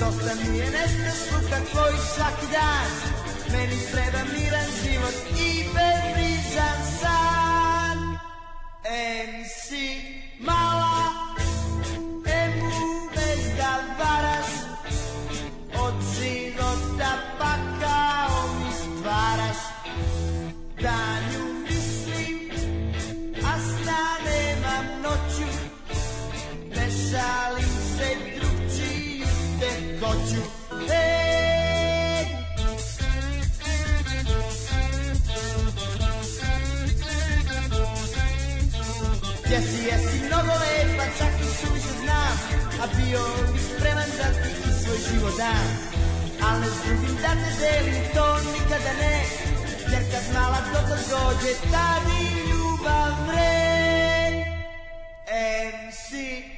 Dosta mi je nestašluka tvoj svaki dan. Meni treba miran život i bebrizan san. MC mala Bio bi spreman da ti i svoj život dam Al ne drugim da te delim, to nikada ne Jer kad mala dobro dođe, tad i ljubav vre MC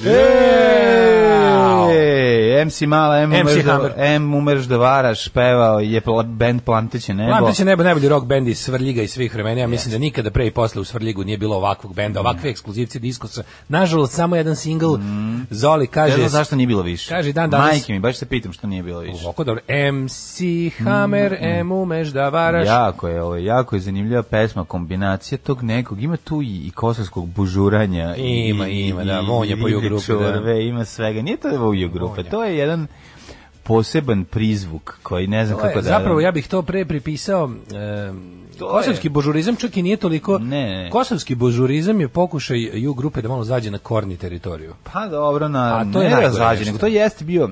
Yeah. MC Mala, M, MC umeš da, Hammer. M umeš da varaš, pevao je pla- band Planteće nebo. Plantić je nebo najbolji rock bend iz Svrljiga i svih vremena. Ja mislim da nikada pre i posle u Svrljigu nije bilo ovakvog benda, ovakve ekskluzivci diskosa. Nažalost, samo jedan singl. Zoli Ne kaže... znam zašto nije bilo više. Kaže, dan danas- Majke mi, baš se pitam što nije bilo više. Ovako dobro. MC Hammer, M umeš da varaš. Jako je, ovo, jako je zanimljiva pesma, kombinacija tog nekog, ima tu i, i kosovskog bužuranja. i- Ima, i- ima, da, i vonja po čorbe, da. ima svega. Nije to voju grupe, to je jedan poseban prizvuk koji ne znam To je, kako da... zapravo ja bih to pre pripisao em, Kosovski božurizam čak i nije toliko Ne. Kosovski božurizam je pokušaj ju grupe da malo zađe na korni teritoriju. Pa dobro, na, A to je nego to jeste bio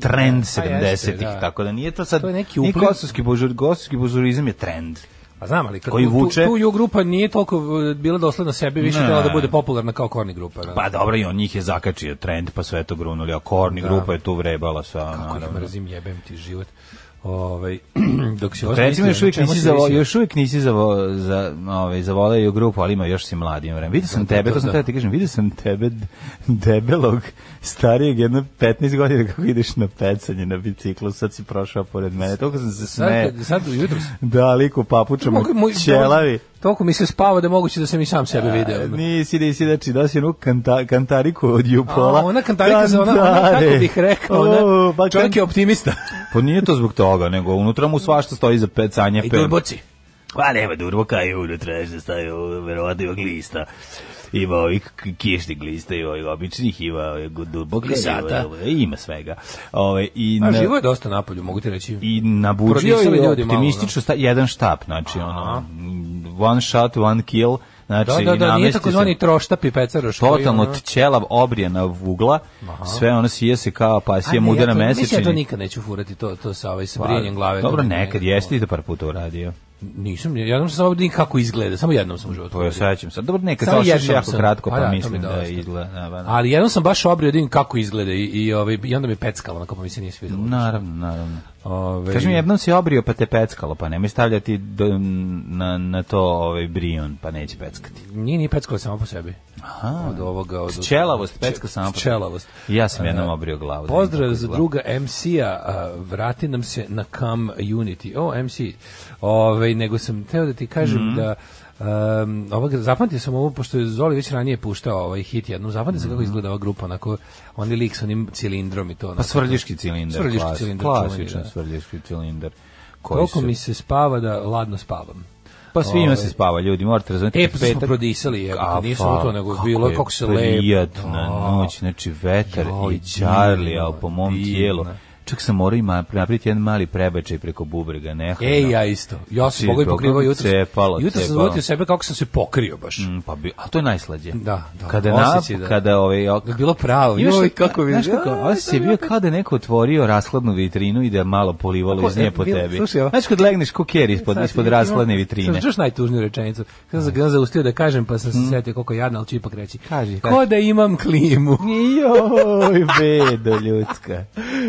trend Pa jeste, 70-ih, da. tako da nije to sad, To je neki nije upliv- kosovski, bužur, kosovski bužurizam je trend. Pa znam, ali kad Koji tu, vuče- tu, tu ju grupa nije toliko uh, bila dosledna sebi, više Ne. htjela da bude popularna kao korni grupa. Da. Pa dobro, i on njih je zakačio trend, pa sve to grunuli, a korni Da. grupa je tu vrebala sa... Kako ih mrzim, jebem ti život. Ovaj dok se Recimo još uvijek nisi za još uvijek nisi za za ovaj za voleo grupu, ali ima još si mladi vreme. Vidio sam Da, tebe, da, to sam da. tebe ti kažem, vidio sam tebe debelog starijeg jedno 15 godina kako ideš na pecanje na biciklu, sad si prošao pored mene. Toliko sam se smejao. sad, sad jutros. Da, liko papučama, ćelavi. Toliko mi se spava da moguće da sam i sam sebe video. Nisi, nisi, znači, da si jednu kanta, kantariku od Jupola. A, ona kantarika za ona, ona, kako bih rekao, ona, pa čovjek je optimista. Pa nije to zbog toga, nego unutra mu svašta stoji za pecanje. I durboci. Pa nema durboka i unutra je što staje, verovatno ima glista. Ima ovih kišnih glista i ovih običnih, ima ovih durboka. Glisata. Ima, ima svega. Ove, i A na- živo je dosta napolju, mogu ti reći. i nabuđio je optimistično sta, jedan štap, znači ono, one shot, one kill, Znači, Da, da, da, nije namesti takozvani se- troštap i pecaroš. Totalno ono- ćelav obrijena vugla, sve ono sije se kao A pasija ne, mudena ja to- Mislim, ja to mesečini. nikad neću furati, to, to sa, ovaj, sa Pa, brijanjem glave. Dobro, nekad ne- jeste i da par puta uradio. Nisam, jednom sam samo vidio kako izgleda, samo jednom sam u životu. Uradio. sećam se. Dobro, nekad Samo jednom jako sam. kratko, Pa pa da, mislim da dosta. izgleda. da, da. Ali jednom sam baš obrio da kako izgleda i, i, ovaj, i onda mi peckalo, onako pa mi se nije svidelo. Naravno, naravno. Ove, Kaži mi, jednom si obrio pa te peckalo, pa nemoj stavljati do, na, na to ovaj brion, pa neće peckati. Nije, nije peckalo samo po sebi. Od ovoga... Od, Ćelavost, pecka samo po sebi. Ćelavost. Ja sam jednom obrio glavu. da Pozdrav za druga MC-a, vrati nam se na Cam Unity. O, MC. Ove, nego sam teo da ti kažem Mhm. da Um, ovoga, zapamtio sam ovo, pošto je Zoli već ranije puštao ovaj hit jednom, zapamtio sam kako izgleda ova grupa, onako, oni lik sa onim cilindrom i to. Mhm. Pa onako. svrljiški cilindar. Svrljiški klas- cilindar, Klasičan da. svrljiški cilindar. koji Koliko su- mi se spava da ladno spavam. Pa svima Ovaj. se spava, ljudi, morate razumjeti. E, pa smo prodisali, jebote, A, nije samo pa, to, nego bilo je kako se lepo. prijatna Da. noć, znači vetar i divno, ali po mom tijelu. Čak sam morao ima napraviti jedan mali prebačaj preko bubrega, ne. Ej, ja isto. Ja sam Znači, pogoj pokrivao jutro. cepalo, Jutro sam zavodio sebe kako sam se pokrio baš. Mm, pa bi, a to je najslađe. Da, da. Kada na, da- kada ovaj ok, Da bilo pravo. Imaš- Joj, kako bi... Znaš kako, osjećaj je bio kao da je neko otvorio rashladnu vitrinu i da je malo polivalo iz nje po tebi. slušaj, Znaš kad legneš kuker ispod, ispod rashladne vitrine. Čuš najtužniju rečenicu. Kada sam ga zaustio da kažem, pa sam se setio koliko jadno, ću ipak reći. Kaži, Ko da imam klimu. Joj, bedo ljudska.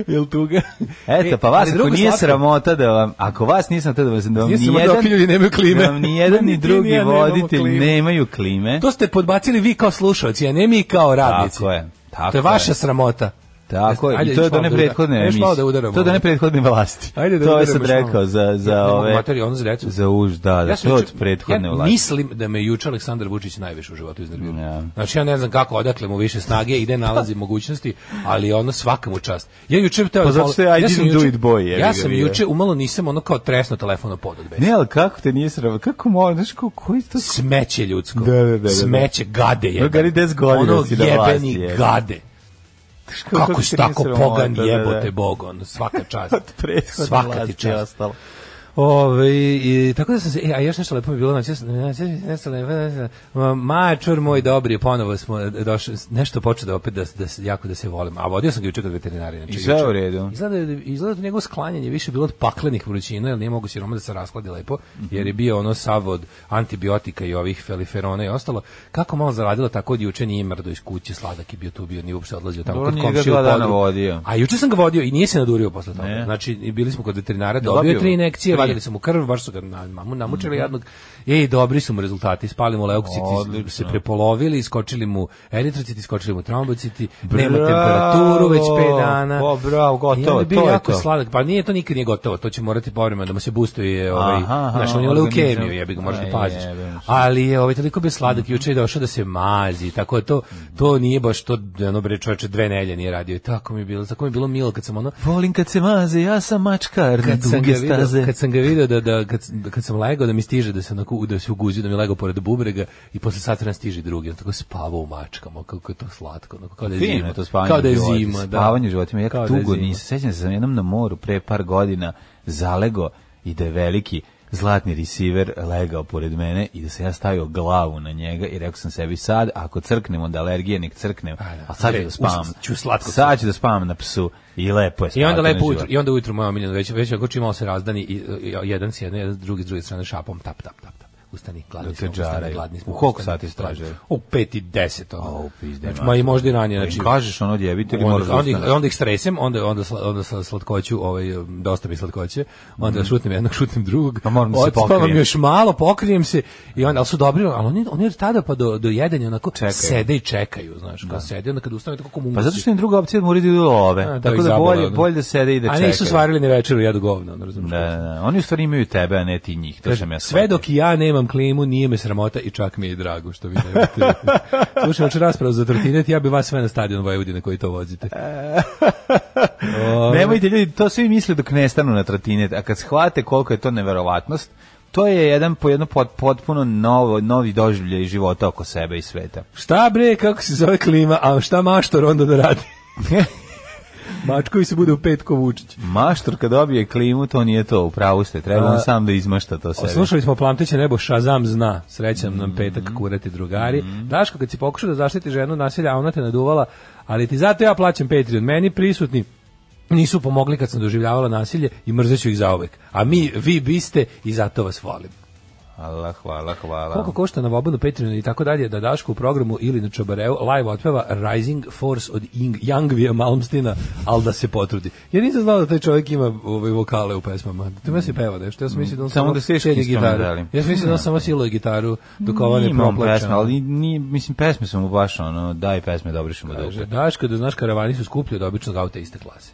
Jel tuga? Eto, pa vas ako nije slatko. sramota da vam, ako vas nisam to da vas, da vam Nije sramota nijedan, dok ljudi nemaju klime. da vam nijedan ni drugi ja voditelj klimu. nemaju klime. To ste podbacili vi kao slušalci, a ne mi kao radnici. Tako je, tako to je je. vaša sramota. Tako je, i to je do da udara- prethodne malo emisije. da udaramo. To je do one prethodne vlasti. Ajde da to je sad rekao za, za Ne mogu ove... materiju, ono za decu. Za už, da, da, sam to od prethodne ja vlasti. mislim da me juče Aleksandar Vučić najviše u životu iznervirao. Ja. Znači ja ne znam kako odakle mu više snage i gde nalazi mogućnosti, ali ono svaka mu čast. Ja juče Pa da zato što je I ja didn't do it boy, Ja sam juče umalo nisam ono kao tresno telefon od pod od besa. Ne, ali kako te nije sravo? Kako mo, znaš, ko, koji to... Smeće ljudsko. Da, da, da, da. Smeće gade je. No, gari 10 godina ono si na jebeni gade. Kako si tako pogan da, da. jebote bog, ono, svaka čast. Svaka ti čast. ostalo. Ove, i, tako da sam se, e, a još nešto lepo mi bilo, znači, znači, nešto lepo, ma- mačur moj dobri, ponovo smo došli, nešto počeo da opet da, da, jako da se volim, a vodio sam ga juče kod veterinari. Znači, I sve u redu. Izgleda, da- izgleda da njegovo sklanjanje više bilo od paklenih vrućina, jer nije mogu siroma da se raskladi lepo, jer je bio ono sav od antibiotika i ovih feliferona i ostalo. Kako malo zaradilo, tako od juče nije mrdo iz kuće, sladak je bio tu, bio, nije uopšte odlazio tamo Dobro, kod nije ga komšije u dva dana podrum. vodio. A juče sam ga vodio i nije se nadurio posle toga. Znači, bili smo kod veterinara, Dobio je tri ga? Vadili su mu krv, baš su ga na, mamu namučili jednog. Ej, dobri su mu rezultati, spali mu leukciti, Odlično. se prepolovili, iskočili mu eritrociti, iskočili mu trombociti, nema Bravo, temperaturu već 5 dana. o, bravo, gotovo, I onda je bio to je jako to. sladak. Pa nije to nikad nije gotovo, to će morati povremeno da mu se boostuje ovaj, znaš, on organizam. leukemiju, jebi ga, možeš da Aj, paziš. Ali je ovaj toliko bio sladak, juče je došao da se mazi, tako da to to nije baš to ono bre čoveče dve nelje nije radio. I tako mi je bilo, tako mi je bilo milo kad sam ono Volim kad se maze, ja sam mačkar kad sam, ga kad sam ga video da, da, kad, da kad sam legao da mi stiže da se onako da se uguzio da mi legao pored bubrega i posle sat vremena stiže drugi on tako spavao u mačkama kako je to slatko onako kao da je Fino zima to spavanje kao da je zima da Spavanje životinja, ja da dugo zima. nisam. Sećam se, sam jednom na moru pre par godina zalego i da je veliki zlatni receiver legao pored mene i da se ja stavio glavu na njega i rekao sam sebi sad, ako crknem od alergije, nek crknem, A, da. a sad ću da spavam. ću slatko Sad ću da spavam na psu i lepo je I onda lepo životu. i onda ujutro moja omiljena već već ako čimalo se razdani i, i, jedan s jedne, jedan s druge s druge strane šapom tap tap tap tap. Ustani, gladni Da smo, ustani, gladni smo. U koliko sati straže? U 5 i 10. ono. O, pizde, Znači, ma i možda i ranije, znači. kažeš ono djebiti ili Onda, moraš da onda, ustaneš? onda ih stresem, onda onda onda sa slatkoću, ovaj dosta mi slatkoće. Onda Mhm. šutnem jednog, šutnem drugog. Pa moram da se pokrijem. još malo, pokrijem se i onda al su dobri, ali oni oni od tada pa do do jedenja onako Čekaju. sede i čekaju, znaš, kao sede onda kad ustane tako komunikacije. Pa zato što im druga opcija da moraju da love. A, Tako da bolje, bolje da sede i da A čekaju. nisu svarili ni večeru, jedu govno, razumiješ. Da, da, da. Oni u stvari imaju tebe, a ne ti njih. To sam ja Sve dok ja nemam klimu, nije me sramota i čak mi je drago što vi nemate. Slušaj, hoće raspravu za trotinet, ja bi vas sve na stadion Vojvodine koji to vozite. Nemojte ljudi, to svi misle dok ne stanu na trotinet, a kad shvate koliko je to neverovatnost, to je jedan po jedno pot, potpuno novo, novi doživljaj života oko sebe i sveta. Šta bre, kako se zove klima, a šta maštor onda da radi? Mačkovi se bude u petko Vučić. Maštor kad dobije klimu, to nije to, u pravu ste, treba on sam da izmašta to sebi. Slušali smo Plamteće nebo Šazam zna. Srećan nam petak kurati drugari. Daško, kad si pokušao da zaštiti ženu od nasilja, a ona te naduvala, ali ti zato ja plaćam Patreon. Meni prisutni nisu pomogli kad sam doživljavala nasilje i mrzeću ih zauvek. A mi, vi biste i zato vas volim. Hvala, hvala, hvala. Koliko košta na Vobanu Patreon i tako dalje da Daško u programu ili na Čabareu live otpeva Rising Force od Ing, Youngvija Malmstina, ali da se potrudi. Ja nisam znao da taj čovjek ima ovaj, vokale u pesmama. To me se peva nešto. Ja sam mislio da on Samo da sviš šedi instrumentali. Ja sam mislio da on samo siluje gitaru dok ova ne proplače. pesme, ali nije, mislim, pesme su mu baš, ono, daj pesme, dobrišemo Kaže, dupe. Daško, da znaš, karavani su skuplji od običnog auta iste klase.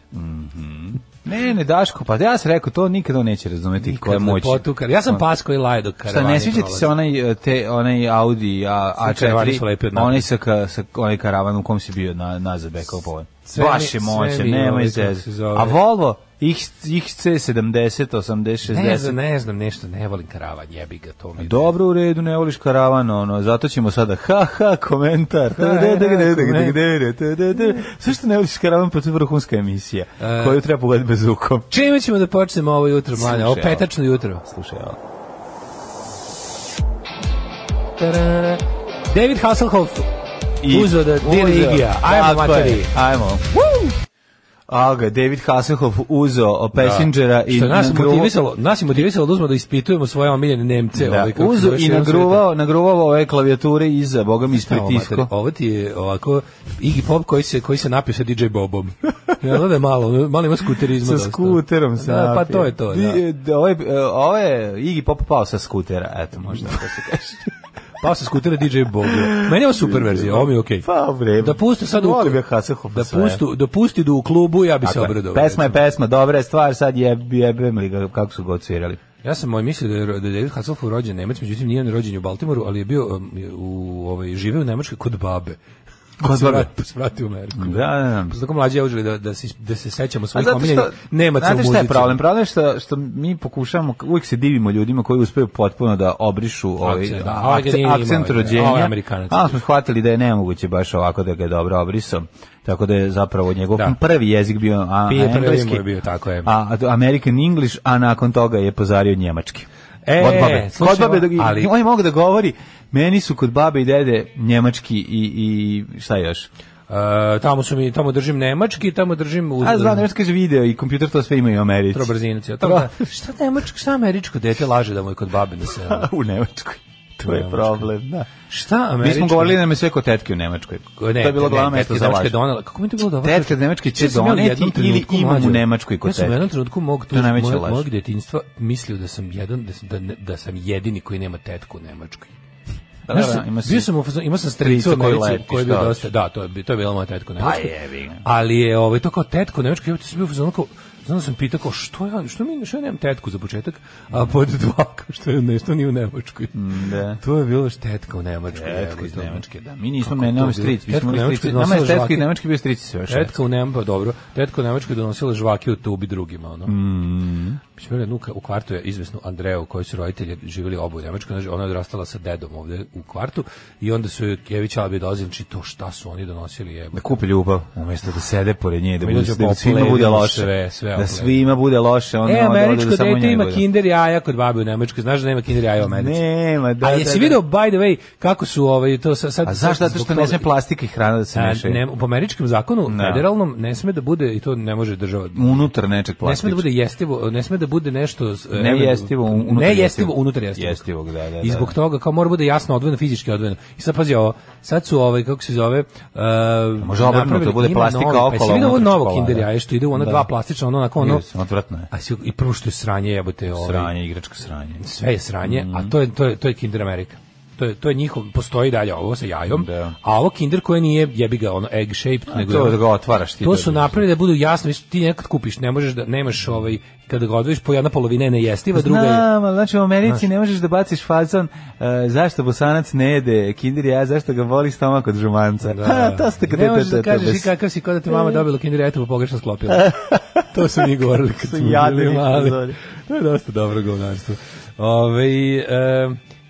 Ne, ne, Daško, pa ja sam rekao, to nikada neće razumeti koja moć. Ja sam pas koji laje dok Šta, ne sviđa ti se onaj, e, te, onaj Audi A, Svi karavani su lepi od A4, napred. onaj sa, ka, sa onaj karavan u kom si bio na, nazad bekao povoljno. Sve Baš je sve moćan, nema ovaj, zove. A Volvo, XC70, 80, 60. Ne znam, ne znam, nešto, ne volim karavan, jebi ga, to mi. Dobro u redu, ne voliš karavan, ono, zato ćemo sada ha ha komentar. Zašto ne voliš karavan, pa to je vrhunska emisija, E. koju treba pogledati bez ukom. Čime ćemo da počnemo ovo jutro, Slušaj, ovo. petačno jutro. Slušaj, ovo. Tarara. David Hasselhoff I- uzeo da dira uzeo. Igija. Ajmo, materi. Ajmo. A ga, David Hasselhoff uzeo o Passengera i Što nas nagruo- motivisalo, nas je motivisalo da uzmemo da ispitujemo svoje omiljene Nemce. Da, ovaj, uzeo zove, i nagruvao, nagruvao ove klavijature iza, boga mi materi, Ovo ti je ovako Iggy Pop koji se, koji se napio sa DJ Bobom. Ja, da je malo, malo ima skuterizma. Sa skuterom se Da, pa to je to, da. Da, Ovo je, ovo je Iggy Pop pao sa skutera, eto, možda tako se kaže. Pa sa skutera DJ Bobo. Meni je ovo super verzija, ovo mi je okej. Pa, u redu. Da puste sad u Volim ja Hasselhoffa da da pusti da u klubu, ja bi se je. obradovao. Pesma je pesma, dobra je stvar, sad jeb, jebem li ga, kako su ga odsvirali. Ja sam moj mislio da je, da je David Hasselhoff rođen Nemac, međutim nije on rođen u Baltimoru, ali je bio um, u ovaj živeo u Nemačkoj kod babe. Kod se babe? vrat- se vratio u Ameriku. Da, da, da. Pa tako mlađi užili da, da, se, da se sećamo A svojih omiljenih što, Nemaca u znate muzici. šta je problem? Problem je što, što mi pokušavamo, uvijek se divimo ljudima koji uspeju potpuno da obrišu ovaj, Akcent, da. a- Ovaj akcent, akcent ovaj, rođenja. ovaj Amerikanac. A smo shvatili da je nemoguće baš ovako da ga je dobro obrisao. Tako da je zapravo njegov Da. prvi jezik bio a, prvi engleski, je bio, tako je. A, a American English, a nakon toga je pozario njemački. E, kod babe. slušaj, Kod babe, ovo, ali- on je mogu da govori, meni su kod babe i dede njemački i, i šta još? E, tamo su mi, tamo držim nemački, tamo držim u, A nešto kaže video i kompjuter to sve imaju u Americi. Ja tamo, da, šta nemačko, šta američko dete laže da mu je kod babe na selu? u Nemačkoj. To je problem, da. Šta Mi američko? smo govorili da nam je sve kod tetke u Nemačkoj. Ne, to je bilo glavno tetke mesto za laž. donela. Kako mi to bilo dobro? Tetka iz Nemačke će u doneti ili imam u Nemačkoj kod Ja sam u tetke. jednom trenutku mog, To je najveća mojeg, djetinjstva mislio da sam jedan, da da, da sam jedini koji nema tetku u Nemačkoj. Da, da, sam- ima si- bio sam u fazonu- imao sam stricu u koji Americi koji je bio dosta, da, to je, to je bila moja tetka u Pa jebi. Ali je ovaj to kao tetku u Nemačkoj, ja sam bio u fazonu kao Znam da sam pitao kao što ja, što mi što ja nemam tetku za početak, a pod dva kao što je nešto nije u Nemačkoj. Da. To je bilo tetka u Nemačkoj. Tetka iz. Nemačke, da. Mi nismo, nemamo bilo? stric, mi smo stric. Nama je tetka iz Nemačke bio stric sve. Tetka u Nemačkoj, pa dobro. Tetka u Nemačkoj donosila žvake u tubi drugima, ono. Mm. Mislim, jednu u kvartu je izvesnu Andreju, koji su roditelji živjeli oboje u Nemačkoj, znači, ona je odrastala sa dedom ovde u kvartu i onda su joj Kević Albi dolazili, znači to šta su oni donosili, jebo. Da kupe ljubav, umjesto da sede pored nje, da, Mi bude, da loše. sve, da opledimo. svima bude loše. Onda, E, američko da samo dete ima bude. kinder jaja kod babe u Nemačkoj. Znaš da nema kinder jaja u Americi? Nema, da, A da, jesi da. video, by the way, kako su ovaj, to sa- sad... A zašto? Zato što ne sme plastika i hrana da se mešaju. ne, po američkom zakonu, Da. federalnom, ne sme da bude, i to ne može država Unutar nečeg Ne plastika. sme da bude jestivo, ne sme da bude nešto Ne jestivo, unutar ne jestivo, unutar jestivog. Jestivog, da, da, I da. zbog toga kao mora bude jasno odvojeno, fizički odvojeno. I sad pazi ovo, sad su ovaj kako se zove, uh, može obrnuto, bude plastika novi- pa okolo, jesi vidio ovo novo. Kinder jaje što ide u ona Da. dva plastična, ono onako ono. Jes, odvratno je. A si, i prvo što je sranje, jebote, ovaj. Sranje, igračka sranje. Sve je sranje, Mhm. a to je to je to je Kinder Amerika. To je to je njihov postoji dalje ovo sa jajom, Da. a ovo Kinder koje nije jebi ga ono egg shaped nego to da ga otvaraš ti To da su napravili da budu jasno, ti nekad kupiš, ne možeš da nemaš ovaj kada ga odvojiš po jedna polovina je nejestiva, druga je Znam, znači u Americi ne možeš da baciš fazon uh, zašto bosanac ne jede kinder jaja, zašto ga boli stomak od žumanca. Ha, to ste kad Ne možeš da kažeš bez- i kakav si kod da te mama dobila kinder jajetu pa pogrešno sklopila. to su mi govorili kad smo Jadni. To je dosta dobro govnarstvo. Ove, e,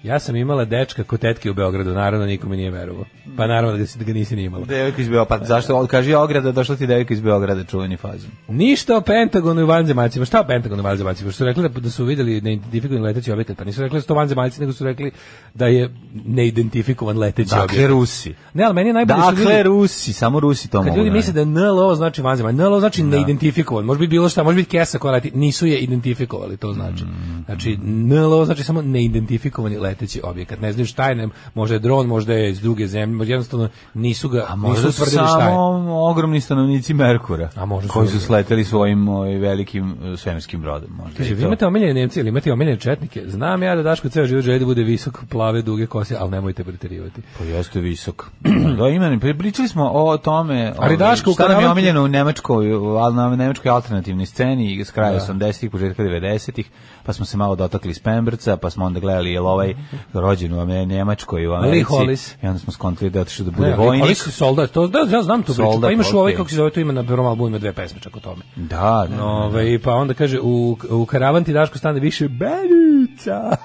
Ja sam imala dečka kod tetke u Beogradu, naravno nikome nije verovao. Pa naravno da si- da ga nisi ni imala. Devojka iz Beograda, pa zašto, kaži ograda, došla ti devojka iz Beograda, čuveni fazon. Ništa o Pentagonu i vanzemaljcima. Šta o Pentagonu i vanzemaljcima? Što su rekli da, da su videli neidentifikovani leteći objekat, pa nisu rekli da su to vanzemaljci, nego su rekli da je neidentifikovan leteći Dakle, objekat. Rusi. Ne, ali meni je najbolje što Dakle, ljudi- Rusi, samo Rusi to Kad mogu. ljudi da misle da NLO znači vanzemaljski, NLO znači neidentifikovan. Može biti bilo šta, može biti kesa koja leti, nisu je identifikovali, to znači. Znači NLO znači samo neidentifikovani leteći objekat. Ne znaju šta je, ne, možda je dron, možda je iz druge zemlje, možda jednostavno nisu ga, A nisu možda su utvrdili šta je. samo ogromni stanovnici Merkura, A možda koji su sleteli svojim ovaj, velikim eh, svemirskim brodom. Možda Kaže, vi imate omiljene Nemci ili imate omiljene četnike? Znam ja da Daško ceo život želi da bude visok, plave, duge kose, ali nemojte preterivati. Pa jeste visok. da, ima, pričali smo o tome, Ali ovaj, Daško, šta nam je omiljeno u Nemačkoj, na nemačkoj alternativnoj sceni s kraja 80-ih, početka 90-ih, pa smo se malo dotakli Spemberca, pa smo onda gledali jel ovaj rođen u Nemačkoj u Americi. Hollis. I onda smo skontali da je otišao da bude Ne, vojnik. ali soldat, to, da, ja znam tu priču. Pa imaš u ovaj, kako se zove, tu ima na prvom albumu ima dve pesme čak o tome. Da, da. Ove, pa onda kaže, u, u karavan ti Daško stane više benica.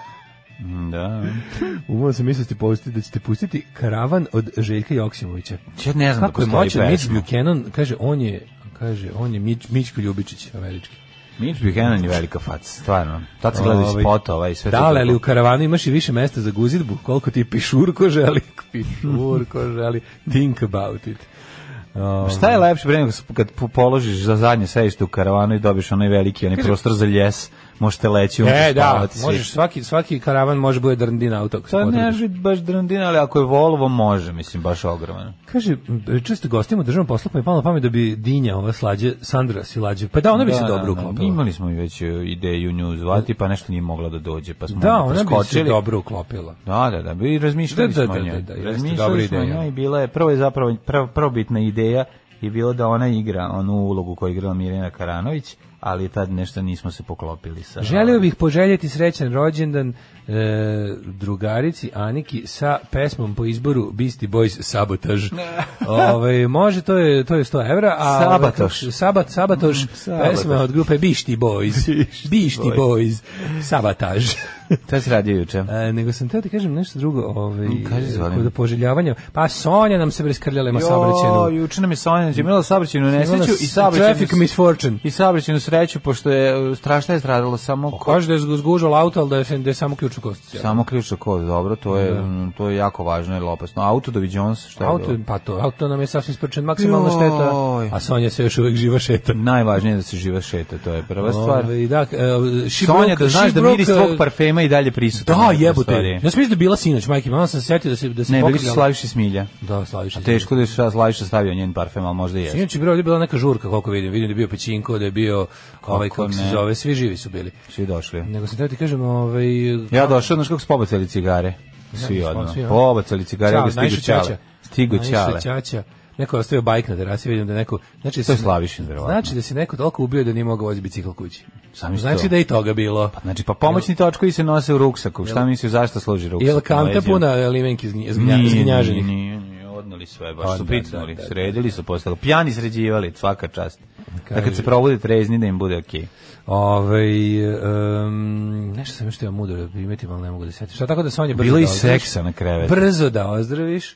da. Umao sam misliti pustiti da ćete pustiti karavan od Željka Joksimovića. Ja ne znam Kako je da postoji moćan Mitch. Buchanan, kaže, on je, kaže, on je Mitch, Mićko Ljubičić, američki. Mitch Buchanan je velika faca, stvarno. Tad se gleda iz Ovaj, spotova i sve. Da, ali u karavanu imaš i više mesta za guzidbu, koliko ti pišurko želi, pišurko želi, think about it. Um, Šta je lepše nego kad po- položiš za zadnje sedište u karavanu i dobiš onaj veliki, onaj prostor za ljes, možete leći unutra E, da, spavati svi. možeš, svaki, svaki karavan može bude drndin auto. se To ne može baš drndina, ali ako je Volvo može, mislim, baš ogroman. Kaže, često gostimo u državnom poslu, pa je palo na pamet da bi Dinja, ova slađe, Sandra Silađe, pa da, ona bi se dobro uklopila. Imali smo i već e, ideju nju zvati, pa nešto nije mogla da dođe, pa smo Da, ona bi se dobro uklopila. Da, da, da, bi razmišljali Da, da, smo o da, njoj. da, da, jeste razmišljali smo o ideja. njoj, bila je, prvo je zapravo, prvo, prvobitna ideja je bilo da ona igra onu ulogu koju je igrala Mirjana Karanović, ali tad nešto nismo se poklopili sa... Želio bih poželjeti srećan rođendan e, drugarici Aniki sa pesmom po izboru Beastie Boys Sabotaž. Ove, može, to je, to je 100 evra. A, Sabatoš. Sabat, Sabatoš, Sabatoš. pesma od grupe Beastie Boys. Beastie Boys. Sabotaž. To se radio juče. E, nego sam teo ti kažem nešto drugo, ovaj, kaži, Zvane. kod poželjavanja. Pa Sonja nam se preskrljala ima saobraćajnu. Jo, juče nam je Sonja imala saobraćajnu nesreću i saobraćajnu traffic misfortune. I saobraćajnu sreću pošto je strašno je stradalo samo ko- Kaže da je zgužao auto, ali da je, da je samo ključnu kost. samo ključa kod, dobro, to je mm, to je jako važno i opasno. Auto Dovi Jones, šta je Auto, bilo? pa to, auto nam je sasvim sprčen maksimalna šteta, a Sonja se još uvek živa šeta. Najvažnije je da se živa šeta, to je prva stvar. Ove, da, e, Sonja, da znaš da miris e, tvog parfema i dalje prisutan. Da, jebote. Ja sam mislio da bila sinoć, majke, malo sam se setio da se da se Ne, bili pokrijala. Slaviša Smilja. Da, Slaviša. A teško da je Slaviša stavio njen parfem, ali možda i jeste. Sinoć je bila, ovdje bila neka žurka, koliko vidim. Vidim da je bio Pećinko, da je bio ovaj, Kako kako se zove, svi živi su bili. Svi došli. Nego sam teo ti kažem, ovaj... Ja došao, znaš kako su pobacali cigare? Svi a? Pobacali cigare, Ćao, ga stigu najviše Neko je ostavio bajk na terasi, vidim da neko... Znači, To je Slavišin, verovatno. Znači da se neko toliko ubio da nije mogao voziti bicikl kući. Zamisli Znači to. da je i toga bilo. Znači, pa pomoćni točkovi se nose u ruksaku. Šta misliš, zašto služi ruksak? Jel kanta puna limenki zgnja- Nije, zgnjaženih? Nije, nije, odnali sve, baš Pa su da, da, da, da. sredili su postalo. Pijani sređivali, svaka čast. Da kad se probude trezni da im bude okej. Ove, um, nešto sam još teo mudro da primetim, ali ne mogu da se setim. Šta tako da Sonja brzo Bilo da i ozdraviš? seksa na krevetu. Brzo da ozdraviš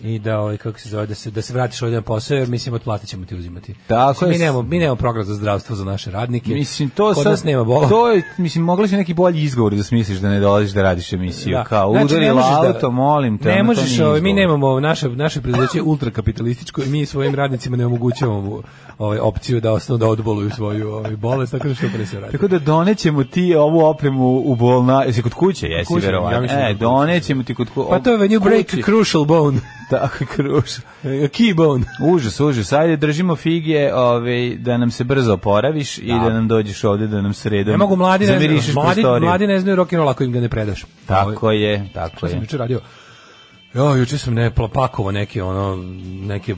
i da ovaj kako se zove da se da se vratiš ovdje na posao jer mislim otplatit ćemo ti uzimati. Tako Mislim, mi je. nemamo mi nemamo program za zdravstvo za naše radnike. Mislim, to Kod sad, nas nema bola. To je, mislim, mogli si neki bolji izgovor da smisliš da ne dolaziš da radiš emisiju. Da. Kao, Znači, udari da- auto, molim te. Ne možeš, ovaj, mi nemamo naše naše preduzeće ultrakapitalističko i mi svojim radnicima ne omogućavamo ovaj opciju da ostanu da odboluju svoju ovaj bolest tako da što pre se radi. Tako da donećemo ti ovu opremu u bolna, jesi kod kuće, jesi ja verovatno. mislim da e, donećemo ti kod kuće. Pa to je when you break crucial bone, Tako, kruš. a key bone. Užas, užas. Ajde, držimo fige ovaj, da nam se brzo oporaviš i da nam dođeš ovde da nam sredom Ne mogu mladi ne znaju, mladi, prostoriju. mladi ne znaju rock and roll ako im ga ne predaš. Tako je, tako Šta sam je. juče radio? Jo, juče sam ne pakovao neke ono neke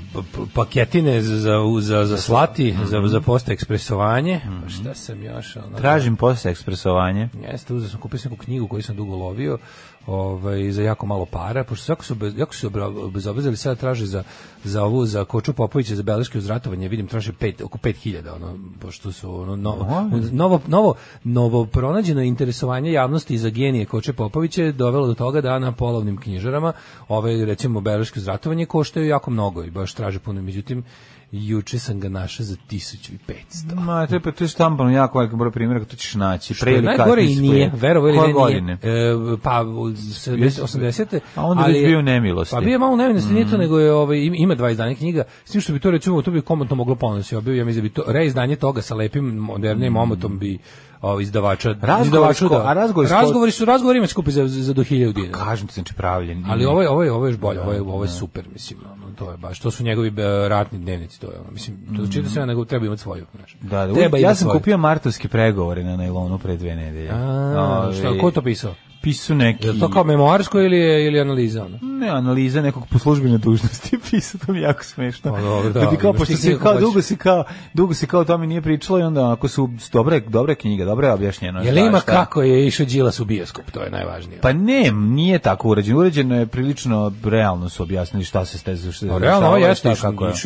paketine za za za, slati, za za posta ekspresovanje. Pa šta sam još ono? Tražim posle ekspresovanje. Jeste, uzeo sam, kupio sam neku knjigu koju sam dugo lovio ovaj, za jako malo para, pošto svako su, bez, jako su obra- bezobrazili, sada traže za, za ovu, za Koču Popovića, za beleške uzratovanje, vidim, traže pet, oko 5000, ono, pošto su ono, novo, novo, novo, novo pronađeno interesovanje javnosti za genije Koče Popovića je dovelo do toga da na polovnim knjižarama ove, recimo, beleške uzratovanje koštaju jako mnogo i baš traže puno, međutim, juče sam ga našao za 1500. Ma, to je pa to je štampano jako velik broj primjera, to ćeš naći. Što je najgore i nije, verovo ili godine? nije. E, pa u 70 80. A onda ali već je- bio u nemilosti. Pa bio je malo u nemilosti, nije to nego je ovaj im- ima dva izdanja knjiga, s tim što bi to recimo to bi komotno moglo ponosi, ja bio ja mislim da bi to reizdanje toga sa lepim modernim omotom bi ovaj izdavača Razgovori izdavaču s ko- a razgovori s ko- razgovori su razgovori ima skupi za za do 1000 dinara. Kažem ti, znači pravljen. Ali ovo je ovo je ovo je bolje, ovo je ovo je super, mislim, ono, to je baš to su njegovi e, ratni dnevnici, to je ono, mislim, to čita se nego treba imati svoju, znaš. Da, da, treba ja sam svoju. kupio martovske pregovore na najlonu pre dve nedelje. A, šta, ko to pisao? Pisu neki... Je to kao memoarsko ili je ili analiza ono? Ne, analiza nekog po službenoj dužnosti pisao, to mi je jako smešno. Pa dobro, da, Da, bi kao, pošto ti se knjigu kao, dugo se kao, dugo se kao tome nije pričalo i onda ako su dobre, dobre knjige, dobro je objašnjeno. Je li ima šta- kako je išao Đilas u bioskop, to je najvažnije. Pa ne, nije tako uređeno. Uređeno je prilično realno su objasnili šta se ste Pa realno ovo jeste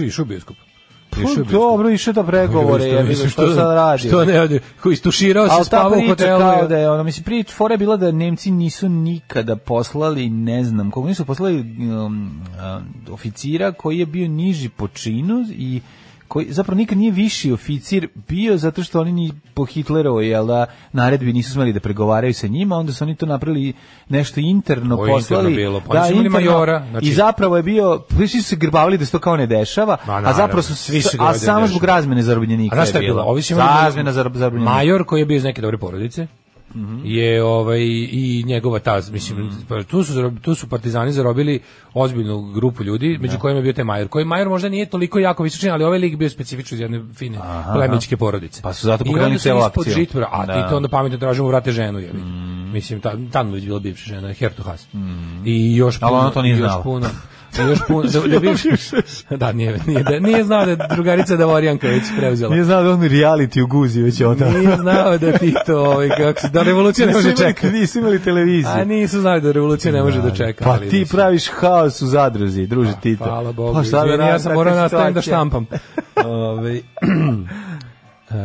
išao u bioskop. Išao. Dobro, išao da pregovore, je, mislim, što sad radi. Što ne ode, koji istuširao se, spavao u hotelu. kao da je, ono, mislim, prič, fora je bila da Nemci nisu nikada poslali, ne znam, koliko nisu poslali um, um, oficira koji je bio niži po činu i koji zapravo nikad nije viši oficir bio zato što oni ni po Hitlerovoj jel da naredbi nisu smeli da pregovaraju sa njima onda su oni to napravili nešto interno Ovo je poslali interno bilo, pa imali interno. majora, znači- i zapravo je bio svi su se grbavili da se to kao ne dešava Ma, a naravno, zapravo su svi su a da samo zbog razmene zarobljenika A znaš šta je bilo? Ovi su imali razmena zar- zarobljenika Major koji je bio iz neke dobre porodice. Je ovaj i njegova ta mislim pa tu su tu su partizani zarobili ozbiljnu grupu ljudi među kojima je bio taj major koji major možda nije toliko jako visočan ali ovaj lik bio specifično iz jedne fine plemićke porodice Pa su zato pokrenuli celu akciju. žitbora, a Da. Mm. ti to onda pametno tražimo vrate ženu je mislim ta tamo je bila bivša žena Hertu Has i još Ali puno, ona to nije još znala. puno i još puno da, da, bivša- da nije nije da nije znao da je drugarica Davorijanka već preuzela Nije znao da on reality u guzi već onda. nije znao da ti to, ovaj, kako se, da revolucija ne može čekati. Nisu imali televiziju. A nisu znali da revolucija ne može da čeka. Pa ti praviš haos u zadruzi, druže Tito. Hvala Bogu. Pa šta da ja sam morao nastavim da štampam. Ove, e,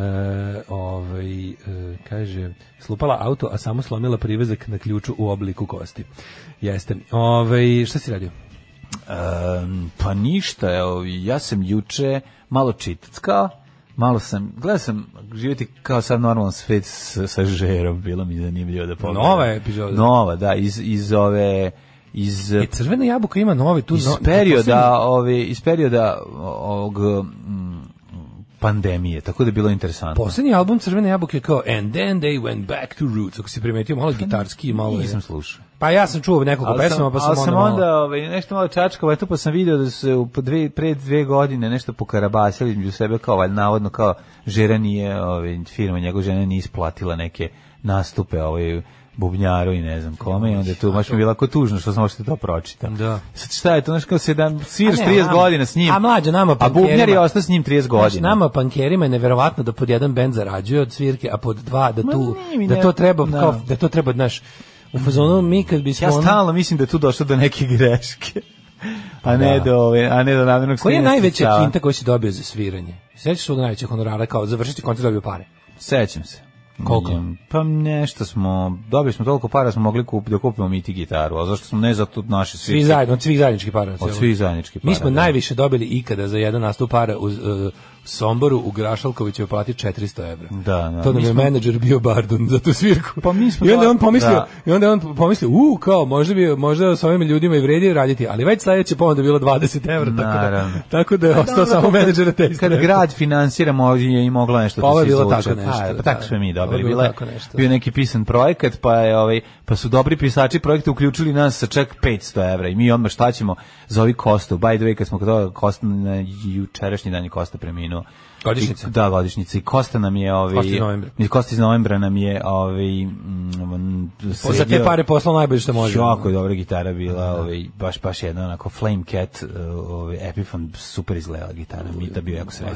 ovaj, e, kaže, slupala auto, a samo slomila privezak na ključu u obliku kosti. Jeste. Ove, šta si radio? Em, pa ništa, evo, ja sam juče malo čitackao, malo sam, gledao sam živjeti kao sad normalan svet s, sa žerom, bilo mi zanimljivo da pogledam. Nova epizoda. Nova, da, iz, iz ove, iz, E, crvena jabuka ima nove tu. iz no- perioda, ove, iz perioda ovog mm, pandemije, tako da je bilo interesantno. Poslednji album Crvene jabuke kao And then they went back to roots. Ako si primetio, malo gitarski, malo je... Nisam slušao. Pa ja sam čuo nekoliko pesama, pa sam, ali onda, sam malo- onda ovaj, nešto malo čačkao, eto pa sam video da su se u dve, pre dve godine nešto pokarabasili među sebe kao, valjda, navodno kao žena nije, ovaj, firma njegov žena nije isplatila neke nastupe ovaj, bubnjaru i ne znam kome i onda je tu baš mi bilo ako tužno što sam možete to pročitam. Da. Sad šta je to, znaš kao sedam, sviraš A ne, 30 nama- godina s njim, a mlađe, nama a pankerima- bubnjar je ostao s njim 30 Znaš, godina. nama pankerima je neverovatno da pod jedan bend zarađuje od svirke, a pod dva da tu da to treba da. kao da to treba znaš u fazonu mi kad bismo ja stalno mislim da je tu došlo do neke greške. A ne Da. do ove, a ne do namjernog Koji je najveća kinta koju si dobio za sviranje? Sećaš se svog najvećeg honorara kao završiti koncert dobio pare? Sećam se. Koliko? Pa nešto smo, dobili smo toliko para da smo mogli kup, da kupimo mi ti gitaru, a zašto smo ne za to naše Svi zajedno, od svih zajedničkih para. Od svih zajedničkih para. Mi smo da. najviše dobili ikada za jedan nastup para u, uh, Somboru u Grašalkovićevoj plati 400 evra. Da, da. To nam Mi je smo- menadžer bio Bardun za tu svirku. Pa mi smo I onda je on pomislio, da. i onda on pomislio, u, kao, možda bi, možda s ovim ljudima i vredi raditi, ali već sledeće ponuda bilo 20 evra, tako da, tako da je ostao Dobro, samo kad- menadžera te Kada grad finansira možda je i moglo nešto Pa ovo da je se bilo izvuče. tako nešto, Pa, pa tako da. smo mi dobili. bilo je- tako nešto. Bio neki pisan projekat, pa je ovaj pa su dobri pisači projekta uključili nas sa čak 500 evra i mi odmah šta ćemo za ovi Kostu. By the way, kad smo kod toga Kosta na jučerašnji dan je Kosta preminuo. Godišnjica. I- Da, godišnjica. I Kosta nam je... Ovaj, Kosta iz novembra. Kosta iz novembra nam je... Ovaj, mm, Po- Za te sredio- pare poslao najbolje što može. Jako je dobra gitara bila, ovaj, baš, baš jedna onako Flame Cat, uh, ovaj, Epiphone, super izgledala gitara, mi da bio jako srećan.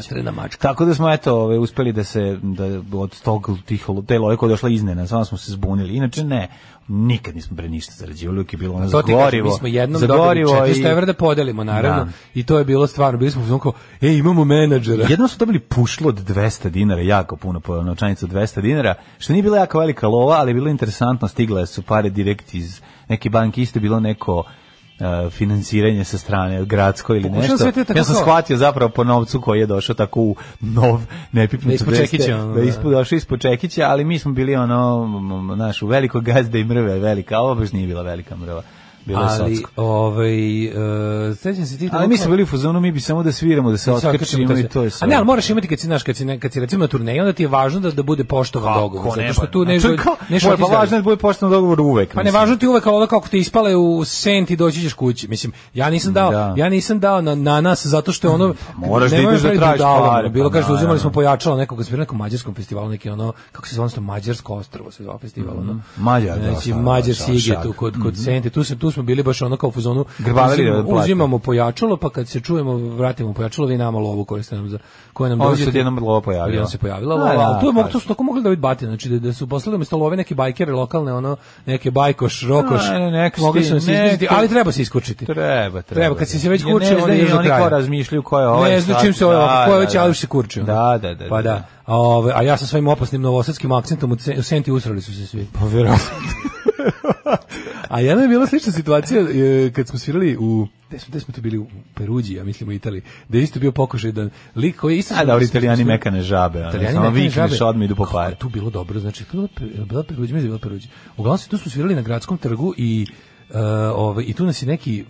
Tako da smo eto ovaj, uspeli da se da od tog tih te je došla iznena, samo smo se zbunili. Inače ne, nikad nismo pre ništa zarađivali, uvijek je bilo ono za gorivo. mi smo jednom za dobili gorivo 400 evra da podelimo, naravno. Da. I to je bilo stvarno, bili smo kao, ej, imamo menadžera. Jednom su dobili pušlo od 200 dinara, jako puno po novčanicu od 200 dinara, što nije bila jako velika lova, ali je bilo interesantno, stigle su pare direkt iz neke banke, isto je bilo neko uh, finansiranje sa strane gradsko ili nešto. tako Ja sam kao- shvatio zapravo po novcu koji je došao tako u nov Da nepipnicu ispod Čekića, ono, da da. ispod došao ispod Čekića, ali mi smo bili ono naš u veliko gazda i mrve velika, a ovo baš nije bila velika mrva. Bilo je Ali, ovaj, uh, sećam se ti Ali mi smo bili u fazonu, mi bi samo da sviramo, da se otkrčimo i to je sve. A ne, ali moraš imati kad si znaš, kad si, kad si recimo na turneji, onda ti je važno da, da bude poštovan dogovor. Zato što tu ne, Znači, kao, ne mora, pa važno je da bude pošteno dogovor uvek. Pa ne važno ti uvek ono kako te ispale u sent i doći ćeš kući. Mislim, ja nisam dao, Da. ja nisam dao na, na nas zato što je ono moraš da ideš da praviti tražiš pare, Bilo pa kaže uzimali naravno. smo pojačalo nekog kad smo nekom mađarskom festivalu, neki ono kako se zove mađarsko ostrvo se zove festival, ono. Mhm. Mađar, da, Znači stvarno, Mađar šal- Sige šal. tu kod kod Sente, tu se tu smo bili baš ono kao u fazonu Grbavili da uzimamo, uzimamo pojačalo, pa kad se čujemo vratimo pojačalo, vi nama lovu koju ste nam za koje nam Ovo se odjednom lova pojavila. Se pojavila, Da, lova, da, to je to su tako mogli da biti batine, znači da, da su poslali umesto love neke bajkere lokalne, ono neke bajkoš, rokoš. A, ne, neka mogli su se iskušiti, ali treba se iskučiti. Treba, treba. Treba, kad si se već kurčio, ne do oni kraja. kao razmišljaju ko je ovaj. Ne znam čim se ovo, da, ko je već ali se kurčio. Da, da, da. Pa da. A, a ja sa svojim opasnim novosadskim akcentom u, ce- u Senti usrali su se svi. Pa verovatno. A jedna je bila slična situacija e, kad smo svirali u gde smo, gde smo to bili u Peruđi, ja mislim u Italiji, da je isto bio pokušaj da lik koji isto A dobro, italijani mekane žabe. ono, Samo vikneš, odmah idu po pare. tu bilo dobro, znači tu je bila, Pe- bila Peruđa, mislim da je bila Peruđa. Uglavnom se tu smo svirali na gradskom trgu i uh, ovaj, i tu nas je neki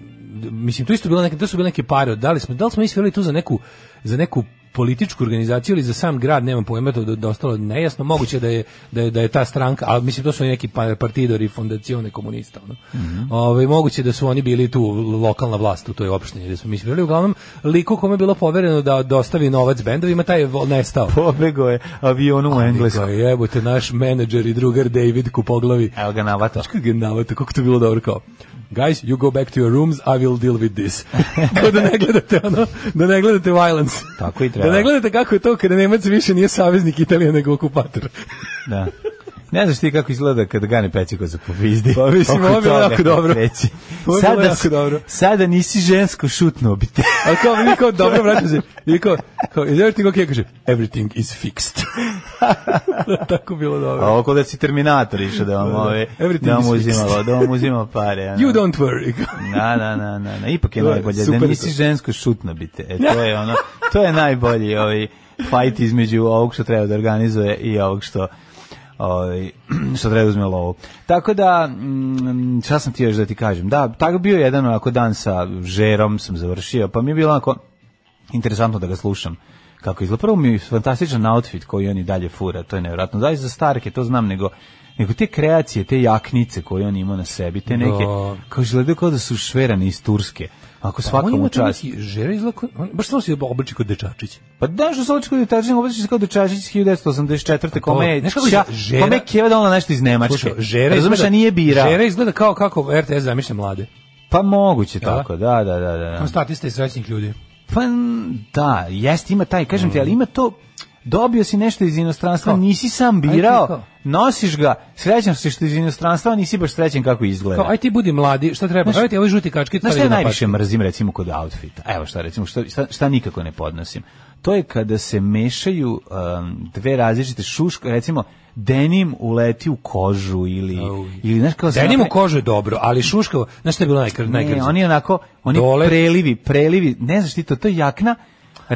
mislim tu isto bilo neke to su bile neke pare da li smo da li smo mi svirali tu za neku za neku političku organizaciju ili za sam grad, nemam pojma, to da ostalo nejasno, moguće da je, da je, da je ta stranka, ali mislim to su neki pa- partidori fondacione komunista, ono. Ovaj, moguće da su oni bili tu lokalna vlast u toj opštini gde smo mi svirali, uglavnom liku kome je bilo povereno da dostavi novac bendovima, taj je nestao. Pobego je avionom u Englesku. Jebote, naš menadžer i drugar David Kupoglavi. Evo ga navata. Kako ga navata, kako to bilo dobro kao Guys, you go back to your rooms, I will deal with this. Da ne gledate ono, da ne gledate violence. Tako i treba. Da ne gledate kako je to kada Nemac više nije saveznik Italije nego okupator. Da. Ne znaš ti kako izgleda kada gane peciko za popizdi. Pa mislim, ovo je bilo jako dobro. Sada, jako dobro. sada nisi žensko šutno bi te. A kao, mi kao, dobro, vraćam se. I kao, kao, is everything okay? Kaže, everything is fixed. Tako bilo dobro. A ovo kod da si Terminator išao da vam, ove, Everything da vam is fixed. uzimalo, da vam uzima pare. Ano. You don't worry. Na, na, na, na, na. Ipak je najbolje, da nisi to. žensko šutno bi te. E, to je ono, to je najbolji ovaj fight između ovog što treba da organizuje i ovog što ovaj što treba uzme lovu. Tako da mm, šta sam ti još da ti kažem? Da, tako bio jedan onako dan sa Žerom sam završio, pa mi je bilo onako interesantno da ga slušam kako izgleda. Prvo mi je fantastičan outfit koji on i dalje fura, to je nevjerojatno. Da, za starke, to znam, nego nego te kreacije, te jaknice koje on ima na sebi, te neke, Da. kao izgledaju kao da su šverane iz Turske. Ako svaka on mu čast. žere izgleda, kao- on baš samo se obliči kod dečačić. Pa da što se očekuje da tačno obraćaš se kao dečačić 1984. kome je Znaš kako ća- izgleda? Žera- kome Keva donela nešto iz Nemačke. Slušaj, žere Razumeš, a nije bira. Žere izgleda kao kako RTS zamišlja mlade. Pa moguće Jel da? tako, da, da, da, da. Kao statista i srećnih ljudi. Pa da, jest ima taj, kažem ti, ali ima to dobio si nešto iz inostranstva, Kao? nisi sam Aj birao, nosiš ga, srećan si što iz inostranstva, nisi baš srećan kako izgleda. Kao, aj ti budi mladi, šta treba? Znaš, ti ovaj žuti kački, Znaš šta najviše mrzim recimo kod outfita? Evo šta recimo, šta, šta, šta nikako ne podnosim. To je kada se mešaju um, dve različite šuške, recimo denim uleti u kožu ili, Au. ili znaš kao... Denim u kožu je dobro, ali šuškavo, znaš šta je bilo najkr, najgrđe? Ne, oni onako, oni Dole. prelivi, prelivi, ne znaš ti to, to je jakna,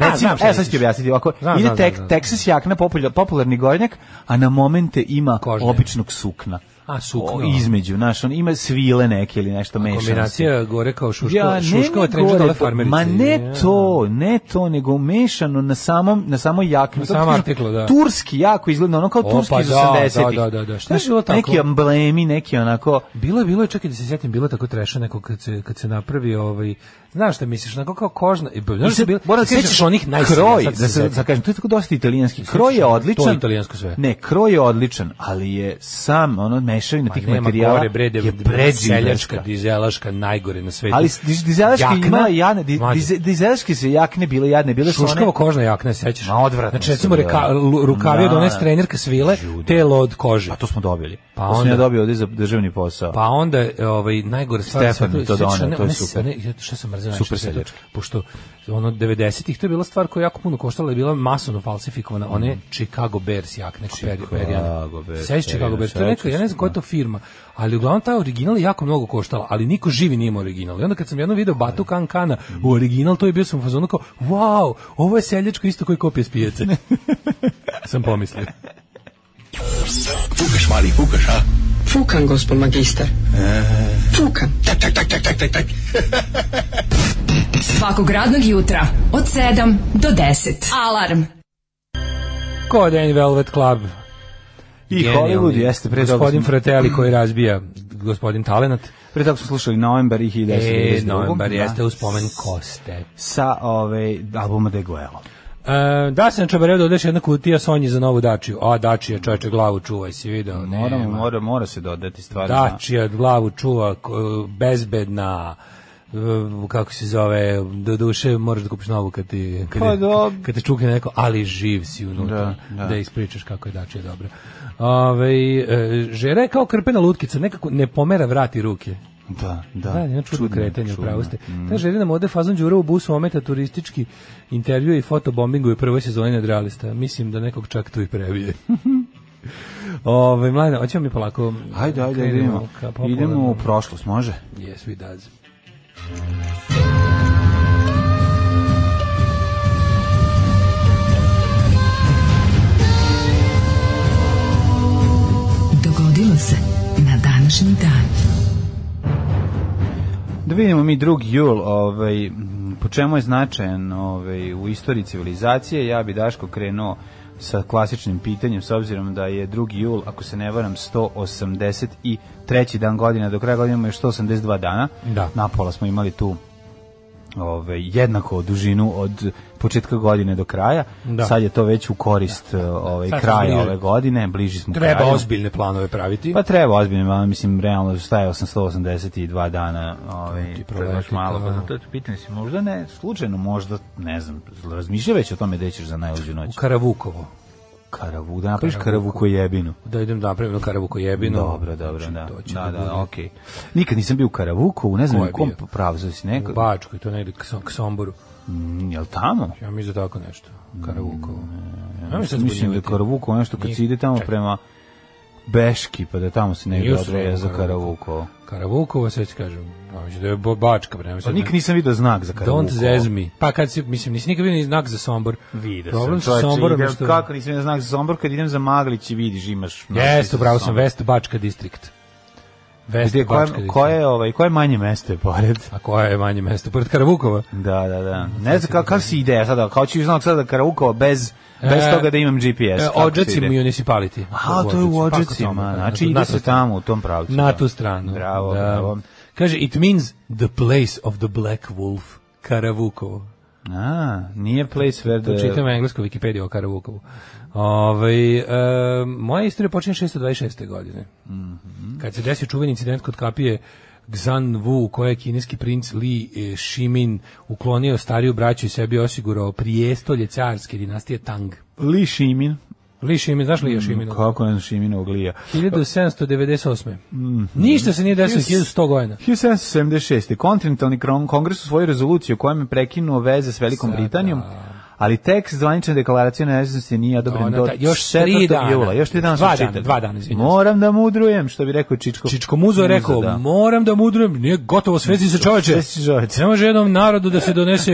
Recimo, znam šta evo sad ću ti objasniti, ovako, Znam, ide znam, tek, znam, znam. Texas jakna, popular, popularni gornjak, a na momente ima Kožne. običnog sukna. A, sukno. o, između, znaš, on ima svile neke ili nešto mešano. se. Kombinacija gore kao šuškova, Ja, šuškova gore, dole farmerice. Ma ne Ja. to, ne to, nego mešano na samom na samoj jakni. Na samom artiklu, da. Turski jako izgleda, ono kao O, turski pa iz da, 80-ih. da, da, da. Šta je bilo tako? Neki emblemi, neki onako... Bilo je, bilo je, čekaj da se sjetim, bilo je tako treša neko kad se, kad se napravi ovaj, znaš šta misliš, onako kao kožna, i, znaš šta je bilo, Moram da sećaš onih najsrednjih, kroj, da se se da kažem, to je tako dosta italijanski. Kroj je to je odličan. italijansko sve. Ne, kroj je odličan, ali je sam ono mešavina tih materijala gore, bre, je seljačka, predživerska. dizelaška, najgore na svetu. Ali diz- dizelaške Jakna, imala jadne, di- mlađe. dize- dizelaške se jakne bile jadne, bile su Šuškava one... kožna jakna, sećaš? Ma, odvratno Znači, recimo, reka, lu- rukavi od Da, one da. trenerka svile, telo od kože. A to smo dobili. Pa to sam ja onda- dobio ovde za državni posao. Pa onda ovaj najgore stvar Stefan mi to one- to je one- super. one- Šta sam mrzeo Super seljački. Pošto ono 90-ih to je bila stvar koja jako puno koštala, je bila masovno falsifikovana, one Chicago Bears jakne. Mm. Bears, Chicago Bears, to je neka, ja ne znam sećam koja je to firma, ali uglavnom taj original je jako mnogo koštala, ali niko živi nije imao original. I onda kad sam jedno video Batu Kan Kana u original, to je bio sam u fazonu kao, wow, ovo je seljačko isto koji kopije s pijace. sam pomislio. Fukaš, mali, fukaš, a? Fukan, gospod magister. Fukan. Tak, tak, tak, tak, tak, tak, tak. Svakog radnog jutra od 7 do 10. Alarm. Codeine Velvet Club. I Genijalni. Hollywood jeste pre. Gospodin smo- Fratelli koji razbija gospodin Talenat. Pre toga smo slušali Novembar i 1992. E, novembar Da. jeste u spomen Koste. Sa ove, albuma De Guelo. E, da se na čabarevu dodeš jedna kutija Sonji za novu Dačiju. A, Dačija, čovječe, glavu čuvaj, si video? Moramo, Nema. mora, mora se dodati stvar. Dačija, glavu čuva, bezbedna, kako se zove, do duše moraš da kupiš novu kad ti, kad, Pa da. kad te čukne neko, ali živ si unutra, Da, da, da. ispričaš kako je Dačija dobra. Ove, e, žera je kao krpena lutkica, nekako ne pomera vrati ruke. Da, da. Da, jedno čudno Čudno, kretanje, upravo ste. Mm. Ta želina mode fazon đura u busu ometa turistički intervju i fotobombingu u prvoj sezoni nadrealista. Mislim da nekog čak tu i previje. Ove, mlade, hoćemo mi polako... Ajde, ajde, idemo. Idemo u prošlost, može? Yes, we does. Dogodilo se na današnji dan. Da vidimo mi drugi jul, ovaj, po čemu je značajan ovaj, u istoriji civilizacije, ja bi Daško krenuo sa klasičnim pitanjem, s obzirom da je drugi jul, ako se ne varam, 183. dan godina, do kraja godine imamo još 182 dana. Da. Napola smo imali tu ovaj, jednako dužinu od početka godine do kraja. Da. Sad je to već u korist ovaj, Sad smo kraja ove godine, bliži smo Treba kraju. ozbiljne planove praviti. Pa treba ozbiljno, ali mislim, realno staje 882 dana, ovaj, baš malo, pa to je pitanje si, možda ne, slučajno, možda, ne znam, razmišlja već o tome gde ćeš za najluđu u noć. Karavukovo. Karavu, da napraviš Karavuku. karavuku jebinu. Da idem da napravim na Karavuko jebinu. Dobro, dobro, Znači, da. Da, da da, bude- okej. Nikad nisam bio u Karavuku, ne znam Ko u kom bio? pravcu si U neko. Bačkoj, to negde k, Som- k Somboru. Mm, Jel tamo? Ja mislim da tako nešto. Karavukovo. Ja Mislim, mislim da je Karavuku nešto kad Nije- se ide tamo čekaj. prema Beški, pa da tamo se negde odvaja za Karavuku. Karavuko. Karavukovo, sve ti kažem. Mislim da je Bačka, bre. Pa da- nikad nisam vidio znak za Karavuko. Don't zez me. Pa kad si, mislim, nisi nikad vidio znak za Sombor. Vidio Problem sam, sa čoveče, Somborom idem- što... Kako nisam vidio znak za Sombor, kad idem za Maglić i vidiš, imaš... Jeste, upravo sam, West Bačka distrikt. Gde, koje, koje, je, ovaj, koje manje mesto je pored? A koje je manje mesto? Pored Karavukova? Da, da, da. Ne znam kako, kako si ideja sada, kao ću znak sada Karavukova bez, bez E, toga da imam GPS. E, ide? municipality. A, to je u Odžacima, pa znači ide se tamo u tom pravcu. Na da. tu stranu. Bravo, Da. bravo. Kaže, it means the place of the black wolf. Karavukovo. A, nije place where To the... čitam englesku Wikipediju o Karavukovu. Ove, e, moja istorija počinje 626. godine. Mhm. Kad se desio čuveni incident kod kapije Xan Wu, u kojoj je kineski princ Li e, Shimin uklonio stariju braću i sebi osigurao prijestolje carske dinastije Tang. Li Šimin. Li Shimin, znaš Li Shimin? Kako je Šiminovog Lija? 1798. Mhm. Ništa se nije desilo 1100 godina. 1776. Kontinentalni kongres u svoju rezoluciju u kojem je prekinuo veze s Velikom Sada. Britanijom, ali tekst zvanične deklaracije nezavisnosti nije odobren do još 4. tri dana. jula. Još tri dana Dva dana, dva dana, izvinjam se. Moram da mudrujem, što bi rekao Čičko. Čičko Muzo je rekao, da. moram da mudrujem, nije gotovo svezi se čoveče. Se. Ne može jednom narodu da se donese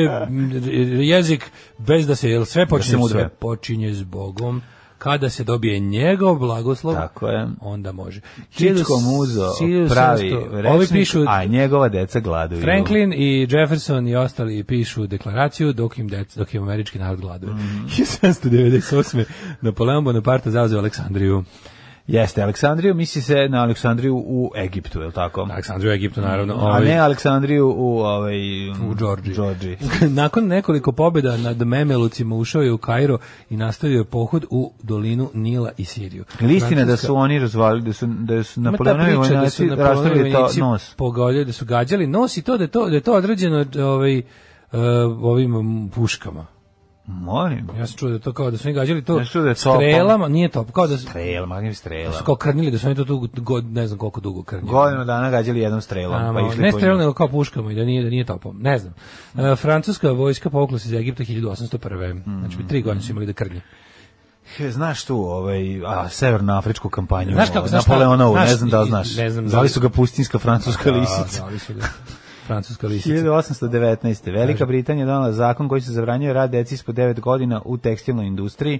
jezik bez da se, jel sve počinje, mudruje. sve počinje s Bogom. Kada se dobije njegov blagoslov, Tako je. onda može. Čičko muzo 1700 pravi Ovi pišu a njegova deca gladuju. Franklin i Jefferson i ostali pišu deklaraciju dok im dec, dok im američki narod gladuje. Mhm. 1798. Napoleon Bonaparte zauzeo Aleksandriju. Jeste, Aleksandriju misli se na Aleksandriju u Egiptu, je li tako? Aleksandriju u Egiptu, naravno. A ovaj, ne Aleksandriju u ovaj u Džordžiji. Džordžiji. Nakon nekoliko pobjeda nad Memelucima ušao je u Kairo i nastavio je pohod u dolinu Nila i Siriju. Ili istina da su oni razvalili, da su, da su Napoleonovi da vojnaci Napoleonovi rastavili to nos. Pogoljali, da su gađali nos i to da je to, da je to određeno ovaj, uh, ovim puškama. Molim. Ja sam čuo da to kao da su oni gađali to Ja da je strelama, nije to, kao da su, Strela, magniv strela. da su kao krnili, da su oni to tu god, ne znam koliko dugo krnili. Godinu dana gađali jednom strelom, A, pa išli ne strelom, nego kao puškama i da nije, da nije topom. Ne znam. E, francuska vojska povukla se iz Egipta 1801. Znači, tri godine su imali da krnje. He, Znaš tu, ovaj, a, severnoafričku kampanju, Znaš kako, ovaj, znaš Napoleonovu, ne znam da li znaš. ne znam da li- su ga pustinska francuska lisica. Da, da, su ga- francuska lisica. 1819. Velika Britanija donala zakon koji se zabranjuje rad deci ispod 9 godina u tekstilnoj industriji,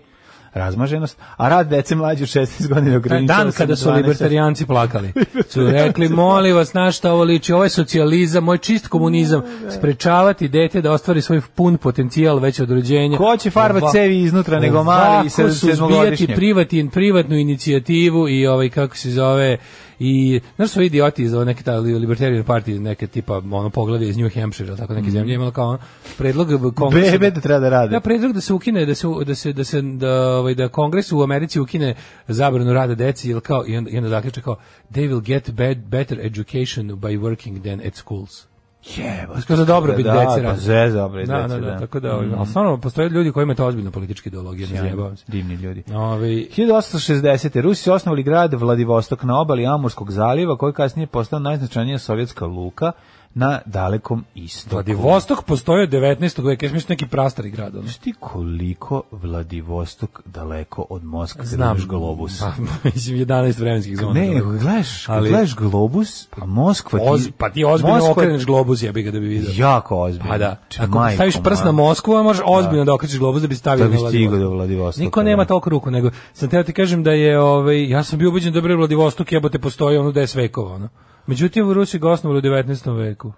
razmaženost, a rad dece mlađe od 16 godina Taj ograničava dan kada su 12 libertarijanci plakali. Su rekli, molim vas, na šta ovo liči, ovo je socijalizam, ovo je čist komunizam, sprečavati dete da ostvari svoj pun potencijal već od rođenja. Ko će farbat cevi iznutra nego mali ovako i sedmogodišnjak? privati, privatnu inicijativu i ovaj, kako se zove, i znaš su idioti iz neke ta libertarian party neke tipa ono poglavlje iz New Hampshire ili tako neke zemlje imala kao ono, predlog kongresa Bebe da treba da rade. Ja predlog da se ukine da se da se da se da ovaj da kongres u Americi ukine zabranu rada deci ili kao i onda, i onda zaključa kao they will get bad, better education by working than at schools. Jebo. Kao za dobrobit Da, dece pa radi. za dobrobit da, da, da, da. tako da, ovaj, Mhm. ali stvarno postoje ljudi koji imaju to ozbiljno političke ideologije, ne zajebavam se. Divni ljudi. Ovaj 1860. Rusi osnovali grad Vladivostok na obali Amurskog zaliva, koji kasnije postao najznačajnija sovjetska luka na dalekom istoku. Vladivostok postoji od 19. veka, ja mislim neki prastari grad. Ono. Znaš ti koliko Vladivostok daleko od Moskve Znam, gledaš globus? Pa, mislim 11 vremenskih zona. ne, gledaš, Ali- gledaš globus, a Moskva ti... Oz, pa ti ozbiljno Moskva- okreneš globus, jebi ga da bi vidio. Jako ozbiljno. Pa da. Ako majko staviš prst na. Moskvu, a možeš ozbiljno da okrećeš globus da bi stavio Da bi Vladivostok. do Vladivostoka. Niko nema da. toliko ruku, nego sam teo ti kažem da je, ovaj, ja sam bio ubeđen da je Vladivostok jebote postoji ono 10 vekova, ono. Međutim, u Rusi ga osnovali u 19. veku.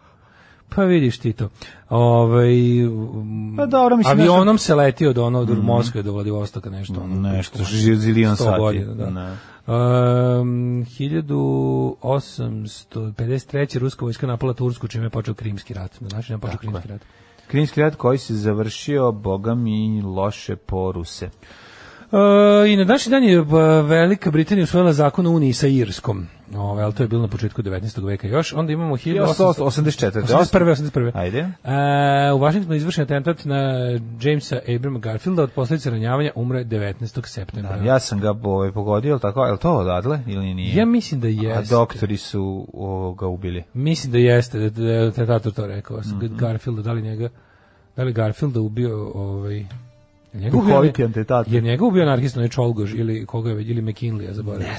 Pa vidiš ti to. Ovaj, Pa dobro, mislim, avionom se leti od ono, od Moskve do Vladivostoka, nešto. Ono, Nešto, zilion 100 sati. godina, da. Ne. Um, 1853. ruska vojska napala Tursku, čime je počeo Krimski rat. Na način je počeo Krimski rat. Krimski rat koji se završio, boga mi, loše po Ruse. Uh, I na današnji dan je uh, Velika Britanija usvojila zakon o Uniji sa Irskom. Ove, ali to je bilo na početku 19. veka još. Onda imamo 1884. 1884. 81. 81. Ajde. Uh, u Washingtonu izvršen atentat na Jamesa Abrama Garfielda od posljedice ranjavanja umre 19. septembra. Ja sam ga ovaj, pogodio, tako? Je li to odatle ili nije? Ja mislim da A jeste. doktori su o, ga ubili. Mislim da jeste, da, da je tetator to rekao. Mm. -hmm. Garfielda, da li njega, da li Garfielda ubio ovaj, Duhoviti antetator. je njega ubio anarhist, onaj Čolgož ili koga je, ili McKinley, ja zaboravim. Ne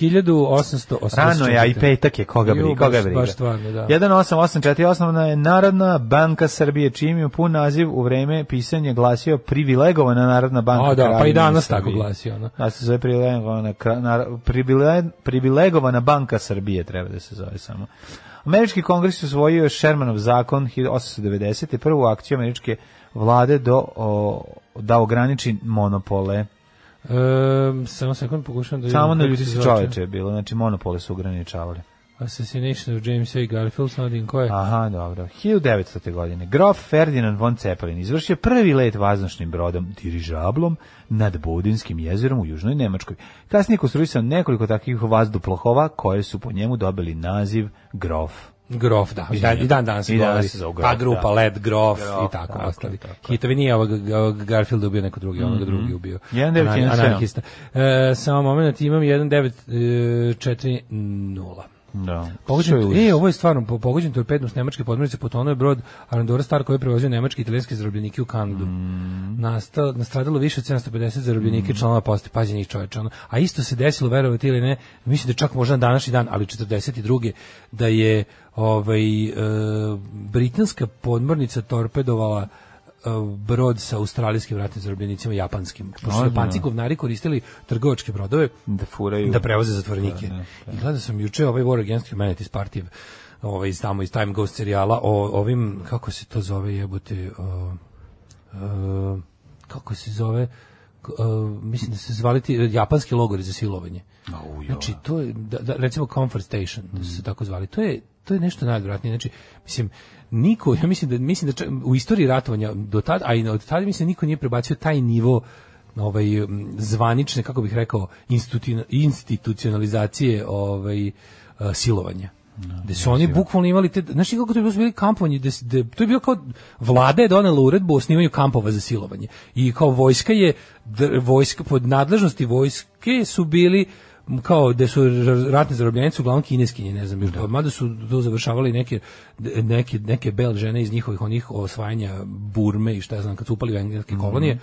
1884. Rano je, a i petak je, koga briga, koga briga. baš stvarno, da. 1884 osnovna je Narodna banka Srbije, čim je pun naziv u vreme pisanja glasio privilegovana Narodna banka A, da, pa i danas Srbije. tako glasi, ono. Da se zove privilegovana, privilegovana banka Srbije, treba da se zove samo. Američki kongres usvojio je Shermanov zakon 1890. prvu akciju američke vlade do, o, da ograniči monopole. Um, samo sekund, pokušam da Samo na ljudi se čoveče je bilo, znači monopole su ograničavali. Assassination of James A. Garfield, samo da vidim ko je. Aha, dobro. 1900. godine. Grof Ferdinand von Zeppelin izvršio prvi let vazdušnim brodom dirižablom nad Budinskim jezerom u Južnoj Nemačkoj. Kasnije konstruisan nekoliko takvih vazduplahova koje su po njemu dobili naziv Grof. Grof, da. I dan, i dan danas se zove Grof, A grupa da. Led Grof, Grof, i tako. tako, ostali. tako. Hitovi nije ovog, ovog Garfielda ubio neko drugi, onoga drugi ubio. 1917. Anar- Anarhista. E, samo moment, imam 1940. Da. Pogođen, Što je užas? e, ovo je stvarno po, pogođen torpedom s nemačke podmornice potonuo je brod Arandora Star koji je prevozio nemačke i italijanske zarobljenike u Kanadu. Mm. Nastalo, nastradalo više od 750 zarobljenika i članova poste, njih čoveče. Ono. A isto se desilo, verovati ili ne, mislim da čak možda na današnji dan, ali 42. da je ovaj, e, britanska podmornica torpedovala uh, brod sa australijskim ratnim zarobljenicima japanskim. Pošto su. Japanci govnari koristili trgovačke brodove Da furaju. da prevoze zatvorenike. Da, da, I gledao sam juče ovaj War Against Humanity Party ovaj iz tamo iz Time Ghost serijala o ovim kako se to zove jebote o, o, kako se zove o, mislim da se zvali ti japanski logori za silovanje. Au, jo. Znači to je da, da, recimo Comfort Station da su se tako zvali. To je to je nešto najodvratnije. Znači mislim niko ja mislim da mislim da čak u istoriji ratovanja do tada a i od tada mislim da niko nije prebacio taj nivo ovaj zvanične kako bih rekao institu- institucionalizacije ovaj eh, silovanja. Da su oni bukvalno imali te, znaš ti kako to je bilo bili kampovi, da, da, to je bilo kao, vlada je donela uredbu o osnivanju kampova za silovanje. I kao vojska je, dr- vojska, pod nadležnosti vojske su bili kao da su r- ratne zarobljenice uglavnom kineskinje, ne znam, to, mada su to završavali neke, neke, neke bel žene iz njihovih onih osvajanja Burme i šta ja znam, kad su upali u engleske kolonije,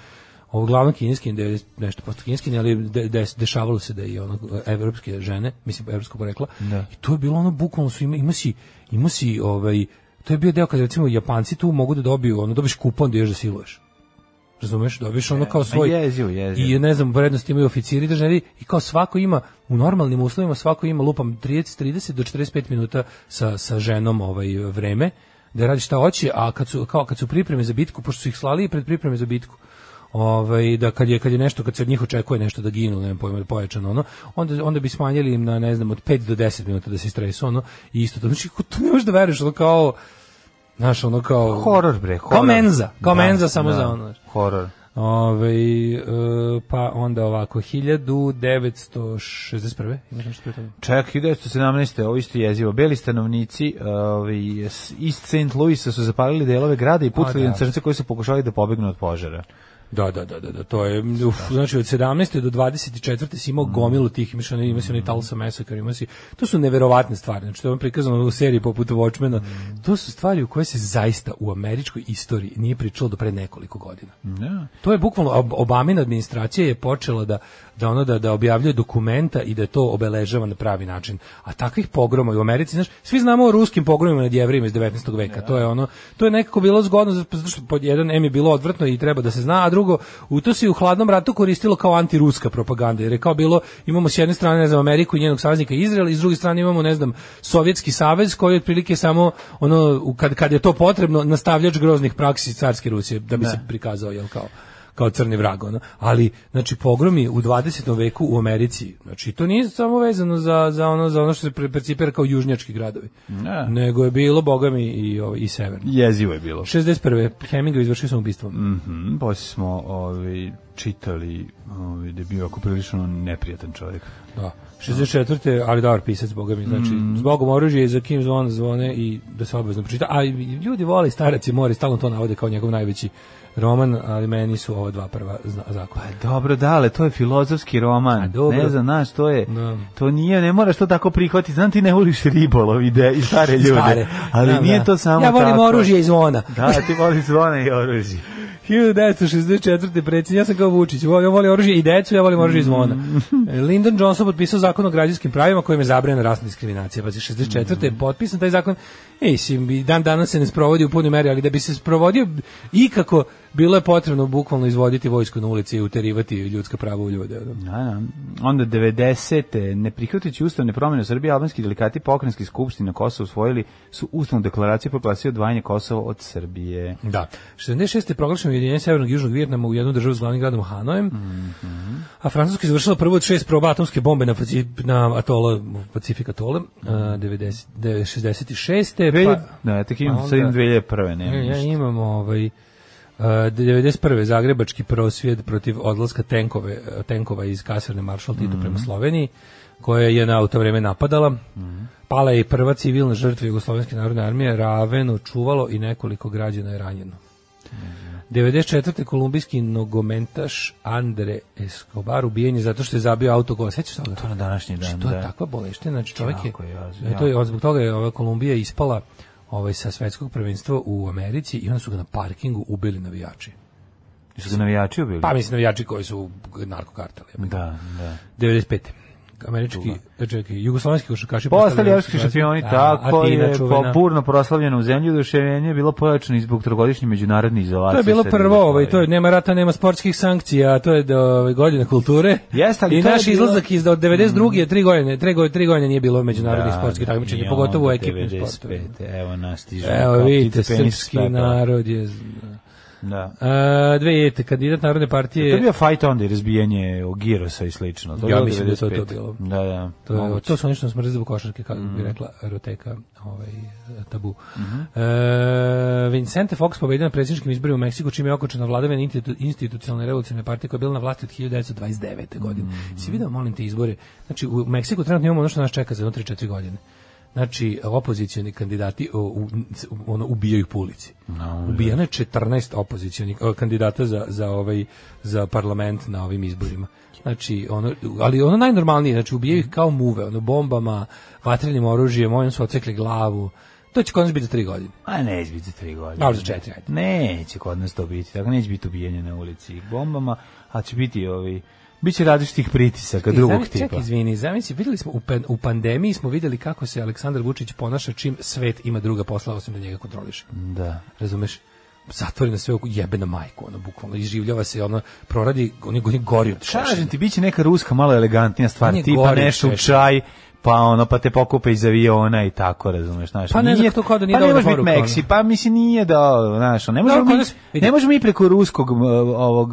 uglavnom kineski, da je nešto posto kineski, ali de, de, dešavalo se da i ono evropske žene, mislim evropskog porekla. I to je bilo ono bukvalno su ima, ima si ima si ovaj to je bio deo kad recimo Japanci tu mogu da dobiju, ono dobiš kupon da ješ da siluješ. Razumeš, dobiješ ono kao svoj jezivo, jezivo. i ne znam, vrednost imaju oficiri državni i kao svako ima u normalnim uslovima svako ima lupam 30 30 do 45 minuta sa sa ženom ovaj vreme da radi šta hoće, a kad su kao kad su pripreme za bitku, pošto su ih slali i pred pripreme za bitku. Ovaj da kad je kad je nešto kad se od njih očekuje nešto da ginu, ne znam pojma da pojačano ono, onda onda bi smanjili im na ne znam od 5 do 10 minuta da se stresu ono i isto to znači to ne možeš da veruješ ono kao Znaš, ono kao... Horor, bre, horor. Kao menza, kao Da, menza samo da, za ono. Horor. Ove, e, pa onda ovako, 1961. Imaš nešto pre toga? Čak 1917. ovo isto jezivo. Beli stanovnici s- iz St. Louisa su zapalili delove grada i pucali da. na crnce koji su pokušali da pobegnu od požara. Da, da, da, da, da, to je, uf, znači od 17. do 24. si imao gomilu tih, imaš onaj, ima si onaj Tulsa Massacre, ima si, to su neverovatne stvari, znači to je vam prikazano u seriji poput Watchmena, to su stvari u koje se zaista u američkoj istoriji nije pričalo do pre nekoliko godina. Da. To je bukvalno Ob- Obamina administracija je počela da da ono da da objavljuje dokumenta i da to obeležava na pravi način. A takvih pogroma i u Americi, znaš, svi znamo o ruskim pogromima nad Jevrejima iz 19. veka. To je ono, to je nekako bilo zgodno zato što pod jedan M je bilo odvrtno i treba da se zna, a drugo u to se u hladnom ratu koristilo kao antiruska propaganda. Jer je kao bilo imamo s jedne strane ne znam Ameriku i njenog saveznika Izrael i s druge strane imamo ne znam Sovjetski savez koji je otprilike samo ono kad kad je to potrebno nastavljač groznih praksi carske Rusije da bi se prikazao jel kao kao crni vrag ono. Ali znači pogromi u 20. veku u Americi, znači to nije samo vezano za za ono za ono što se pre- percipira kao južnjački gradovi. Da. Nego je bilo bogami i ovaj i severni. Jezivo je bilo. 61. Hemingway izvršio samoubistvo. Mhm, poslije smo ovaj, čitali ovaj, da je bio ako prilično neprijatan čovjek. Da. 64. ali dobar pisac, boga mi, znači, Mm. zbogom oružje i za kim zvon zvone i da se obavezno pročita. A ljudi vole starac i mori, stalno to navode kao njegov najveći roman, ali meni su ova dva prva zakona. Dobro, dale, to je filozofski roman. A, dobro. Ne znam, znaš, to je, Da. to nije, ne moraš to tako prihvatiti. Znam ti ne voliš ribolov i, de, i stare ljude, Stare. ali Da, nije da. to samo Ja volim tako. oružje i zvona. Da, ti voliš zvona i oružje. 1964. predsjednik, ja sam kao Vučić, ja volim oružje i decu, ja volim oružje i zvona. Lyndon Johnson potpisao zakon o građanskim pravima kojim je zabranjena rasna diskriminacija. Pazi, 64. je potpisan taj zakon, ej, dan danas se ne sprovodi u punoj meri, ali da bi se sprovodio ikako, bilo je potrebno bukvalno izvoditi vojsku na ulici i uterivati ljudska prava u ljude. Da, da. Onda 90. ne prihvatajući ustavne promjene u Srbiji, albanski delikati pokrenjski skupština Kosova usvojili su ustavnu deklaraciju proglasio odvajanje Kosova od Srbije. Da. 66. je proglašeno ujedinjenje Severnog i Južnog Vijetnama u jednu državu s glavnim gradom Hanojem. A Francuska je završila prvo od šest proba atomske bombe na, na atola, Pacifik atole, uh, 90, 66. Dvelje, Pa, da, tek imam, a sad imam onda- 2001. Ne, Ja, ja imam ovaj 91. Zagrebački prosvjed protiv odlaska tenkove, tenkova iz kasarne Maršal Tito prema Sloveniji, koja je na auto vreme napadala. Pala je i prva civilna žrtva Jugoslovenske narodne armije, Raveno čuvalo i nekoliko građana je ranjeno. 94. kolumbijski nogomentaš Andre Escobar ubijen je zato što je zabio autogol. Sećaš se toga? To na današnji dan, Znači, to je da. takva boleština, znači čovjek je, Jako je, to je, zbog toga je ova Kolumbija ispala ovaj, sa svetskog prvenstva u Americi i onda su ga na parkingu ubili navijači. Su ga navijači ubili? Pa mislim navijači koji su narkokarteli. Da, da. 95. američki, e, čekaj, jugoslovenski košarkaši Postali evropski šampioni, Da, tako je po burno proslavljeno u zemlji oduševljenje je bilo pojačano zbog trogodišnje međunarodne izolacije. To je bilo prvo, ovaj, to je nema rata, nema sportskih sankcija, to je do ovaj, godina kulture. Jeste, ali I to je naš bilo- izlazak iz od 92. je tri godine, tri godine, tri godine nije bilo međunarodnih Da, sportskih da, takmičenja, pogotovo u ekipnim 95. sportovima. Evo nas stiže. Evo vidite, srpski narod je... Da. A, dve jete, kandidat Narodne partije... To je bio fight onda i razbijanje Girosa i slično. To Ja mislim da je to- to 95. bilo. Da, da. To, to su oni što nas mrze zbog košarke, kako Mm. bi rekla Roteka, ovaj, tabu. Mhm. e, Vincente Fox pobedio na predsjedničkim izborima u Meksiku, čime je okočena vladavina institu, institucionalne revolucionarne partije koja je bila na vlasti od 1929. godine. Mhm. Si video, molim te, izbore? Znači, u Meksiku trenutno imamo ono što nas čeka za jedno 3-4 godine. Znači, opozicioni kandidati u, ono, ubijaju po ulici. Ubijano je 14 opozicionih kandidata za, za, ovaj, za parlament na ovim izborima. Znači, ono, ali ono najnormalnije, znači ubijaju ih kao muve, ono, bombama, vatrenim oružjem, ovim su ocekli glavu. To će kod nas biti za tri godine. A neće biti za tri godine. Ali za četiri, ajde. Neće kod nas to biti. Tako neće biti ubijanje na ulici bombama, a će biti ovi... Biće različitih pritisaka drugog Zamisli- tipa. Čekaj, izvini, zamisli, videli smo u, u pandemiji smo videli kako se Aleksandar Vučić ponaša čim svet ima druga posla osim da njega kontroliše. Da. Razumeš? Zatvori na sve oko jebe na majku, ono bukvalno izživljava se, ono proradi, on je, on je gori od Kažem šešelja. ti, bit će neka ruska malo elegantnija stvar, je tipa nešto u čaj, pa ono, pa te pokupe iz aviona i tako, razumeš, znaš. Pa ne znam, to kao da nije pa ne biti poruka, Meksi, pa mislim nije da, znaš, ne možemo, Dobro, kod mi, vidi. ne možemo mi preko ruskog ovog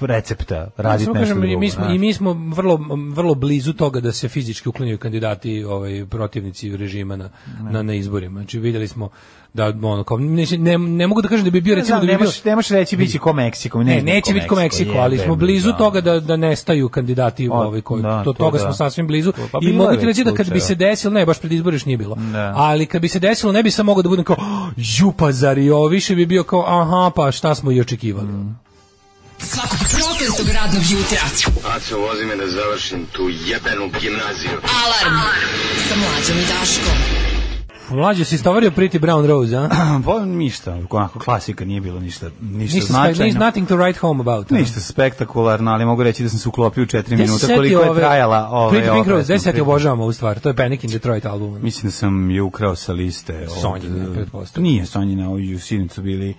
recepta raditi Samo nešto kažem, i drugo. mi smo, znaš. I mi smo vrlo, vrlo blizu toga da se fizički uklanjaju kandidati ovaj, protivnici režima na, na, na izborima. Znači vidjeli smo da ono kao ne, ne, ne mogu da kažem da bi bio Ne recimo znam, da bi ne bio ne možeš reći biće ko Meksiko. Ne, neće biti ko Meksiko, ali smo blizu toga da da nestaju kandidati O, ovaj koji da, to to toga da. smo sasvim blizu Pa i bilo mogu ti reći da kad bi se desilo, ne baš pred izbore još nije bilo. Da. Ali kad bi se desilo ne bi sam mogao da budem kao "Oh, ju pa zar i ovo više bi bio kao aha pa šta smo i očekivali. Svakog prokletog radnog jutra. Aco, vozi me da završim tu jebenu gimnaziju. Alarm. Sa mlađom i Daškom. Mlađe si istovario Pretty Brown Rose, a? Pa ništa, onako klasika, nije bilo ništa, ništa, Ništa, značajno. ništa, nothing to write home about. Ništa spektakularno, ali mogu reći da sam se uklopio u četiri Gde si minuta setio koliko je trajala ove, Pretty Pink ova Rose, gde pesma. se setio obožavam ovu stvar, to je Panic in Detroit album. Mislim da sam je ukrao sa liste. od- Sonjine, pretpostavljam. Nije Sonjina, ovi u Sinicu bili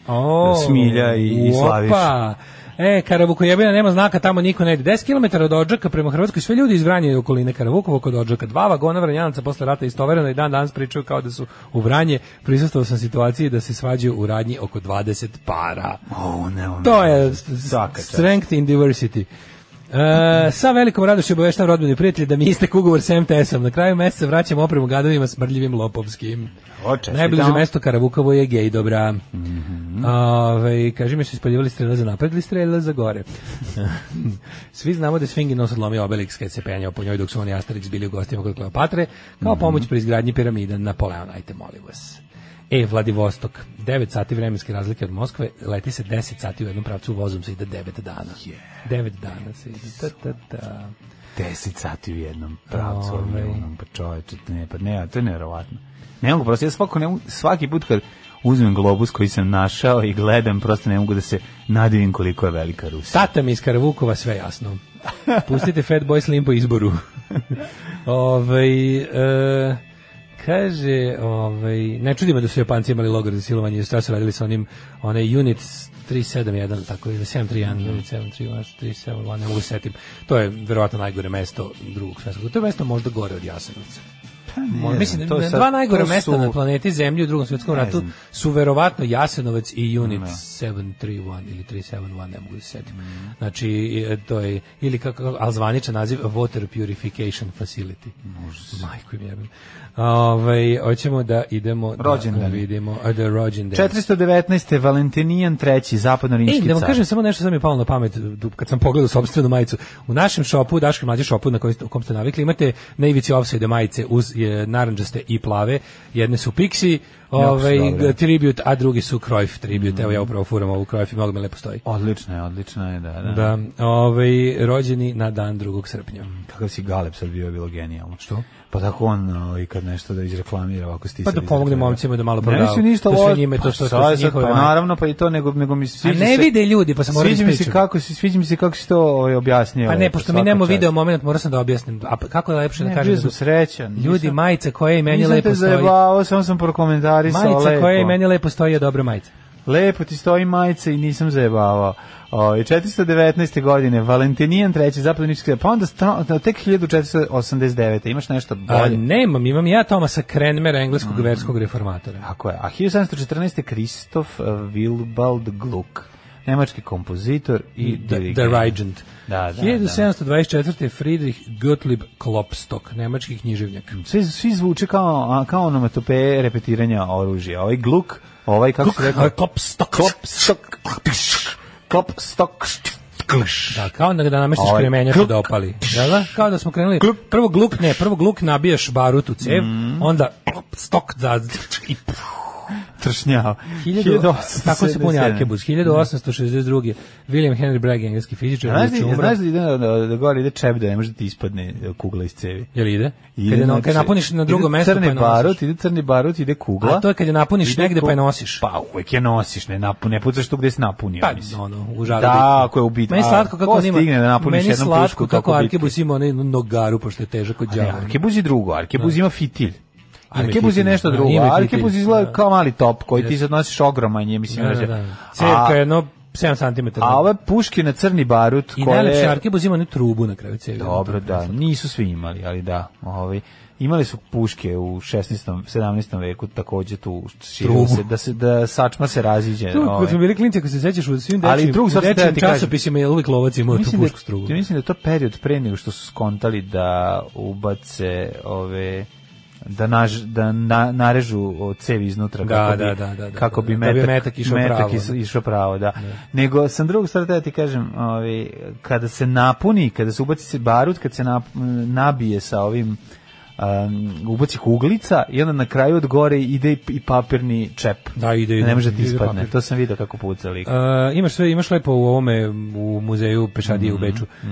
Smilja i, i Slaviš. Opa! E, Karavukojebina nema znaka, tamo niko ne ide. 10 km od Odžaka prema Hrvatskoj, sve ljudi iz Vranje i okoline Karavukovo kod Odžaka. Dva vagona Vranjanaca posle rata istovereno i dan danas pričaju kao da su u Vranje. Prisustvovao sam situaciji da se svađaju u radnji oko 20 para. O, ne, ne, To je strength in diversity. E, sa velikom radošću obaveštam rodbeni prijatelji da mi istek ugovor sa MTS-om. Na kraju meseca vraćam opremu gadovima smrdljivim lopovskim. O, čestitam. Najbliže mesto Karavukovo je gej dobra. Ove, kaži mi se ispaljivali strela za napred ili strela za gore. Svi znamo da je Sfingi nos odlomio Obelix kad se penjao po njoj dok su oni Asterix bili u gostima kod Kleopatre kao pomoć pri izgradnji piramida Napoleon. Ajte, molim vas. E, Vladivostok, 9 sati vremenske razlike od Moskve, leti se 10 sati u jednom pravcu, vozom se ide 9 dana. 9 dana se ide. Ta, ta, ta. 10 sati u jednom pravcu avionom, pa čoveče, ne, pa ne, to je nevjerovatno. Ne mogu, prosto, ja svako, ne mogu, svaki put kad uzmem globus koji sam našao i gledam, prosto ne mogu da se nadivim koliko je velika Rusija. Tata mi iz Karavukova, sve jasno. Pustite Fat Boy Slim po izboru. ovaj e, kaže, ovaj, ne čudi me da su Japanci imali logor za silovanje, jer šta su radili sa onim, onaj unit 371, tako ili 731, unit 731, 371, ne mogu se setim. To je verovatno najgore mesto drugog svjetskog. To je mesto možda gore od Jasenovca. Mo- Mislim, znam, to sad- dva najgore to mesta su- na planeti Zemlji u drugom svjetskom Ne ratu znam. su verovatno Jasenovac i Unit 731 ili 371, ne mogu da se setim. Znači, e, to je, ili kako, ali zvaničan naziv Water Purification Facility. Majko im jebem. Ovaj, hoćemo da idemo da Rođendani. vidimo uh, The Rođendan. 419. Valentinijan III. zapadno-rimski Ej, da vam car. kažem samo nešto sam mi palo na pamet kad sam pogledao sopstvenu majicu. U našem šopu, Daške mlađe šopu na kojem u kom ste navikli, imate na ivici offside majice uz je, naranđaste i plave. Jedne su Pixi, ovaj, dobro. tribute, a drugi su Cruyff tribute. Evo ja upravo furam ovu Cruyff i mnogo me lepo stoji. Odlično je, odlično je, da, da. Da, ovaj, rođeni na dan 2. srpnja. Kakav si Galeb sad bio, je bilo genijalno. Što? Pa tako on ovaj, kad nešto da izreklamira ovako stisali. Pa da pomogne momcima da malo Ne prodaju. mislim ništa Da ovo. njime to što- pa, su njihove pa naravno pa i to nego nego mi se A ne se- vide ljudi, pa sam morao Sviđa da mi se kako si sviđa mi se kako si to ovaj objasnio. Pa ne, pošto mi nemamo video moment, morao sam da objasnim. A pa kako je lepše da kažem? bio sam srećan. Ljudi, Nisam- majica koja je i meni Nisam lepo te stoji. zajebavao, samo sam prokomentarisao Majica lepo. koja je i meni lepo stoji je dobra majica. Lepo ti stoji majica i nisam zajebavao. O, 419. godine, Valentinijan treći, zapadnički, pa onda sta- tek 1489. Imaš nešto A, bolje? nemam, imam ja Tomasa Krenmera, engleskog verskog reformatora. Tako je. A 1714. Kristof Wilbald Gluck, nemački kompozitor i dirigent. the Regent. Da, da, 1724. Friedrich Gottlieb Klopstock, nemački književnjak. Svi, svi zvuče kao, kao onomatopeje repetiranja oružja. Ovaj Gluck, ovaj, kako se rekao? Klopstock. Klopstock. Klopstock. Da, kao da da namestiš Ovaj, kremenjač gluk. da opali. Jel da? Kao da smo krenuli. Prvo gluk, ne, prvo gluk nabijaš barut u cev, Mm. onda stok za i Tršnjao. 1000 tako se puni 1877. arkebus. 1862. William Henry Bragg, engleski fizičar, Znaš juče da, znaš da ide da, da, da gore ide čep da ne može da ti ispadne kugla iz cevi. Jel ide? Ide, Kad, je, na- kad napuniš na drugo mesto crni pa je nosiš. barut, ide crni barut, ide kugla. A to je kad je napuniš Ide negde ku- pa je nosiš. Pa uvek je nosiš, ne, napu, ne pucaš tu gde si napunio. Pa, mislim. ono, u žaru Da, ako je ubitno. Meni slatko kako ko on ima. stigne da napuniš meni jednom slatko pušku kako toliko bitke? Arkebus ima onaj nogaru, pošto je težak od Ne, đavola. Arkebuz je drugo, Arkebuz ima fitilj. Ima Arkebuz je nešto da, drugo. ima fitilj, Arkebuz izgleda da. kao mali top koji ti sad nosiš ogroman je, mislim. Da, da, da, da. da. Cerka je jedno 7 cm. A ove puške na crni barut I koje... najlepše Arkebus ima onu trubu na kraju cevi. Dobro, da, nisu svi imali, ali da, ovaj imali su puške u 16. 17. veku takođe tu širilo se da se da sačma se raziđe, Tu, kad smo bili klinci, ako se sećaš u svim Ali dečijim, drugu stvar sam dečijim časopisima je uvijek lovac imao tu da, pušku strugu. ja mislim da je to period pre nego što su skontali da ubace ove da naž, da na, narežu cevi iznutra Da, kako da, bi, da, da, da, kako da, bi da metak, bi metak išao pravo. is- išao pravo, da. Nego sam drugu stvar da ti kažem, ovaj kada se napuni, kada se ubaci se barut, kad se nap, nabije sa ovim um, ubaci uglica i onda na kraju od gore ide i, papirni čep. Da, ide, ide. Ne može ti ispadne. To sam video kako puca lik. Uh, imaš sve, imaš lepo u ovome u muzeju Pešadije Mhm, u Beču. Uh,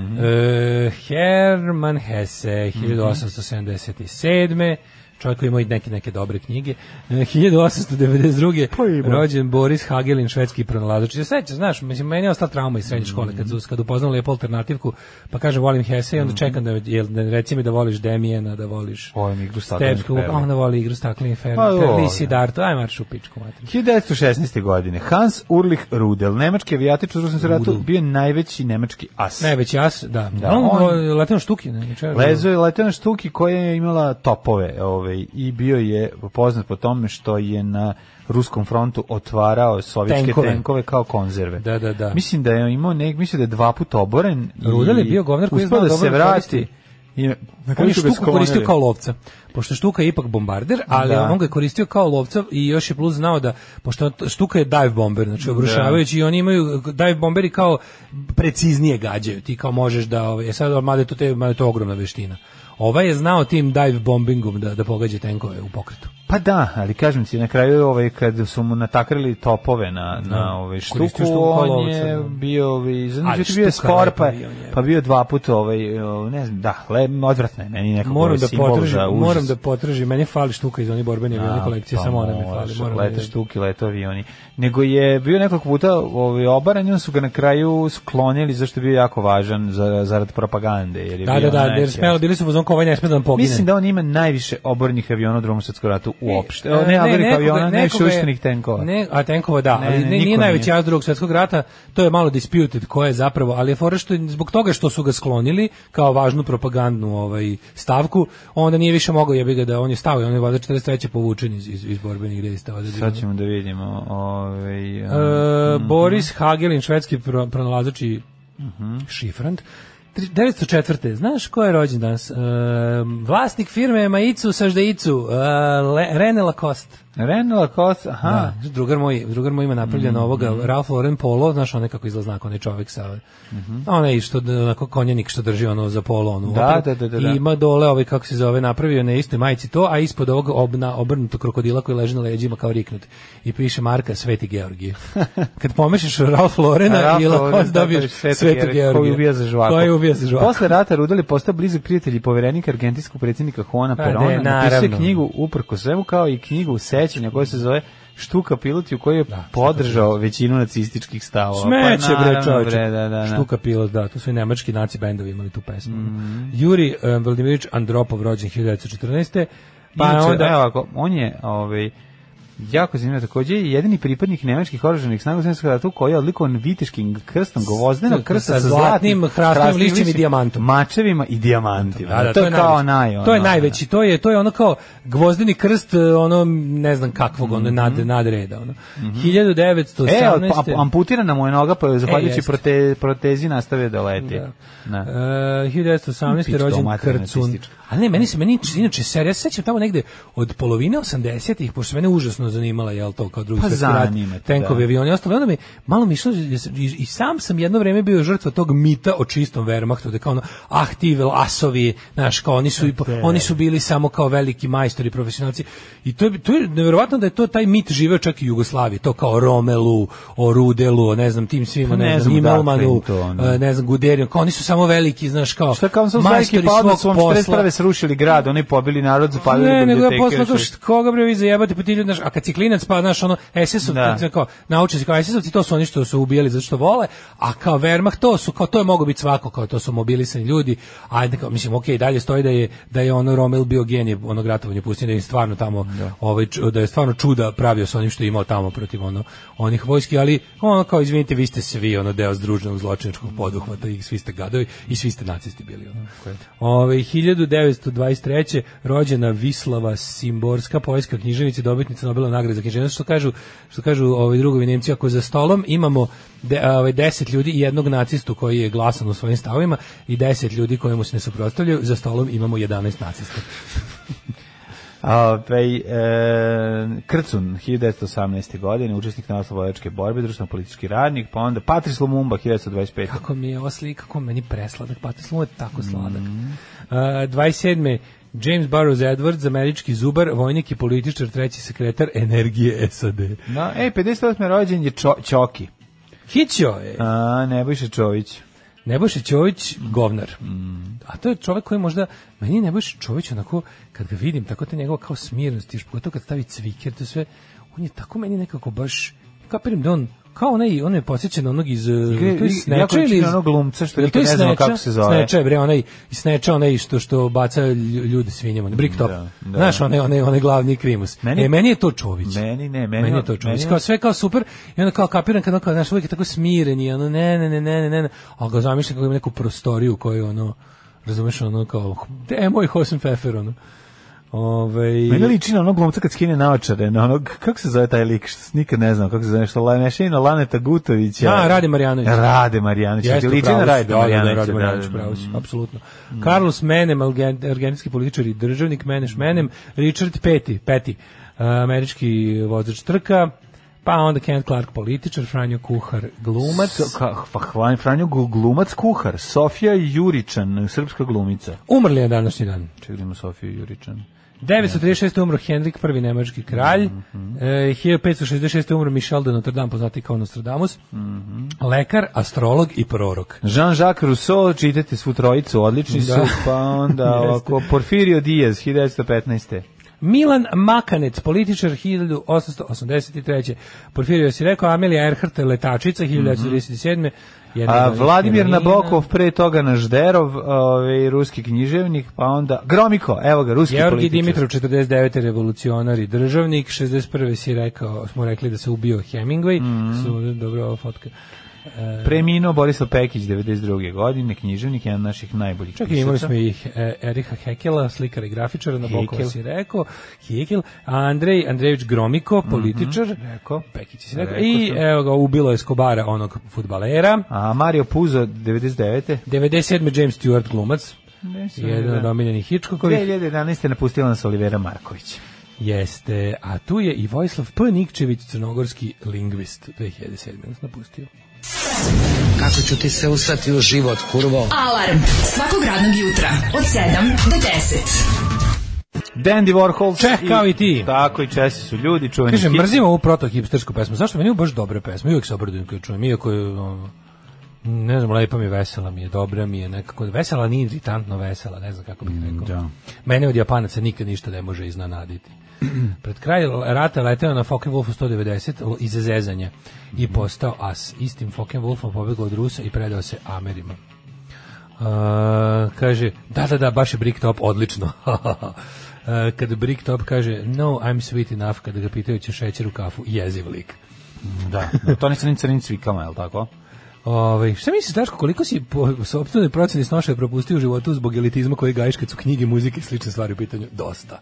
Herman Hesse 1877. Čovjek koji ima i neke neke dobre knjige. Uh, 1892. Pa rođen Boris Hagelin, švedski pronalazač. Ja sećam, znaš, mislim meni je ostala trauma iz srednje škole kad Mhm. su kad upoznali lepo alternativku, pa kaže volim Hesse i onda čekam da jel da reci mi da voliš Demijena, da voliš Volim igru Stepsku, a onda voli igru staklenih Pa, ferma, dobro. Lisi Darto, aj marš u pičku materinu. 1916. godine Hans Urlich Rudel, nemački avijatič u svjetskom ratu, bio najveći nemački as. Najveći as, da. Da, on, on- on leteo štuki, ne, Lezo je leteo na štuki koja je imala topove ovaj, i bio je poznat po tome što je na ruskom frontu otvarao sovjetske Tenkove. tenkove, kao konzerve. Da, da, da. Mislim da je imao nek, mislim da je dva puta oboren. Rudel je bio govnar koji je znao da dobro se da vrati. I, na On kraju je štuku koristio kao lovca. Pošto štuka je ipak bombarder, ali Da. on ga je koristio kao lovca i još je plus znao da, pošto štuka je dive bomber, znači obrušavajući i oni imaju dive bomberi kao preciznije gađaju. Ti kao možeš da, ovaj, e sad, mada je to, te, mada je to ogromna veština. Ovaj je znao tim dive bombingom da, da pogađa tenkove u pokretu. Pa da, ali kažem ti, na kraju ovaj, kad su mu natakrili topove na, na ovaj, štuku, štuku on je da. bio, ovaj, znači bio je spor, pa, bio, pa bio dva puta, ovaj, o, ne znam, da, le, odvratno je, meni nekako Moram ovaj da simbol potražim, za užas. moram da potražim, meni fali štuka iz onih borbeni avioni A, kolekcije, pa samo ona mi fali. Moram da lete štuki, lete avioni. Nego je bio nekoliko puta ovaj, obaran su ga na kraju sklonili zašto je bio jako važan za, zarad propagande. Jer je Da, bio da, da, jer smelo, bili su u kao ovaj ne sme da nam pogine. Mislim da on ima najviše obornih aviona u drugom svjetskom ratu uopšte. E, ne, ne, aviona, najviše nekoga je- uništenih tenkova. Ne, a tenkova da, Ne, ali ne, ne, nije najveći jas drugog svjetskog rata, to je malo disputed ko je zapravo, ali je fora što zbog toga što su ga sklonili kao važnu propagandnu ovaj stavku, onda nije više mogao jebi ga da on je stao i on je valjda 43. povučen iz, iz, iz borbenih gdje Da Sad ćemo da vidimo. Ovaj, E, Boris Hagelin, švedski pro, pronalazač i šifrant, Tri- 904. Znaš ko je rođen danas? E, vlasnik firme Maicu Saždeicu, e, Le, René Lacoste. René Lacoste, aha. Da, drugar moj, drugar moj ima napravljeno ovoga Ralph Lauren polo, znaš onaj kako izgleda znak, onaj čovjek sa onaj što onako konjenik što drži ono za polo onu. Da, da, da, da, da. I ima dole ovaj kako se zove napravio na istoj majici to, a ispod ovog obna obrnutog krokodila koji leži na leđima kao riknut. I piše marka Sveti Georgije. Kad pomešaš Ralph Laurena Ralph i Lacoste da, dobiješ Svetog Svetog Georgija, Georgija. koji ubija za žvaku. Koji ubija za žvaku. Posle rata Rudel je postao blizak prijatelj i poverenik argentinskog predsjednika Juana Pa, Perona. Napisao je knjigu uprko svemu kao i knjigu sećanja koja se zove Štuka pilot u kojoj je podržao većinu nacističkih stavova. Smeće Pa, bre bre, da, da, da. Štuka pilot, da, to su i nemački naci bendovi imali tu pesmu. Juri um, Vladimirović Andropov rođen 1914. Pa Pa onda evo ovako, on je ovaj, jako zanimljivo takođe je jedini pripadnik nemačkih oružanih snaga u svetskom ratu koji je odlikovan viteškim krstom govozdenog krsta Sa sa, zlatnim hrastovim lišćem i dijamantom. mačevima i dijamantima. Da, da, to, je kao najveći. naj ono, To je najveći, to je to je ono kao gvozdeni krst, ono ne znam kakvog, ono nad nadreda, ono. 1918. E, od- pa- amputirana mu je noga, pa je zahvaljujući jeste. prote, protezi nastavio da leti. Da. Da. E, 1918. Pička rođen Krcun. nacistička. A ne, meni se meni inače serija, ja se sećam tamo negde od polovine 80-ih, pošto mene užasno zanimala, jel to kao drugi Pa rat, tenkovi, da. avioni, ostalo. Onda mi malo mi išlo, i, i sam sam jedno vreme bio žrtva tog mita o čistom Wehrmachtu, da kao ono, ah, ti vel asovi, znaš, kao oni su, i oni su bili samo kao veliki majstori, profesionalci. I to je, to je nevjerovatno da je to taj mit živeo čak i u Jugoslaviji, to kao o Romelu, o Rudelu, o ne znam, tim svima, Pa ne, ne znam, Imelmanu, to, e, ne znam, Guderiju, kao oni su samo veliki, znaš, kao Šta kao sam majstori pa svog su vam posla. 41. srušili grad, oni pobili narod, zapalili Ne, nego ja biblioteke. posle kao još- št- koga bre vi zajebate pa ti ljudi znaš, a kad si klinac pa znaš ono SS-ovci Da. kao naučnici kao SS-ovci to su oni što su ubijali zato što vole, a kao Wehrmacht to su kao to je moglo biti svako kao to su mobilisani ljudi. Ajde kao mislim okej, dalje stoji da je da je ono Rommel bio genije onog ratovanja pustinje da je stvarno tamo ovaj ču- da je stvarno čuda pravio sa onim što je imao tamo protiv ono onih vojski, ali ono kao izvinite vi ste svi ono deo združenog zločinačkog poduhvata i svi ste gadovi i svi ste nacisti bili ono. Ove, 1923. rođena Vislava Simborska, poljska književnica dobitnica Nobelove nagrade za književnost, što kažu, što kažu ovi drugovi Nemci, ako za stolom imamo de, ovaj 10 ljudi i jednog nacistu koji je glasan u svojim stavovima i 10 ljudi koji mu se ne suprotstavljaju, za stolom imamo 11 nacista. Ovaj e, Krcun 1918. godine, učesnik narodno-slobodačke borbe, društveno-politički radnik, pa onda Patrice Lumumba 1925. Kako mi je ova slika, kako meni presladak, Patris Lumumba je tako sladak. Uh, 27. James Burroughs Edwards, američki zubar, vojnik i političar, treći sekretar energije SAD. No, ej, 58. rođen je Čo, Ćoki. Hićo je. A, Nebojša Čović. Nebojša Ćović, govnar. A to je čovjek koji možda, meni Nebojša Čović onako, kad ga vidim, tako te njegova kao smirnost, još pogotovo kad stavi cviker, to sve, on je tako meni nekako baš, kapiram da on, kao onaj, on je posjećan na onog iz, je liči ili onog glumca što je rekao, ne znamo kako se zove. Je, bre, onaj, Snatcha, onaj što, što baca lju- ljude svinjama, Bricktop. Da, da. Znaš, onaj, onaj, onaj glavni krimus. Meni- e, meni je to Čović. Meni ne, meni, Meni je to meni- Kao sve kao super i onda kao kapiram kad on kao znaš uvijek je tako smiren i ono ne ne ne ne ne ne, ne. a ga zamišljam kako ima neku prostoriju u kojoj ono razumeš ono kao de moj Hosen Pfeffer ono. Ovaj Meni liči na onog glumca kad skine naočare, na onog, kako se zove taj lik, što nikad ne znam kako se zove, što la, neše na Laneta Gutovića. A, Rade Marjanović. Rade Marjanović. Jeste, liči na Rade da, da, da. Rade da, Marjanović, da, da. si, apsolutno. Carlos Menem, argen- argentinski političar i državnik, Meneš Menem, Richard Petty, Petty, američki vozač trka, pa onda Kent Clark, političar, Franjo Kuhar, glumac. So, ka, hvala, Franjo glumac kuhar, Sofija Juričan, srpska glumica. Umrli je današnji dan. Čekaj da ima Sofiju Juričan. 936. umro Henrik, prvi nemački kralj. Mhm. E, 1566. umro Michel de Notre Dame, poznati kao Nostradamus. Mhm. Lekar, astrolog i prorok. Jean-Jacques Rousseau, čitate svu trojicu, odlični su, Da. pa onda ovako, Porfirio Diaz, 1915. Milan Makanec, političar 1883. Porfirio si rekao, Amelija Earhart, letačica 1937. jedna od Mhm. A Vladimir heroina. Nabokov, pre toga Nažderov, ovaj, ruski književnik, pa onda Gromiko, evo ga, ruski Georgi političar. Dimitrov, 49. revolucionar i državnik, 61. si rekao, smo rekli da se ubio Hemingway, Mhm. su, dobro ova fotka. Preminuo Borislav Pekić 92. godine, književnik, jedan od naših najboljih imali pisaca. smo ih e, Eriha Hekela, slikara i grafičara, na Bokova si rekao, Hekel, Andrej Andrejević Gromiko, političar, Rekao. Pekić si rekao, Rekao i sam. evo ga, ubilo je Skobara, onog futbalera, A Mario Puzo 99. 97. James Stewart glumac, jedan od omiljenih Hitchcockovih, 2011. napustila nas Olivera Marković. jeste, a tu je i Vojislav P. Nikčević, crnogorski lingvist, 2007. nas napustio. Kako ću ti se usrati u život, kurvo? Alarm svakog radnog jutra od 7 do 10. Dandy Warhol. Čeh, kao i ti. Tako i Česi su ljudi, čuveni Kaže, hit. mrzim ovu proto-hipstersku pesmu. Zašto meni je baš dobra pesma? I uvijek se obradujem kad je čujem. Iako je, ne znam, lepa mi je, vesela mi je, dobra mi je, nekako, vesela, nije iritantno vesela, ne znam kako bih rekao. da. Mene od Japanaca nikad ništa ne može iznenaditi. Pred kraj rata leteo na Fokken Wolfu 190 iz zezanja i postao as. Istim Fokken Wolfom pobegao od Rusa i predao se Amerima. Uh, kaže, da, da, da, baš je Bricktop odlično. Uh, kad Bricktop kaže, no, I'm sweet enough, kada ga pitaju će šećer u kafu, jeziv lik. Da, da, to ni crnim crnim cvikama, je li tako? Ovaj šta misliš Daško koliko si po sopstvenoj proceni snošaja propustio u životu zbog elitizma koji gajiš kad su knjige, muzike i slične stvari u pitanju? Dosta.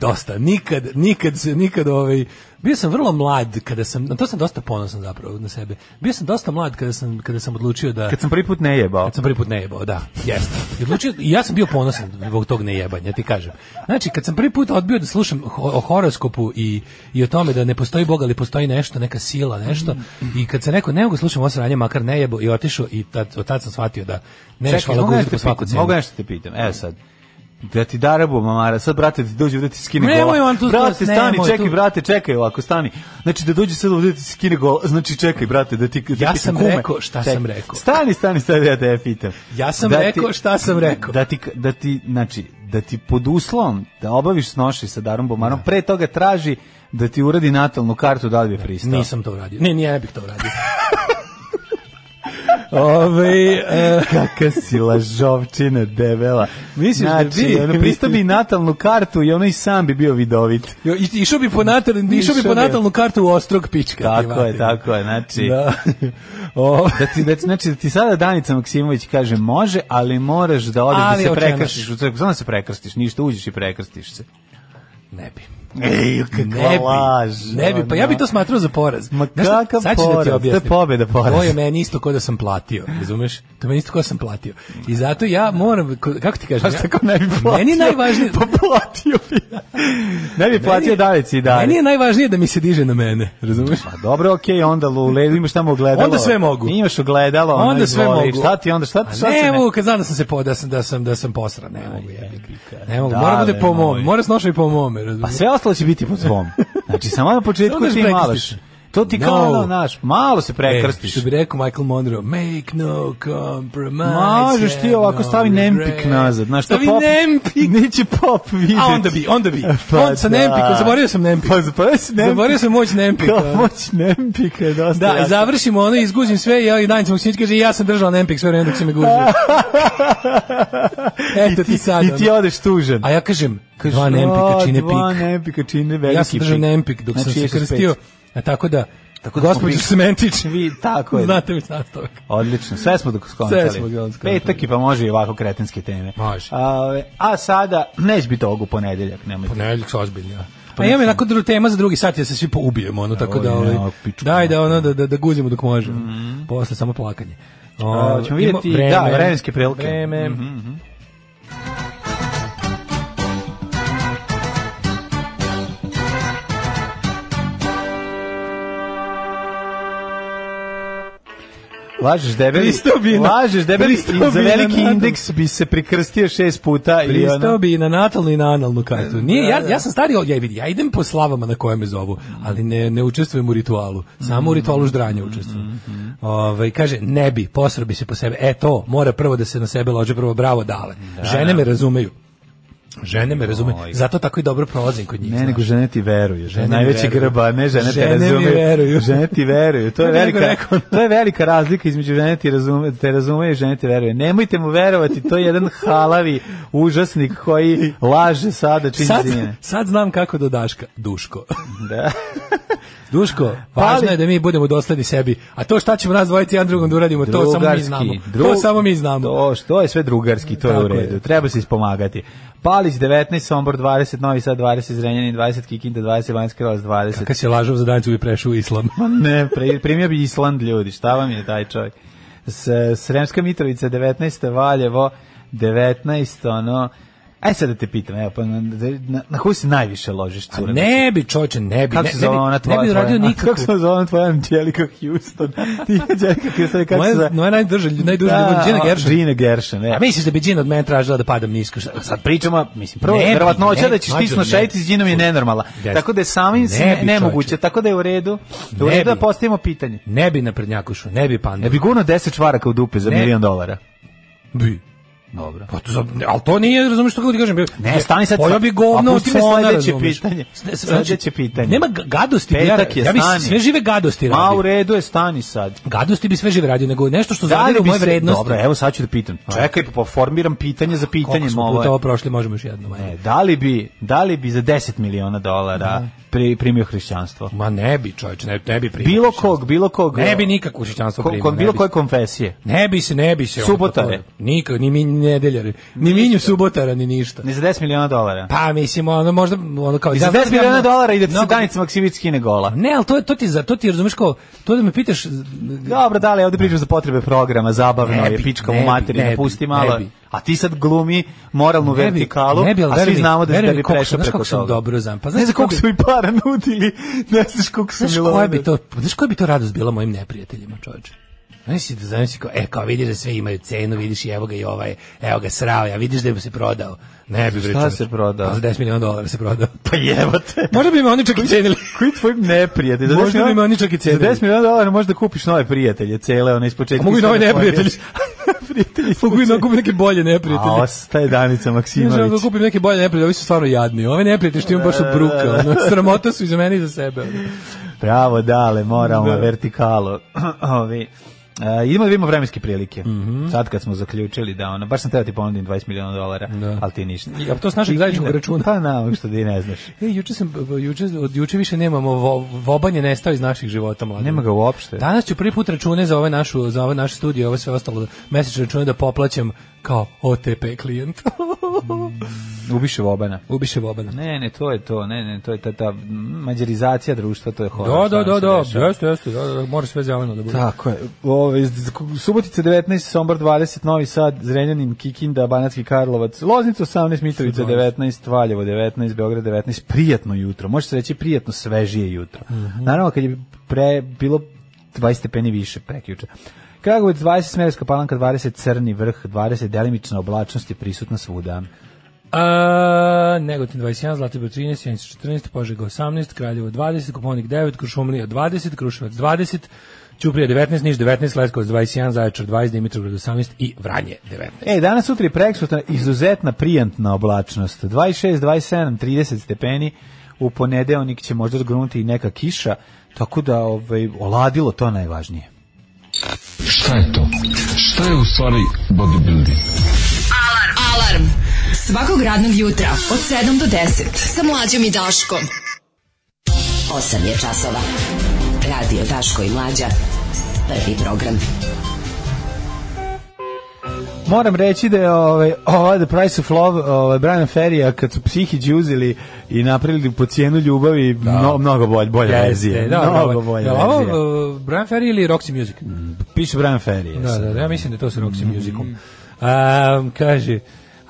Dosta. Nikad, nikad se, nikad ovaj... Bio sam vrlo mlad kada sam, na to sam dosta ponosan zapravo na sebe. Bio sam dosta mlad kada sam, kada sam odlučio da... Kad sam prvi put ne jebao. Kad sam prvi put ne jebao, da, jeste. I odlučio, i ja sam bio ponosan zbog tog nejebanja, ti kažem. Znači, kad sam prvi put odbio da slušam o horoskopu i, i o tome da ne postoji Bog, ali postoji nešto, neka sila, nešto, i kad se neko ne mogu slušam ovo sranje, makar ne jebo, i otišao, i tad, od tad sam shvatio da ne Čekaj, hvala mogu Guzi nešto po te svaku cenu. mogu nešto te pitam, evo sad. Da ti darabu, mamara, sad brate da ti dođe da ti skine Nemoj gola. on tu- brate, nemoj stani, tu. čekaj, brate, čekaj, ovako, stani. Znači da dođe sad ovdje da ti skine gola, znači čekaj, brate, da ti... Da Ja ti sam kume- rekao šta Čekaj, sam rekao. Stani, stani, stani, ja te pitam. Ja sam Da ti- rekao šta sam rekao. Da ti, da ti, znači, da ti pod uslovom da obaviš snoši sa Darom Bomarom, pre toga traži da ti uradi natalnu kartu da li bi pristao. Nisam to uradio. Ne, nije, ne bih to uradio. Ove, e, Kaka si lažovčina debela. Misliš da znači, bi- ono, pristao bi natalnu kartu i ono i sam bi bio vidovit. jo, i- išao bi po natal, išao bi po natalnu kartu u ostrog pička. Tako je, tako je, znači... Da. O, Da ti, da, znači, da ti sada Danica Maksimović kaže može, ali moraš da odeš da se prekrstiš u crkvu. Samo da se prekrstiš, ništa, uđeš i prekrstiš se. ne bi. Ej, Ne bi, ne bi, pa ja bi to smatrao za poraz. Ma kakav sad ću da ti poraz, to je objasnim. pobeda, poraz. To je meni isto ko da sam platio, razumeš? To je meni isto ko da sam platio. I zato ja moram, ko- kako ti kažem? Znaš ja- tako ne bi platio? Meni je najvažnije... Pa platio bi. ne bi platio Danici i dalje. Meni je najvažnije da mi se diže na mene, razumeš? Pa dobro, okej, onda Lule, imaš tamo ogledalo. Onda sve mogu. Imaš ogledalo, ono, Onda sve mogu. Šta ti onda, šta, A šta ne se mogu, kad znam da sam se po, da sam, da sam, da sam posran, ne mogu, jebi ga. Ne mogu, Da, mora bude po mom, mora snoša i po mome, razumeš? Pa sve ostalo će biti po tvom. Znači, samo na početku ti prekrstiš. To ti No. kao ono, znaš, malo se prekrstiš. E, što bi rekao Michael Monroe, make no compromise. Možeš ti ovako no stavi nempik regret. nazad. Znaš, Stavi pop, nempik. Neće pop vidjeti. A onda bi, onda bi. Pa On sa da. nempikom, zaboravio sam nempik. Pa zaboravio sam nempik. Zaboravio sam moć nempika. Kao moć nempika je dosta Da, jaka. završimo ono, izguzim sve i ja i Danica Maksimović kaže, ja sam držala nempik sve vreme dok se me guzio. Eto I ti sad. I ti odeš tužan. A ja kažem, Kažeš, dva nempika "O, čine Dva pik. nempika čine veliki Ja sam držao pik." nempik dok sam Znači, se jesu krstio. pet. A tako da, Tako da gospođo Sementić, Vi, tako je. znate mi nastavak. Odlično, sve smo dok skontali. Sve smo. Petak i pa može i ovako kretenske teme. Može. A, a sada, neć biti ovog u ponedeljak, nemojte. Ponedeljak se ozbiljno. A imam onako dru tema za drugi sat, ja se svi poubijemo, ono, tako da, ovaj, ja, daj da, ono, da, da, da guzimo dok možemo. Posle samo plakanje. O, ćemo vidjeti, da, vremenske prilike. Vreme. Mhm, Lažeš debeli, Pristao bi na- lažeš debeli i za na veliki indeks bi se prekrstio šest puta i Pristao bi na natalnu i na analnu kartu. Nije, ja, ja sam stari, ja, vidi, ja idem po slavama na koje me zovu, ali ne, ne učestvujem u ritualu. Samo u ritualu ždranja učestvujem. Ovaj, kaže, ne bi, posro bi se po sebe. E to, mora prvo da se na sebe lože, prvo bravo dale. Žene me razumeju. Žene me razume, zato tako i dobro prolazim kod njih. Ne, znaš. nego žene ti veruju. Žene Žene najveći grba, ne žene te Žene mi razumeju. veruju. Žene ti veruju. To je velika, to je velika razlika između žene ti razume, te razumeju i žene ti veruju. Nemojte mu verovati, to je jedan halavi užasnik koji laže sada čini Sad, sad znam kako do Daška. Duško. Da. Duško, važno je da mi budemo dosledni sebi. A to šta ćemo nas dvojiti jedan drugom da uradimo, to samo mi znamo. Dru- To samo mi znamo. To, što je sve drugarski, to je u Tako je. redu. Treba se ispomagati. Palić 19, Sombor 20, Novi Sad 20, Zrenjanin 20, Kikinda 20, Banjska Kralovac 20. Kad se lažov za dancu bi prešao islam. Ma ne, pre, primio bi Island ljudi, šta vam je taj čovjek? S, Sremska Mitrovica 19, Valjevo 19, ono... Aj sad da te pitam, evo, pa na, na, na koju se najviše ložiš, A cura? ne bi, čoče, ne bi. Kako ne, se ne zove bi, ona ne tvoja? bi uradio tvoja- nikako. Kako se zove ona tvoja Angelika Houston? Ti Angelika Houston, kako se zove? moja najduža, najduža da, Gina Gershon. Gina Gershon, e. A misliš da bi Gina od mene tražila da padam nisko? Sad pričamo, mislim, prvo, Ne bi, verovatnoća ne, da ćeš ne. šajiti s džinom je nenormalna. Des- Tako da je samim Ne se bi, nemoguće, tako da je u redu. Da u Ne redu da bi. postavimo pitanje. Ne bi na prednjakušu, ne bi pandu. Ne bi guno 10 čvaraka u dupe za Ne. milion dolara. bi. Dobro. Pa to, ali to nije, razumiješ što kako ti kažem. Ne, stani sad. Pojao bi govno od me slona, sledeće razumiješ. pitanje. S- Sledeće pitanje. Nema ga- gadosti. Petak ja, je, ja bi sve žive gadosti Ma u radio. redu je, stani sad. Gadosti bi sve žive radio, nego nešto što Da zadire u moje vrednosti. Dobro, evo sad ću da pitam. Čekaj, pa formiram pitanje za pitanje. Koliko smo puta ovo prošli, možemo još jedno. ajde. E, da li bi, da li bi za 10 miliona dolara pri, primio hrišćanstvo? Ma ne bi, čovječe, ne, ne bi primio. Bilo hrišćanstvo. kog, bilo kog. Ne bi nikakvo hrišćanstvo ko- primio. ne bilo bi koje konfesije. Ne bi se, ne bi se. Subotare. Nikak, ni mi nedeljari. Ni minju subotara, ni ništa. Ni za 10 miliona dolara. Pa mislim, ono možda ono kao I za ja- 10 miliona ja- dolara ide ti se mnogo- Danica Maksimović skine gola. Ne, ali to, je- to ti za to ti razumeš kao to da me pitaš Dobro, da li ovde pričam za potrebe programa, zabavno Ne je, pička ne u materiju, ne pusti ne malo. bi. A ti sad glumi moralnu Ne bi- vertikalu, ne bi, ali a svi mi- znamo da, da mi bi prešao znaš preko kako sam toga. dobro znam. Pa ne znaš znam ko koliko su mi para nudili, ne znaš koliko Znaš koja bi to, znaš koja bi to radost bila mojim neprijateljima, čoveče? Znaš da znaš kao, e, kao vidiš da sve imaju cenu, vidiš i evo ga i ovaj, evo ga srao, ja vidiš da bi se prodao. Ne bi Šta se prodao? Pa za 10 miliona dolara se prodao. Pa jebate. Možda bi me oni čak i cenili. Koji tvoj neprijatelj? Za Možda 10 bi me oni čak i Za cenili. 10 miliona dolara možeš da kupiš nove prijatelje, cele, one iz početka. A mogu i nove istorije neprijatelji. prijatelji. Mogu i da kupim neke bolje A neprijatelje. ostaje Danica Ne Maksimović. želim da kupim neke bolje neprijatelje, ovi su stvarno jadni. Ove neprijatelji što imam baš od bruka, ono, sramota su i za mene i za sebe. Bravo, dale, moralna Da. vertikalo. Ovi. Uh, idemo da vidimo vremenske prilike. Mhm. Sad kad smo zaključili da ono, baš sam teo ti ponudim 20 miliona dolara, Da. ali ti ništa. I, a to s našeg zajedničkog računa? Pa na, što ti ne znaš. E, juče sam, juče, od juče više nemamo, vo, vobanje nestao iz naših života, mladine. Nema ga uopšte. Danas ću prvi put račune za ove našu, za ove naše studije, ove sve ostalo, mesečne račune da poplaćam kao OTP klijent. Ubiše Vobana. Ubiše Vobana. Ne, ne, to je to, ne, ne, to je ta, ta mađarizacija društva, to je Da, horor. da, da, da, dešava. jeste, jeste, da, da, mora sve zeleno da bude. Tako je. Ove, Subotica 19, Sombor 20, Novi Sad, Zrenjanin, Kikinda, Banatski Karlovac, Loznica 18, Mitrovica 19, Valjevo 19, Beograd 19, prijatno jutro. Može se reći prijatno svežije jutro. Naravno, kad je pre, bilo 20 stepeni više prekjuče. Kragovac 20, Smerovska palanka 20, Crni vrh 20, delimična oblačnost je prisutna svuda. A, Negotin 21, Zlatibor 13, Sjenica 14, Požega 18, Kraljevo 20, Koponik 9, Krušumlija 20, Kruševac 20, Ćuprija 19, Niš 19, Leskovac 21, Zaječar 20, Dimitrovgrad 18 i Vranje 19. E, danas sutra i preksutra izuzetna prijantna oblačnost. 26, 27, 30 stepeni. U ponedeljnik će možda grunuti i neka kiša, tako da ovaj oladilo to najvažnije. Šta je to? Šta je u stvari bodybuilding? Alarm. Svakog radnog jutra od 7 do 10 sa mlađom i Daškom. 8 je časova. Radio Daško i Mlađa. Prvi program. Moram reći da je ovaj, ova The Price of Love ovaj, Brian Ferrya kad su psihiđi uzeli i napravili po cijenu ljubavi mno, mnogo bolje, bolje verzije. da, mnogo bolje Je li ovo uh, Brian Ferry ili Roxy Music? Piše Brian Ferry. Da, da, da, ja mislim da to sa Roxy Musicom. Um, kaže,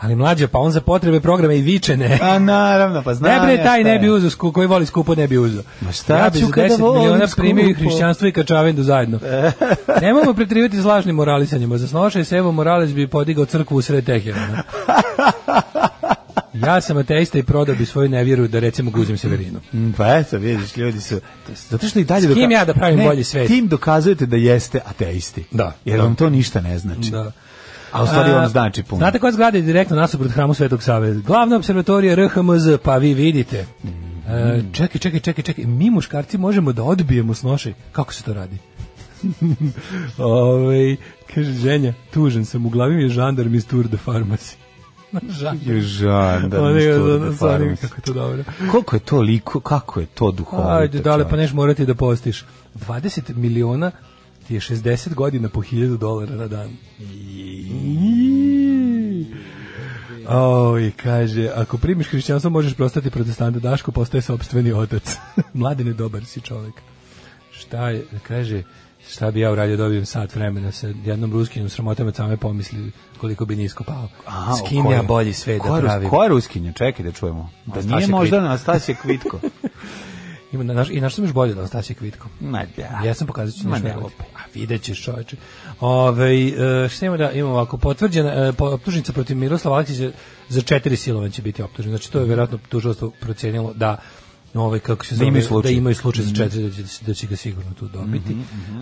ali mlađe, pa on za potrebe programa i viče ne. A naravno, pa znam Ne bre, taj ne bi uzeo, sku- koji voli skupo ne bi uzeo. Ma šta ja ću za kada 10 volim miliona primio i hrišćanstvo i kačavendu zajedno. Nemojmo pretrivati s lažnim moralisanjima. Za snošaj se Evo Morales bi podigao crkvu u sred Teherana. Ja sam ateista i prodao bi svoju nevjeru da recimo guzim Severinu. Mm, Pa eto, vidiš, ljudi su... Zato što i dalje... S kim doka- ja da pravim ne, bolji svet? Tim dokazujete da jeste ateisti. Da, Jer da. vam to ništa ne znači. Da. A u stvari on znači puno. Znate koja zgrada je direktno nasuprot hramu Svetog Save? Glavna observatorija RHMZ, pa vi vidite. E, čekaj, čekaj, čekaj, čekaj. Mi muškarci možemo da odbijemo s nošaj. Kako se to radi? Ove, kaže ženja, tužan sam, u glavi mi je žandarm iz Tour de Pharmacy. Je žandar. Ono je, de ono, stvarno, kako je to dobro. Koliko je to liko, kako je to duhovito? Ajde, dale, pa neš morati da postiš. 20 miliona ti je 60 godina po 1000 dolara na dan. Oj, kaže, ako primiš hrišćanstvo možeš prostati protestanta, Daško postaje sobstveni otac. Mladen je dobar si čovjek. Šta je, kaže, šta bi ja uradio da dobijem sat vremena sa jednom ruskinom sramotom same pomisli koliko bi nisko pao. Aha, S o kim ja bolji sve da pravim? Ko je Ruskinja? Čekaj da čujemo. Da nije možda Kvitko. Anastasija Kvitko. Ima, na, naš, I naš sam još bolje da Anastasija Kvitko. Ma da. Ja sam pokazat ću Ma nešto. A vidjet ćeš čoveče. Ove, e, šta ima da imamo ovako, potvrđena e, optužnica protiv Miroslava Aleksića za četiri silovanja će biti optužen. Znači to je verovatno tužilaštvo procenilo da ovaj kako se Da zove, imaju slučaj. da imaju slučaj za četiri da će, da će ga sigurno tu dobiti.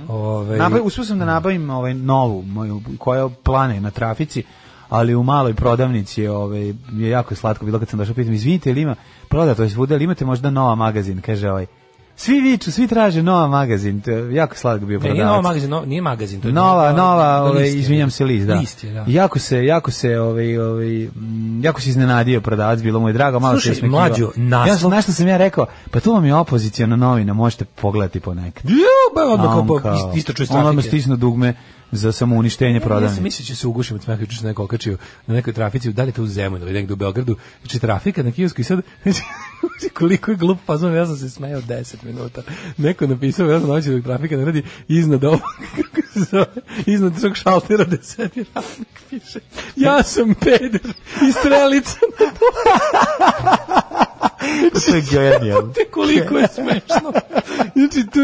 Ovaj, Nabaj, uspio sam da nabavim ovaj novu moju koja plane na trafici, ali u maloj prodavnici ovaj je jako slatko bilo kad sam došao pitam izvinite ili ima prodato je svuda ili imate možda nova magazin kaže ovaj svi viču, svi traže nova magazin, to je jako slatko bio ne, nije prodavac. nova magazin, no, nije magazin, to je Nova, nova, ovaj, list je. izvinjam se, list, da. List je, da. Jako se, jako se, ovaj, ovaj, mm, jako se iznenadio prodavac, bilo mu je drago, malo Slušaj, se ismekivao. mlađo, naslov- Ja sam, znaš što sam ja rekao, pa tu vam je opozicijona novina, možete pogledati ponekad. Jo, ba, odmah kao, on pa, kao- ist- isto čuje On odmah stisnu dugme za samouništenje prodavnice. mislio će se ugušim od smeha, juče sam neko okačio na nekoj trafici, da li to u Zemunu ili negde u Beogradu, znači trafika na kiosku i sad, znači, koliko je glup fazon, ja sam se smejao 10 minuta. Neko napisao, ja sam dok trafika ne radi, iznad ovog, kako se zove, iznad tog šaltera da sedi radnik, piše, ja sam peder i strelica. To je genijalno. Te koliko je smešno. Znači, tu,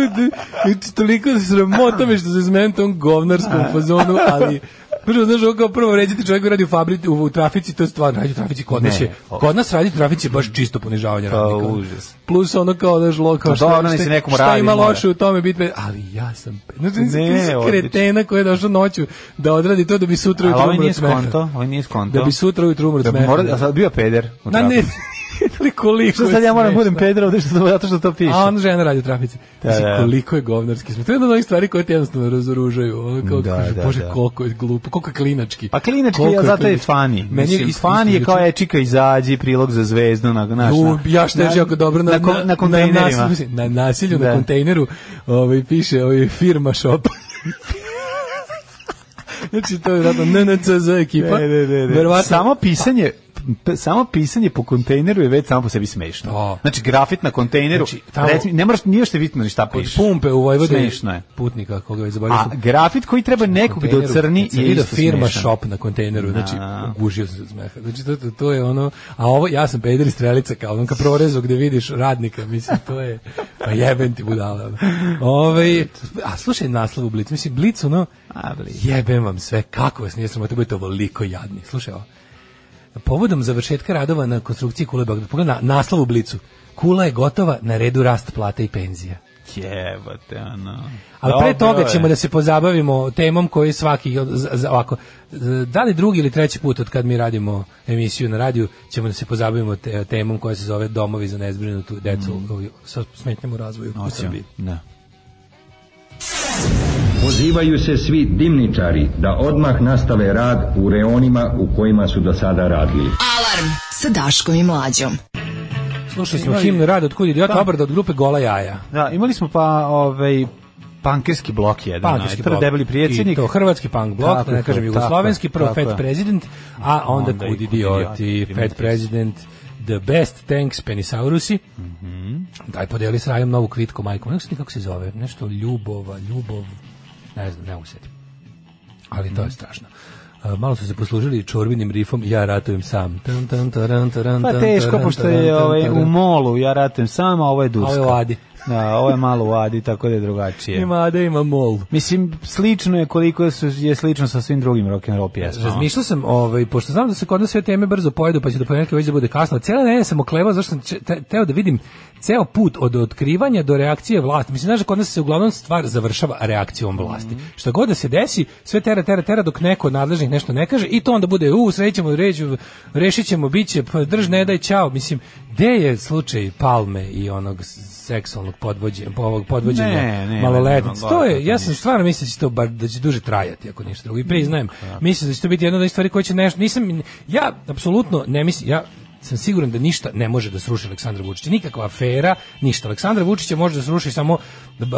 znači, toliko se sramota me što se smejem tom govnarskom fazonu, ali Prvo, znaš, ovo kao prvo vređati čovjek radi u fabrici, u, u trafici, to je stvarno, radi u trafici, kod nas je, kod nas radi u trafici baš čisto ponižavanje Pa, radnika. užas. Plus ono kao, znaš, lo, kao Pa šta, dobro, šta, nekomu šta radi, ima loše u tome biti, ali ja sam, znači, Ne, kretena koja je došla noću da odradi to da bi sutra Ali ujutro ovaj umro nije od smeha. skonto, ovaj nije skonto. Da bi sutra ujutro umro od Da bi smeha. mora, a sad bio peder. u Na ne, ali koliko Što je sad ja moram smešno. budem peder ovde što, zato što to piše. A on žena radi u trafici. Da, Mislim, da. koliko je govnarski smo. To je jedna od onih stvari koje te jednostavno razoružaju. Ono kao, Da, kaže, da, bože, da. koliko je glupo, koliko je klinački. Pa klinački, Koliko ja zato je fani. Meni je fani je kao ečika izađi, prilog za zvezdu, na, na, U, ja šteži jako dobro na, na, na kontejnerima. Na, nasilju- na Da. kontejneru ovaj, piše ovaj, firma shop. znači, to je vjerojatno NNCZ ekipa. Ne, ne, ne, ne. Verovatno- Samo pisanje samo pisanje po kontejneru je već samo po sebi smešno. Da. Znači grafit na kontejneru, Znači, tamo- recimo, ne moraš nije što vidno ni šta Od piše. pumpe u Vojvodini. Smešno je. Putnika, koga već zaboravio A grafit koji treba nekog da ocrni je isto firma smešan. shop na kontejneru, znači Da. ugužio sam se od smeha. Znači to, to, to je ono, a ovo ja sam peder i strelica kao ono ka prorezu gde vidiš radnika, mislim to je pa jebem ti budala. Ovaj a slušaj naslov u Blicu, mislim Blic ono A, Blic. jebem vam sve, kako vas nije sramota budete ovoliko jadni. Slušaj ovo. Povodom završetka radova na konstrukciji kule Beograd, pogledaj na, naslov u Blicu. Kula je gotova, na redu rast plata i penzija. Jebote, ono. Ali pre Dobro toga ćemo da se pozabavimo temom koji svaki ovako da li drugi ili treći put od kad mi radimo emisiju na radiju ćemo da se pozabavimo te, temom koja se zove domovi za nezbrinutu decu mm. sa smetnjama u razvoju u Srbiji. Da. Pozivaju se svi dimničari da odmah nastave rad u reonima u kojima su do sada radili. Alarm sa Daškom i Mlađom. Slušali smo Imali- himnu rad od kud idiota Da. obrada od grupe Gola jaja. Da, imali smo pa ovaj pankerski blok jedan. Pankerski Prvo blok. debeli predsjednik. I to hrvatski punk blok, Tako da ne kažem jugoslovenski, prvo tako Fat je. President, a onda, Onda kud idioti, Fat President, The Best Thanks Penisaurusi. Mhm. Daj podeli s Rajom novu kvitku majkom. Ne znam kako se zove, nešto Ljubova, Ljubov, ne znam, ne usetim. Ali Mhm. to je strašno. A, malo su se poslužili čorbinim rifom ja ratujem sam. Tan, tan, taran, taran, Pa teško, pošto je ovaj, u molu, ja ratem sam, a ovo je A Durska. ovo je. Da, ovo je malo u Adi, tako da je drugačije. Ima Ada, ima Mol. Mislim, slično je koliko su, je slično sa svim drugim rock and roll pjesmama. Razmišljao sam, ovaj, pošto znam da se kod nas sve teme brzo pojedu, pa će do ponedjeljka već da bude kasno. Cijela nedelja sam oklevao, zašto sam te- teo da vidim ceo put od otkrivanja do reakcije vlasti. Mislim, znaš da kod nas se uglavnom stvar završava reakcijom vlasti. Šta god da se desi, sve tera, tera, tera dok neko od nadležnih nešto ne kaže i to onda bude, u, srećemo, ređu, rešit ćemo, bit će, pa drž, ne daj, čao. Mislim, gde je slučaj Palme i onog seksualnog podvođenja, ovog podvođenja Ne, ne, maloletnice? nema, To je, ja sam stvarno mislim da će to bar da će duže trajati ako ništa drugo. I priznajem, mislim da će to biti jedna od stvari koje će nešto nisam ja apsolutno ne mislim ja sam siguran da ništa ne može da sruši Aleksandra Vučića. Nikakva afera, ništa. Aleksandra Vučića može da sruši samo uh,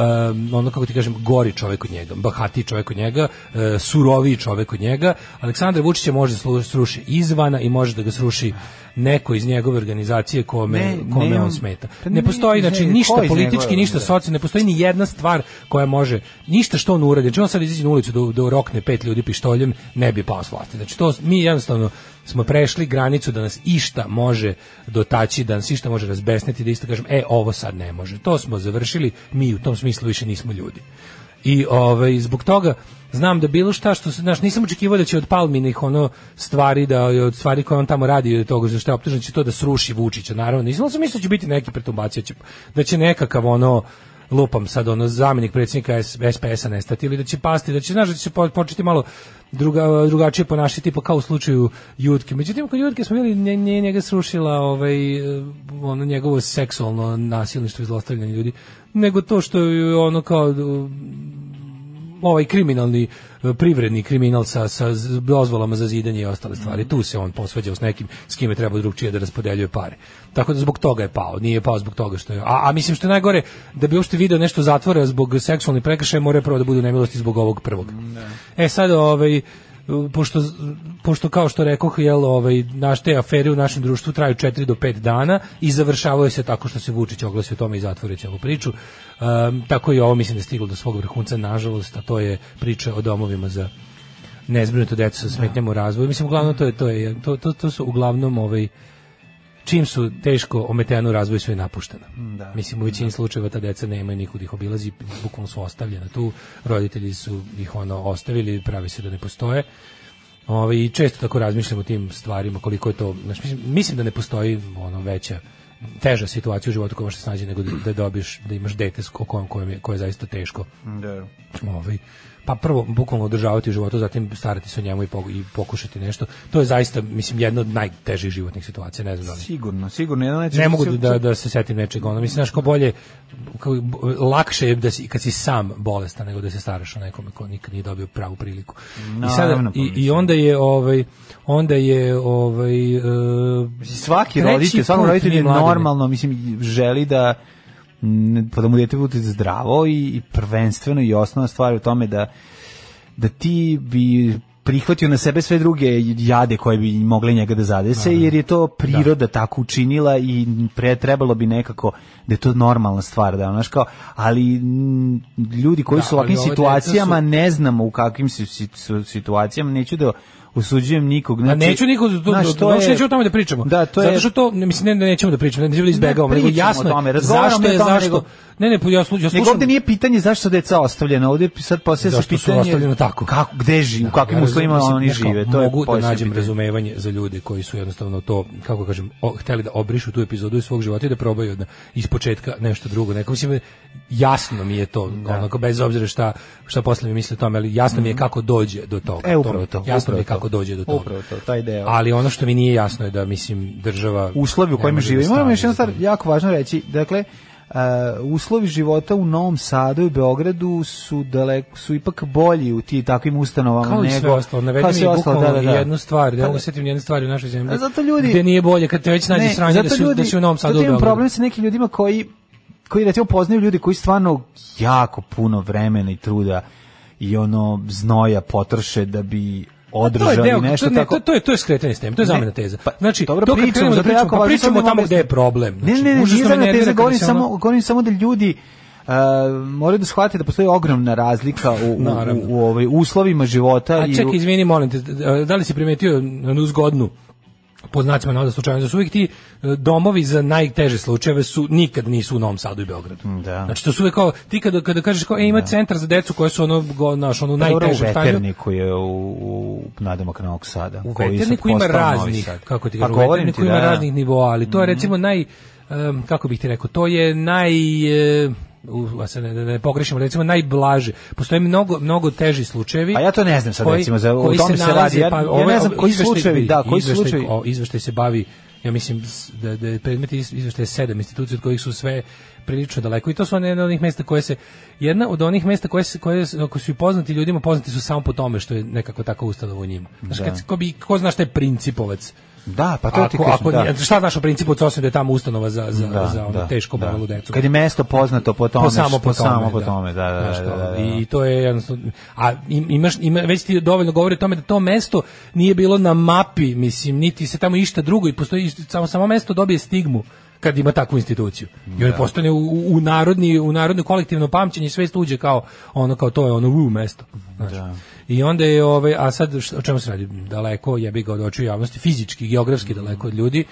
ono kako ti kažem, gori čovek od njega, bahati čovek od njega, uh, suroviji čovek od njega. Aleksandra Vučića može da sruši izvana i može da ga sruši neko iz njegove organizacije kome, Ne, kome ne, on smeta. pa Ne ne, postoji, znači, ništa politički, ništa socijalno, ne postoji ni jedna stvar koja može, ništa što on uradi. Znači on sad izađe na ulicu da, da rokne pet ljudi pištoljem, ne bi pao s vlasti. Znači to, mi jednostavno smo prešli granicu da nas išta može dotaći, da nas išta može razbesniti, da isto kažem, e, ovo sad ne može. To smo završili, mi u tom smislu više nismo ljudi. I ovaj zbog toga znam da bilo šta što se znaš nisam očekivao da će od Palminih ono stvari da od stvari koje on tamo radi od toga što je optužen će to da sruši Vučića naravno. Nisam sam mislio da će biti neki perturbacija će, da će nekakav ono lupam sad ono zamjenik predsjednika SPS-a nestati ili da će pasti da će znaš da će početi malo druga, drugačije ponašati tipa kao u slučaju Jutke međutim kod Jutke smo vidjeli nje, nje- njega srušila ovaj eh, ono njegovo seksualno nasilništvo i zlostavljanje ljudi nego to što je ono kao ovaj kriminalni e, privredni kriminal sa, sa dozvolama za zidanje i ostale stvari. Tu se on posvađao s nekim s kime treba drugčije da raspodeljuje pare. Tako da zbog toga je pao. Nije pao zbog toga što je... A, a mislim što je najgore, da bi uopšte video nešto zatvora zbog seksualnih prekršaja, mora prvo da bude u nemilosti zbog ovog prvog. E sad, ovaj, pošto, pošto kao što rekoh, jel, ovaj, naš te afere u našem društvu traju 4 do 5 dana i završavaju se tako što se Vučić oglasi o tome i zatvori ovu priču. Um, tako i ovo mislim da stiglo do svog vrhunca, nažalost, a to je priča o domovima za nezbrinuto decu sa smetnjama u razvoju. Mislim, uglavnom to je, to je, to, to, to su uglavnom ovaj, čim su teško ometeno u razvoju sve je napušteno. Da. Mislim, u većini slučajeva ta deca nemaju nikud ih obilazi, bukvalno su ostavljena tu, roditelji su ih ono ostavili, pravi se da ne postoje. Ove, I često tako razmišljam o tim stvarima, koliko je to, znači, mislim, mislim da ne postoji ono veća teža situacija u životu koja može se snađe nego da, da dobiješ, da imaš dete s kojem, kojem je, koje je zaista teško Da. ovaj pa prvo bukvalno održavati u životu, zatim starati se o njemu i, poku- i pokušati nešto. To je zaista mislim jedna od najtežih životnih situacija, ne znam da li. Sigurno, sigurno. Najteži- Ne mogu da, da se setim nečega, ono, mislim, znaš, ko bolje, kao, lakše je da si, kad si sam bolestan nego da se staraš o nekome ko nikad nije dobio pravu priliku. I, sada, Naravno, pa i, i onda je, ovaj, onda je, ovaj, uh, svaki roditelj, svaki roditelj je normalno, mislim, želi da pa da mu dete bude zdravo i, i prvenstveno i osnovna stvar je u tome da da ti bi prihvatio na sebe sve druge jade koje bi mogle njega da zadese, jer je to priroda tako učinila i pre trebalo bi nekako da je to normalna stvar, da znaš kao, ali m, ljudi koji Da, su u ovakvim situacijama, su- ne znamo u kakvim su situacijama, neću da osuđujem nikog. A Znači, neću niko to, znaš, to uopšte neću o tome da pričamo. Da, to Zato je što to ne mislim ne da nećemo da pričamo, ne da izbegavamo, Ne nego jasno tome, je zašto je zašto. nego- Ne, ne, ja, slu, ja Nego slušam. ovde nije pitanje zašto su deca ostavljena, ovde sad poslije se Zašto su pitanje ostavljena tako? Kako, gde žive, u kakvim uslovima oni žive, to je mogu da nađem pitanje. razumevanje za ljude koji su jednostavno to, kako kažem, o, hteli da obrišu tu epizodu iz svog života i da probaju da ispočetka nešto drugo. Neko mislim jasno mi je to, onako bez obzira šta šta posle mi misle o tome, ali jasno mi je kako dođe do toga. Mhm. E, upravo to, Jasno upravo mi je to. kako dođe do toga. Upravo to, taj deo. Ali ono što mi nije jasno je da mislim država uslovi u kojima da žive. Moramo još stvar jako važno reći, dakle, Uh, uslovi života u Novom Sadu i Beogradu su daleko su ipak bolji u ti takvim ustanovama kao nego ostalo, kao sve ostalo, da, da, da. jednu stvar, da Pa mogu setim jednu stvar u našoj zemlji. Zato ljudi- gde nije bolje kad te već nađe Ne, sranje da su, da su u Novom Sadu u Beogradu. problem sa nekim ljudima koji koji recimo poznaju ljudi koji stvarno jako puno vremena i truda i ono znoja potroše da bi To je održali deo, nešto to, ne, tako. to, to je to je skretanje s teme, to je Ne, zamena teza. pa, Znači, dobro, to pričamo, krenemo da pričamo, pa pričamo samo tamo da gde je problem. Ne, Znači, ne, ne, me zamena nervira teza, govorim samo, govorim samo da ljudi Uh, moraju da shvate da postoji ogromna razlika u, u, Naravno. u, u ovaj uslovima života A i čekaj, u- izvini, molim te, da li si primetio onu zgodnu pod znacima navoda slučajeva da su uvijek ti e, domovi za najteže slučajeve su nikad nisu u Novom Sadu i Beogradu. Da. Znači to su uvijek kao ti kada kada kažeš kao e ima centar za decu koje su ono go, naš ono Pa dobro, u najteže veterniku je u, u nadomak Novog Sada. U veterniku ima raznih, kako ti Pa kažem, u veterniku ima da. raznih nivoa, ali to je recimo naj em, kako bih ti rekao, to je naj e, u, sad ne, ne, pogrešimo, recimo najblaže. Postoje mnogo mnogo teži slučajevi. A ja to ne znam sad, koji- recimo, za- o koji tome se radi. nalaze, Ja- pa ja ovaj- ne znam koji slučajevi, da, koji slučajevi? o, izveštaj se bavi ja mislim da, da je predmet iz- izveštaja sedam institucija od kojih su sve prilično daleko i to su one od onih mesta koje se jedna od onih mesta koje se koje se- ako su poznati ljudima poznati su samo po tome što je nekako tako ustanova u njima. Znaš, Da. kad, ko, bi, ko zna šta je principovac? Da, pa to ti ako, kažem, ako, da. šta znaš o principu osim da je tamo ustanova za, za, Da, za ono da, teško da. bolelu decu? Kad je mesto poznato po tome, po samo po tome, samo po tome, da, da, Znaš da, da, da. I to je jednostavno, a im- imaš, ima, već ti dovoljno govori o tome da to mesto nije bilo na mapi, mislim, niti se tamo išta drugo i postoji, samo, samo mesto dobije stigmu kad ima takvu instituciju. I on postane u, u, narodni u narodno kolektivno pamćenje sve uđe kao ono kao to je ono u mesto. Znaš. I onda je ovaj a sad o čemu se radi? Daleko jebi ga od očiju javnosti, fizički, geografski daleko od ljudi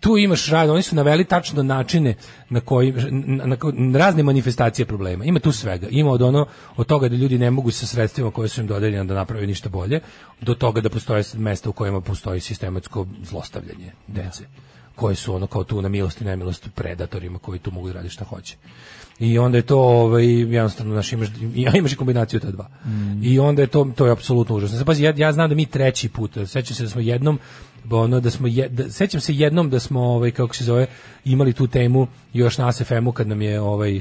tu imaš rad, oni su naveli tačno načine na koji na, na, na razne manifestacije problema. Ima tu svega. Ima od ono od toga da ljudi ne mogu sa sredstvima koje su im dodeljena da naprave ništa bolje, do toga da postoje mesta u kojima postoji sistematsko zlostavljanje dece koje su ono kao tu na milost i nemilost predatorima koji tu mogu da radi šta hoće. I onda je to ovaj jednostavno naš imaš ja imaš i kombinaciju ta dva. I onda je to to je apsolutno užasno. Pazi, ja, ja znam da mi treći put, sećam se da smo jednom ono da smo je, da, sećam se jednom da smo ovaj kako se zove imali tu temu još na SFM-u kad nam je ovaj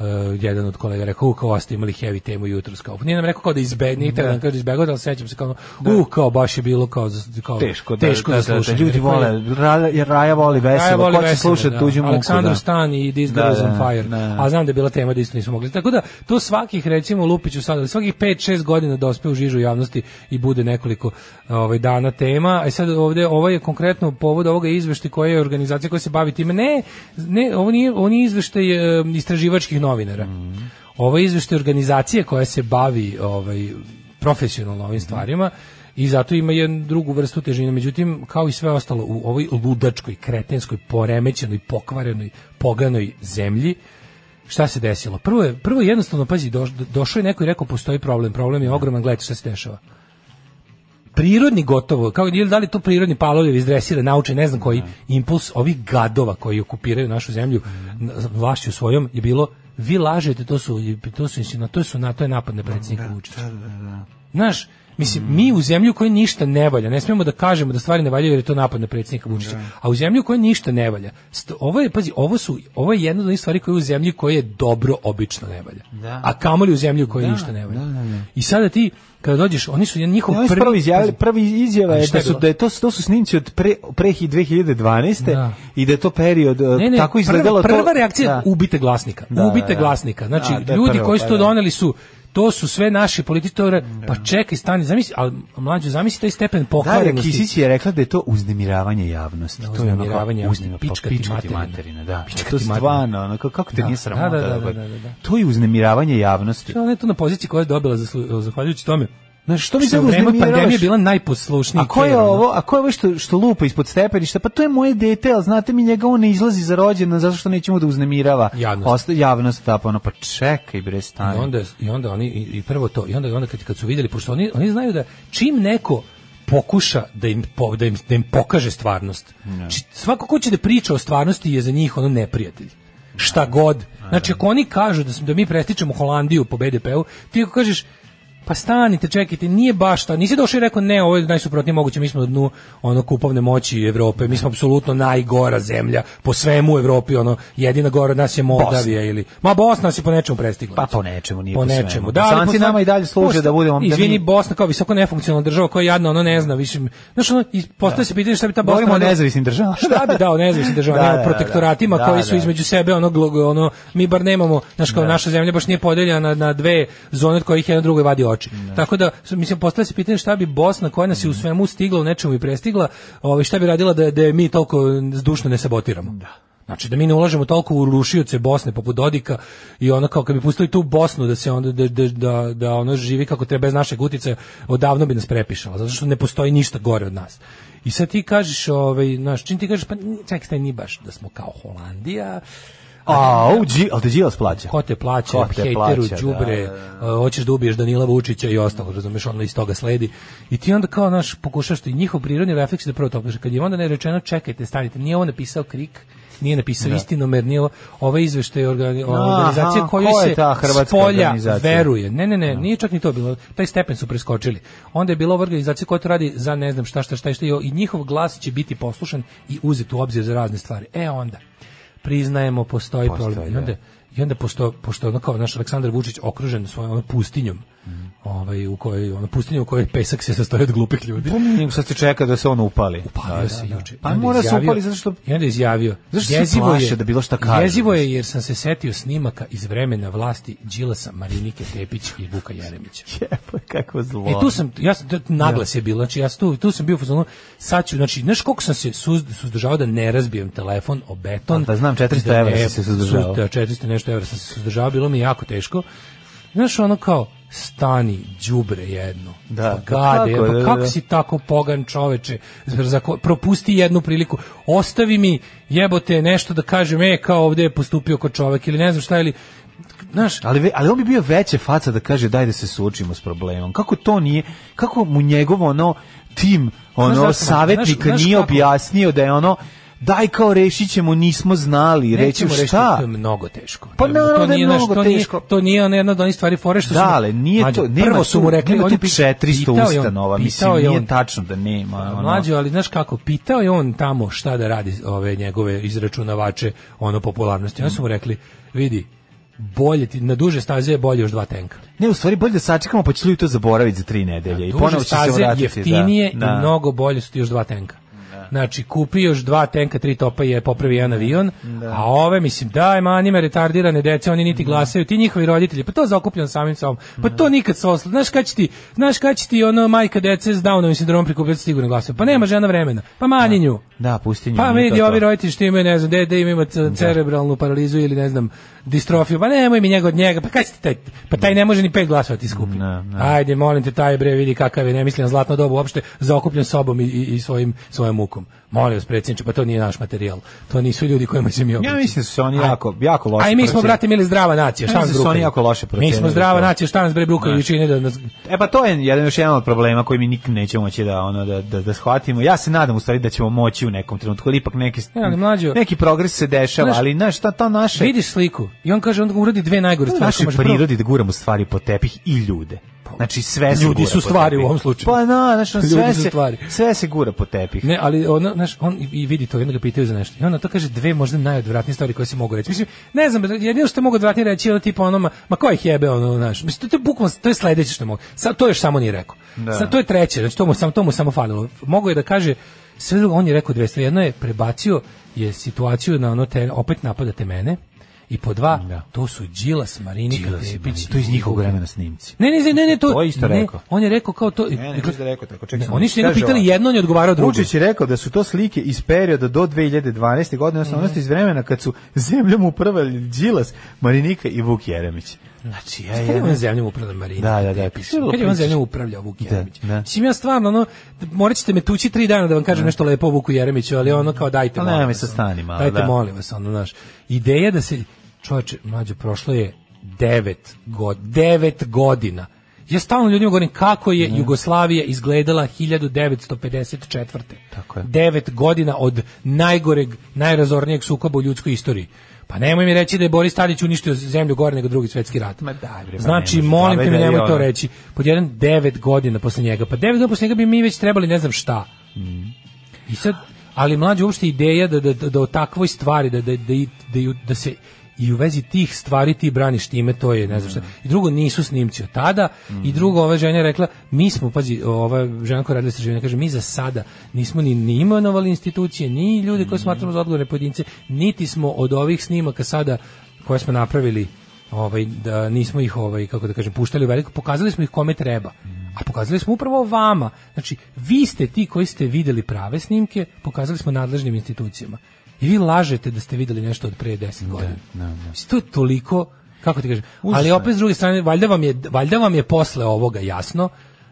uh, jedan od kolega rekao, u, kao ste imali heavy temu jutros, kao, nije nam rekao kao da izbegne, nije da. kaže izbegao, ali sećam se kao, u, kao, baš je bilo kao, kao Teško, da, teško da, da, da, da, ljudi vole, Raja, Raja voli veselo, Raja voli ko će slušati da. tuđu muku, Aleksandar da. Stan i This Da, Girl da, on Fire. da. A znam da je bila tema da isto nismo mogli. Tako da, to svakih, recimo, Lupiću sada, svakih 5-6 godina dospe u žižu javnosti i bude nekoliko ovaj, dana tema. A sad ovde, ovo je konkretno povod ovoga izveštaja koja je organizacija koja se bavi time. Ne, ne ovo nije, ovo nije izveštaj e, istraživačkih novinara. Ovo je izveštaj organizacije koja se bavi ovaj, profesionalno ovim stvarima i zato ima jednu drugu vrstu težine. Međutim, kao i sve ostalo, u ovoj ludačkoj, kretenskoj, poremećenoj, pokvarenoj, poganoj zemlji, šta se desilo? Prvo je, prvo je jednostavno, pazi, doš, došao je neko i rekao postoji problem, problem je ogroman, gledajte šta se dešava. Prirodni gotovo, kao ili da li to prirodni palovi izdresira, nauče, ne znam koji impuls ovih gadova koji okupiraju našu zemlju n- vlašću svojom je bilo vi lažete, to su to su insinu- to su na to je napad na predsjednika Vučića. Znaš, mislim, mi u zemlju koja ništa ne valja, ne smijemo da kažemo da stvari ne valjaju jer je to napad na predsjednika Vučića, a u zemlju koja ništa ne valja, ovo je, pazi, ovo, su, ovo je jedna od onih stvari koje u zemlji koje je dobro obično ne valja. Da. A kamoli u zemlju koja Da, ništa ne valja. da, da, da. I sada ti, kada dođeš, oni su njihov Oni prvi... prvi izjavili, prvi izjava je da su da je to to su snimci od pre pre 2012. Da. i da je to period e, Ne, ne, tako izgledalo prva, prva reakcija Da. ubite glasnika. Da, ubite da, da. glasnika. Znači, Da, ljudi prvo, koji su pa to da. doneli su to su sve naši političari, pa čekaj, stani, zamisli, al mlađu, zamisli taj stepen pokvarenosti. Kisić je rekla da je to uznemiravanje javnosti. Da, to je uznemiravanje javnosti, pička pa, ti materina. da. Pička to ti stvarno, ono, kako- te Da, nije da, sramota? da, da, da, da, da. To je uznemiravanje javnosti. Ona je to na poziciji koja je dobila zahvaljujući tome. Znaš, što mi u vreme pandemije bila najposlušniji A ko je ovo? A ko je ovo što što lupa ispod stepeništa? Pa to je moje dete, al znate mi njega on ne izlazi za rođendan zato što nećemo da uznemirava Javnost. Osta, javnost da pa ono pa čekaj bre I stani. onda, i onda oni, i, i prvo to, i onda, i onda kad, kad su vidjeli, pošto oni, oni znaju da čim neko pokuša da im, po- da im, da im pokaže stvarnost, či- svako ko će da priča o stvarnosti je za njih ono neprijatelj. Šta god. Znači, ako oni kažu da, smo- da mi prestičemo Holandiju po BDP-u, ti ako kažeš, pa stanite, čekajte, nije baš ta, nisi došao i rekao ne, ovo je najsuprotnije moguće, mi smo na dnu ono kupovne moći Evrope, mi smo apsolutno najgora zemlja po svemu u Evropi, ono jedina gora od nas je Moldavija ili ma Bosna nas je po nečemu prestigla. Pa po nečemu, nije po po svemu. nečemu. Bosanci ali po nama i dalje služe Posta- da budemo- da Izvini, mi- Bosna kao visoko nefunkcionalna država koja je jadna, ono ne zna više. Znaš, ono, postavlja se pitanje šta bi ta Bosna Govorimo o nezavisnim državama. Šta bi dao nezavisnim državama, Da, da, da, protektoratima da, koji su da. između sebe ono, ono mi bar nemamo, znaš kao Da. naša zemlja baš nije podeljena na, na dve zone od kojih jedna drugoj vadi oči. Tako da mislim postavlja se pitanje šta bi Bosna koja nas je u svemu stigla, u nečemu i prestigla, ovaj šta bi radila da da mi toliko zdušno ne sabotiramo. Znači da mi ne ulažemo toliko u rušioce Bosne poput Dodika i ono kao kad bi pustili tu Bosnu da se onda da, da, da, da ono živi kako treba bez našeg uticaja, odavno bi nas prepišala, zato što ne postoji ništa gore od nas. I sad ti kažeš, ovaj, znaš, čim ti kažeš, pa čekaj, staj, ni baš da smo kao Holandija, A, u, dži, ali te Đilas plaća. Ko te plaća, Ko te hejteru, plaća, đubre, da, da, uh, hoćeš da ubiješ Danila Vučića i ostalo, razumeš, onda iz toga sledi. I ti onda kao naš pokušaš i njihov prirodni refleks da prvo to kaže. Kad je onda ne rečeno čekajte, stanite, nije ovo napisao Krik, nije napisao Da. istinomer, nije ovaj izveštaj organi, organizacije koju ko se spolja veruje. Ne, ne, ne, nije čak ni to bilo. Taj stepen su preskočili. Onda je bila ova organizacija koja to radi za ne znam šta šta šta, šta i njihov glas će biti poslušan i uzet u obzir za razne stvari. E onda priznajemo postoji, Postoji, problem. I da. onda i onda pošto pošto ono kao naš Aleksandar Vučić okružen svojom ono pustinjom. Ovaj u kojoj ono pustinju u kojoj pesak se sastoji od glupih ljudi. Pa nego sad se čeka da se on upali. Upalio se juče. Pa I onda mora se upali zato što... I onda je izjavio. Zašto se jezivo je, da bilo šta kaže? Jezivo je jer sam se setio snimaka iz vremena vlasti Đilasa, Marinike Tepić i Vuka Jeremića. Jepo, kakvo zlo. E tu sam ja sam naglas je bilo, znači ja sam tu tu sam bio u fazonu sad ću, znači znaš koliko sam se suz, suzdržavao da ne razbijem telefon o beton. A, da znam, 400 i da evra si se suzdržavao. Da, 400 nešto evra sam se suzdržavao, bilo mi jako teško. Znaš ono kao stani đubre jedno. Da, pa pa gade, kako, pa da, da, kako da. si tako pogan čoveče? Propusti jednu priliku. Ostavi mi jebote nešto da kažem, e kao ovde je postupio kod čovek ili ne znam šta ili znaš, Ali, ali on bi bio veće faca da kaže daj da se suočimo s problemom. Kako to nije, kako mu njegovo ono tim, ono Znaš savjetnika Znaš- znaš nije kako? objasnio da je ono daj kao rešit ćemo, nismo znali, reći šta? to je mnogo teško. Pa naravno to da je nije, mnogo to nije- teško. to nije ona jedna od onih stvari fore što su... Da, ali nije to, nema prvo su mu rekli, nema on je tu pi- 400 pitao je on- ustanova, mislim, nije on- tačno da nema. ono. Mlađo, ali znaš kako, pitao je on tamo šta da radi ove njegove izračunavače ono popularnosti. Oni su mu rekli, vidi, bolje ti, na duže staze je bolje još dva tenka. Ne, u stvari bolje da sačekamo pa će ljudi to zaboraviti za tri nedelje. I Duže ponovo će se vratiti. jeftinije da, da. i mnogo bolje su ti još dva tenka. Znači, kupi još dva tenka, tri topa je popravi jedan avion, a ove, mislim, daj, manime, retardirane dece, oni niti glasaju, ti njihovi roditelji, pa to zaokupljeno samim sobom, pa to nikad se osla. Znaš kad će ti, znaš kad će ti ono majka dece s Downovim sindromom prikupljati sigurno glasaju, pa nema žena vremena, pa manji nju. Da, pusti nju, Pa vidi, ovi roditelji što imaju, ne znam, dede ima ce- cerebralnu paralizu ili ne znam, distrofiju, pa nemoj mi njega od njega, pa kaj ti taj, pa taj ne može ni pet glasova ti skupi. Ne, ne. Ajde, molim te, taj bre, vidi kakav je nemislen zlatno dobu, uopšte zaokupljen sobom i, i, i svojim, svojom mukom. Molim vas, predsjedniče, pa to nije naš materijal. To nisu ljudi kojima se mi Ja obraćamo. mislim da su oni jako, jako loše Aj, mi smo, brate, mili zdrava nacija, šta Ja nas da oni jako loše Mi procenili smo zdrava to. nacija, šta nas bre i čine da nas... E pa to je jedan još jedan od problema koji mi nikad nećemo moći da ono da da da shvatimo. Ja se nadam u stvari da ćemo moći u nekom trenutku, ali ipak neki Ne, ali mlađo- neki progres se dešava, Znaš, ali znaš šta to naše Vidiš sliku i on kaže, on uradi dve najgore stvari. našoj prirodi da guramo stvari po tepih i ljude. Znači sve se Ljudi su stvari u ovom slučaju. Pa na, znači Ljudi sve se stvari. sve se gura po tepih. Ne, ali ono, znaš, on i, vidi to, jedno ga pitaju za nešto. I onda to kaže dve možda najodvratnije stvari koje se mogu reći. Mislim, ne znam, jedino što mogu odvratnije reći je ono tipa ono, ma, ma ko ih jebe, ono, znaš. Mislim, to, to je bukvalno, to je sledeće što mogu. Sad, to još samo nije rekao. Da. Sad, to je treće, znači to mu, samo, to mu samo falilo. Mogu je da kaže, sve drugo, on je rekao dve stvari. Jedno je prebacio je situaciju na ono, te, opet napadate mene, i po dva, Da. to su Đilas, Marinika, Tepić. to iz njihovog vremena snimci. Ne, ne, ne, ne, to, To isto ne, rekao. On je rekao kao to. Ne, ne, da je rekao tako. Čekaj, Ne, oni su njega pitali jedno, on je odgovarao drugo. Vučić je rekao da su to slike iz perioda do 2012. godine, odnosno Mhm. iz vremena kad su zemljom upravljali Đilas, Marinika i Vuk Jeremić. Znači, ja, je ja, on zemljom upravlja Marina? Da, da, da, Kad je on zemljom upravlja Vuk Jeremić? da. Mislim, ja stvarno, ono, morat ćete me tući tri dana da vam kažem nešto lepo o Vuku Jeremiću, ali ono kao dajte, Pa molim vas, sa ono. stani malo, Dajte, da. molim vas, ono, znaš. Ideja da se, čovječe, mlađe, prošlo je devet, god, devet godina. Ja stalno ljudima govorim kako je Jugoslavija izgledala 1954. Tako je. Devet godina od najgoreg, najrazornijeg sukoba u ljudskoj istoriji. Pa nemoj mi reći da je Boris Tadić uništio zemlju gore nego drugi svetski rat. Ma daj, bre, znači, ne molim te mi nemoj to reći. Pod jedan devet godina posle njega. Pa devet godina posle njega bi mi već trebali ne znam šta. I sad, ali mlađa uopšte ideja da, da, da, da o takvoj stvari, da, da, da, da, da se i u vezi tih stvari ti braniš time, to je, ne znam šta. I drugo, nisu snimci od tada. I drugo, ova žena je rekla, mi smo, pazi, ova žena koja radila istraživanje, kaže, mi za sada nismo ni, ni imenovali institucije, ni ljude koje smatramo za odgovorne pojedince, niti smo od ovih snimaka sada koje smo napravili ovaj da nismo ih ovaj kako da kažem puštali u veliko pokazali smo ih kome treba a pokazali smo upravo vama znači vi ste ti koji ste videli prave snimke pokazali smo nadležnim institucijama i vi lažete da ste videli nešto od pre 10 godina Mislim, to je toliko kako ti kažem ali opet s druge strane valjda vam je valjda vam je posle ovoga jasno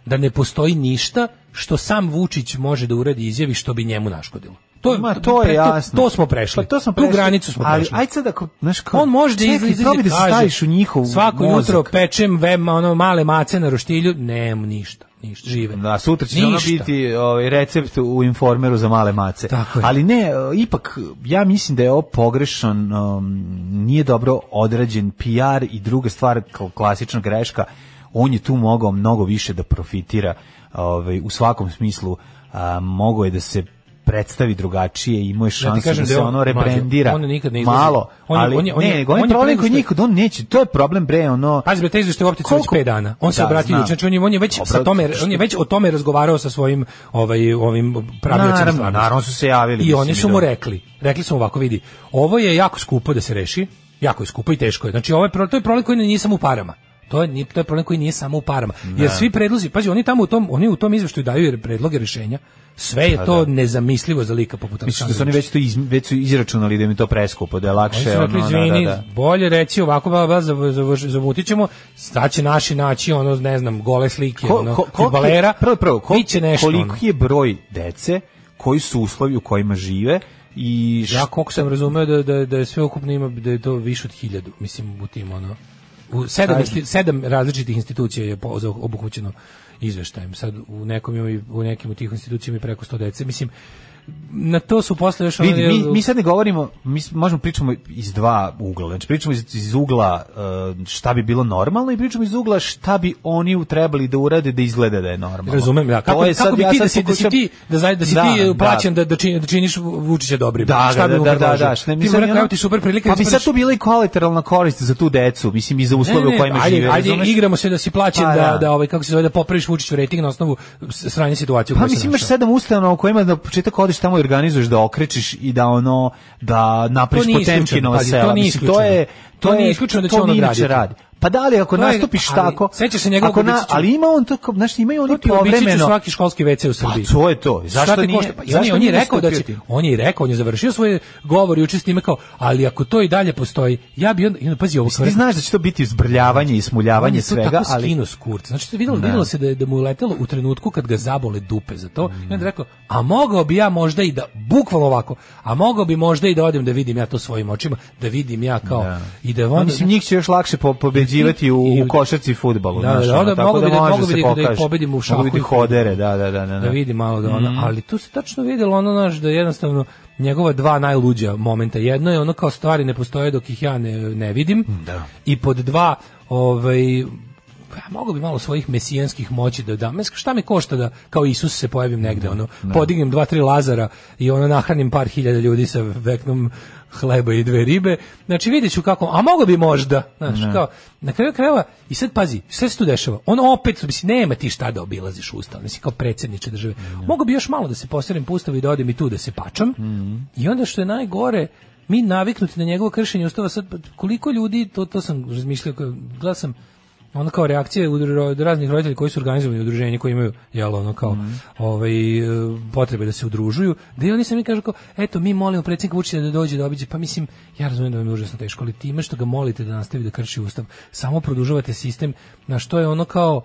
da ne postoji ništa što sam Vučić može da uradi izjavi što bi njemu naškodilo. To, je- Ma, to je pre- jasno. To smo prešli. Pa to smo Tu prešli. granicu smo ali, prešli. ajde sad ako, znaš, kao, On može da čekaj, izlazi probaj da se staviš u njihov Svako mozak. jutro pečem vem, ono male mace na roštilju, nema ništa, ništa, žive. Da, sutra će ono biti ovaj, recept u informeru za male mace. Tako je. Ali ne, ipak, ja mislim da je ovo pogrešan, um, nije dobro odrađen PR i druga stvar, kao klasična greška, on je tu mogao mnogo više da profitira ovaj, u svakom smislu, a, mogao je da se predstavi drugačije, imao je šansu da, kažem da je se on- ono mlađe, rebrandira on nikad ne izlazi. malo, On ali on je- on je- ne, on on je problem je- njih, on neće, to je problem bre, ono... Pazi bre, taj izveštaj u već Koliko- 5 dana. On se Da, obratio znači on je, on je već sa Obrat- tome, on je već o tome razgovarao sa svojim ovaj ovim praviocima Naravno, naravno su se javili, I oni su da. mu rekli, rekli su mu ovako, vidi, ovo je jako skupo da se reši, jako je skupo i teško je. Znači ovo je to je problem koji nije samo u parama. To je, to je problem koji nije samo u parama. Jer svi predlozi, pazi, oni tamo u tom, oni u tom izveštaju daju predloge rešenja. Sve je Pa to da. nezamislivo za lika poput Mislim da su oni već to iz, već su izračunali da im je to preskupo, da je Oni lakše su rekli, ono, izvini, da, da, da. bolje reći ovako, ba, ba, zavutit ćemo, sad će naši naći, ono, ne znam, gole slike, Ko- ono, ko- je- fudbalera, prvo, prvo, biće nešto, koliko ono. je broj dece, koji su uslovi u kojima žive i Ja koliko sam razumeo da, da, da je sve ukupno ima, da je to više od hiljadu, mislim, u tim, ono, u sedam, je? sedam različitih institucija je obuhvaćeno izveštajem. Sad u nekom u nekim od tih institucija ima i preko 100 dece. Mislim, na to su posle još... ono, Vidi, mi, jel- mi sad ne govorimo, mi možemo pričamo iz dva ugla. Znači pričamo iz, iz ugla uh, šta bi bilo normalno i pričamo iz ugla šta bi oni trebali da urade da izgleda da je normalno. Razumem, da. Kako, To je kako sad, bi ja ti da si, da si ti da, zaj- da si Da, ti da. plaćen da da, čini, da činiš Vučića dobrim. Da, Šta da, bi mu da, da, da, šta Ti mi mu rekao, ono- ti super prilika. Pa da bi se sad to bila i kolateralna korist za tu decu, mislim i za uslove Ne, ne, u kojima ajde, žive. Ajde, razumeš? igramo se da si plaćen Pa da, da. da, ovaj, kako se zove, da popraviš Vučiću rating na osnovu sranje situacije Pa mislim imaš sedam ustanova u kojima da početak odeš tamo organizuješ da okrečiš i da ono da napraviš nije isključeno, Potemkinova pazi, to sela. nije Mislim, to je To to nije je isključeno da će to on inače odraditi. radi. Pa da li ako To je- nastupiš ali tako? sećaš se njegovog na, ali ima on to znaš imaju oni To ti običit povremeno. svaki školski WC u Srbiji. Pa to je to. Zašto nije? košta? Pa, i on, zašto je, on je rekao da će, on je i rekao, on je završio svoj govor juče s time kao, ali ako to i dalje postoji, ja bi onda, i pazi ovo, ti znaš da će to biti zbrljavanje i on smuljavanje je svega, tako ali skino s kurca. Znači, videlo, videlo se da, je, da mu je letelo u trenutku kad ga zabole dupe za to. I onda je rekao, a mogao bi ja možda i da, bukvalno ovako, a mogao bi možda i da odem da vidim ja to svojim očima, da vidim ja kao, i da Pa onda, mislim njih će još lakše po, pobeđivati u, u košarci i fudbalu, Da, da, da, tako da- može mogu bi da- da ih pobedimo u šahu Mogu biti hodere, da, da, da, da. da da. vidi malo da Mhm. ona, ali tu se tačno videlo ono naš da jednostavno njegova dva najluđa momenta. Jedno je ono kao stvari ne postoje dok ih ja ne, ne vidim. Da. I pod dva, ovaj ja mogu bi malo svojih mesijanskih moći da dam. Šta mi košta da kao Isus se pojavim negde, ono, podignem dva, tri lazara i ono nahranim par hiljada ljudi sa veknom hleba i dve ribe. Znači vidjet ću kako, a mogu bi možda, znaš, kao, na kraju krajeva, i sad pazi, sve se tu dešava, on opet, mislim, nema ti šta da obilaziš ustav, mislim, kao predsjedniče države. Mogu bi još malo da se postavim po ustavu i da odem i tu da se pačam, i onda što je najgore, mi naviknuti na njegovo kršenje ustava, sad koliko ljudi, to, to sam razmišljao, gledao sam, ono kao reakcije udru- raznih roditelja koji su organizovani udruženje koji imaju jel ono kao ovaj e, potrebe da se udružuju da i oni sami kažu kao eto mi molimo predsjednika Vučića da dođe da obiđe pa mislim ja razumem da vam je užasno teško ali time što ga molite da nastavi da krši ustav samo produžavate sistem na što je ono kao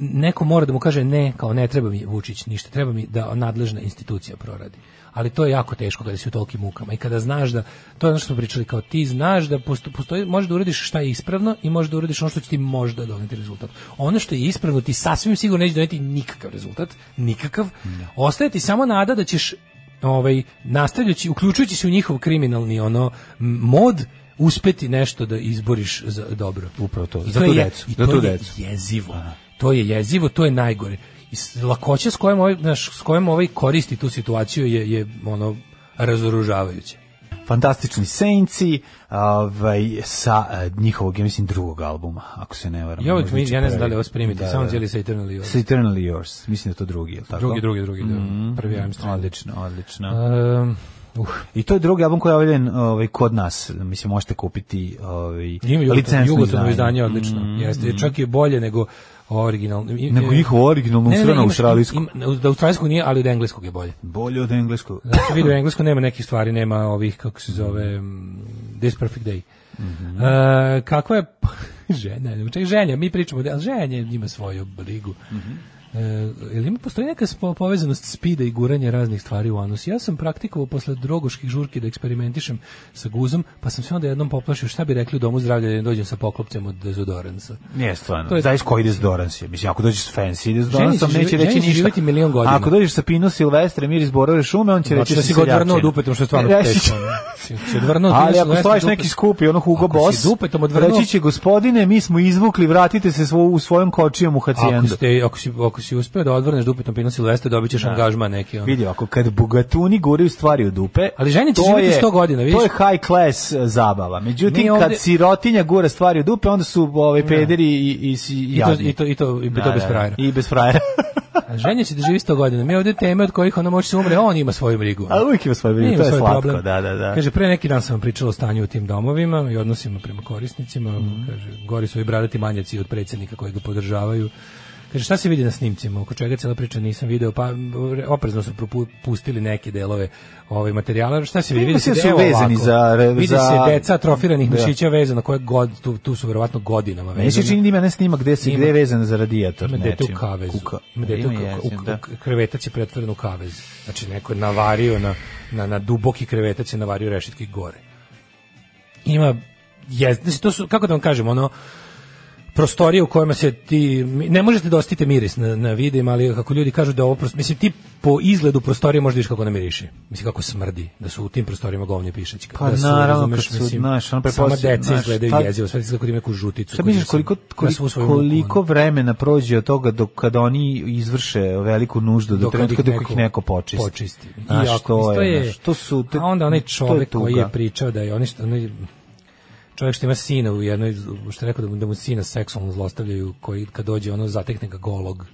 neko mora da mu kaže ne, kao ne treba mi Vučić ništa, treba mi da nadležna institucija proradi. Ali to je jako teško kada si u tolikim mukama i kada znaš da, to je ono što smo pričali, kao ti znaš da posto- postoji, možeš da uradiš šta je ispravno i možeš da uradiš ono što će ti možda doneti rezultat. Ono što je ispravno ti sasvim sigurno neće doneti nikakav rezultat, nikakav. Ostaje ti samo nada da ćeš ovaj, nastavljajući, uključujući se u njihov kriminalni ono mod, uspeti nešto da izboriš za dobro. Upravo to, I za to tu je- decu, i za to tu je decu. jezivo. To je jezivo, to je najgore. I lakoća s kojom ovaj, znaš, s kojom ovaj koristi tu situaciju je, je ono razoružavajuće. Fantastični Saintsi, ovaj, sa eh, njihovog, ja mislim, drugog albuma, ako se ne varam. Ja uvijek mi- ja ne znam da li prvi. ovo spremiti, samo cijeli sa Eternally Yours. Sa Eternally Yours, mislim da je to drugi, je li tako? Drugi, drugi, drugi, da. Prvi I'm Stranded. Odlično, odlično. Um, uh, I to je drugi album koji je objavljen ovaj, kod nas. Mislim, možete kupiti ovaj, licencno Jugotovno izdanje odlično. Jeste, čak je bolje nego originalno. Nego njihovo originalno Ne, ne, ne, australijsko. Da australijskog nije, ali od engleskog je bolje. Bolje od engleskog. Znači vidio engleskog nema nekih stvari, nema ovih kako se zove mm, This Perfect Day. Mhm. E, kakva je ženja, čekaj, ženja, mi pričamo, da ženja ima svoju brigu. E, jel ima postoji neka spo- povezanost spida i guranja raznih stvari u anus? Ja sam praktikovao posle drogoških žurki da eksperimentišem sa guzom, pa sam se onda jednom poplašio šta bi rekli u domu zdravlja da dođem sa poklopcem od dezodoransa. Nije stvarno. To je- Znaš koji ide s Doransi? Mislim, ako dođeš s fancy, ide s Ženi Doransom, će neće reći ništa. živjeti milion godina. Ako dođeš sa Pino Silvestre, mir iz Borove šume, on će Znači reći da si ga odvrnuo dupetom, što je stvarno teško. Ali ako Silvestre stojiš neki skupi, ono Hugo Ako Boss, dupetom odvrnuo- reći će gospodine, mi smo izvukli, vratite se svo, u svojom kočijom u Ako, hacijendu. ste, ako, si, ako si uspeo da odvrneš dupetom Pino Silvestre, dobit ćeš angažman neki. Ono. Vidi, ako kad bogatuni guraju stvari u dupe, Ali žene će živjeti je- 100 godina, vidiš? To je high class e, zabava. Međutim, ovde- kad sirotinja gura stvari u dupe, onda su ovaj pederi i, i, i, I to, i to, i to, i to bez frajera. I bez frajera. A Ženja će da živi 100 godina. Mi ovdje teme od kojih ona može se umre, on ima svoju brigu. A uvijek ima svoju brigu, to je slatko, problem. da, da, da. Kaže, pre neki dan sam vam pričala o stanju u tim domovima i odnosima prema korisnicima. Mhm. Kaže, gori su i bradati manjaci od predsjednika koji ga podržavaju. Kaže, šta se vidi na snimcima? Oko čega cijela priča nisam video, pa oprezno su propustili neke delove ovaj materijala. Šta se vidi? Ima Vidi se se su vezani ovako. za- Vidi za- se deca atrofiranih Da. mišića vezana koje god, tu, tu su verovatno godinama Meni se vezane. čini da ima ne snima gde se gde je vezan za radijator. Ima dete u kavezu. Kuka. Ima dete u, jezin, u, da. u krevetac je pretvoren u kavez. Znači neko je navario na, na, na duboki krevetac je navario rešetke gore. Ima je, znači to su, kako da vam kažem, ono, prostorije u kojima se ti ne možete da ostite miris na, na videima, ali kako ljudi kažu da ovo prost, mislim ti po izgledu prostorije vidiš kako ne miriši. Mislim kako smrdi da su u tim prostorijama govnje pišećke. Pa da su, naravno, razumeš, kad su, mislim, znaš, ono sama prepostavlja- deca izgledaju ta- jezivo, sve ima neku žuticu. Šta misliš koliko, na koliko, koliko vremena prođe od toga dok kada oni izvrše veliku nuždu do kad trenutka dok ih neko počisti. počisti. Znaš, Iako, to to je, je- znaš, to su, to, A onda onaj to je koji je pričao da je oni što onaj čovjek što ima sina u jednoj što je rekao da mu, da mu sina seksualno zlostavljaju koji kad dođe ono zatekne ga golog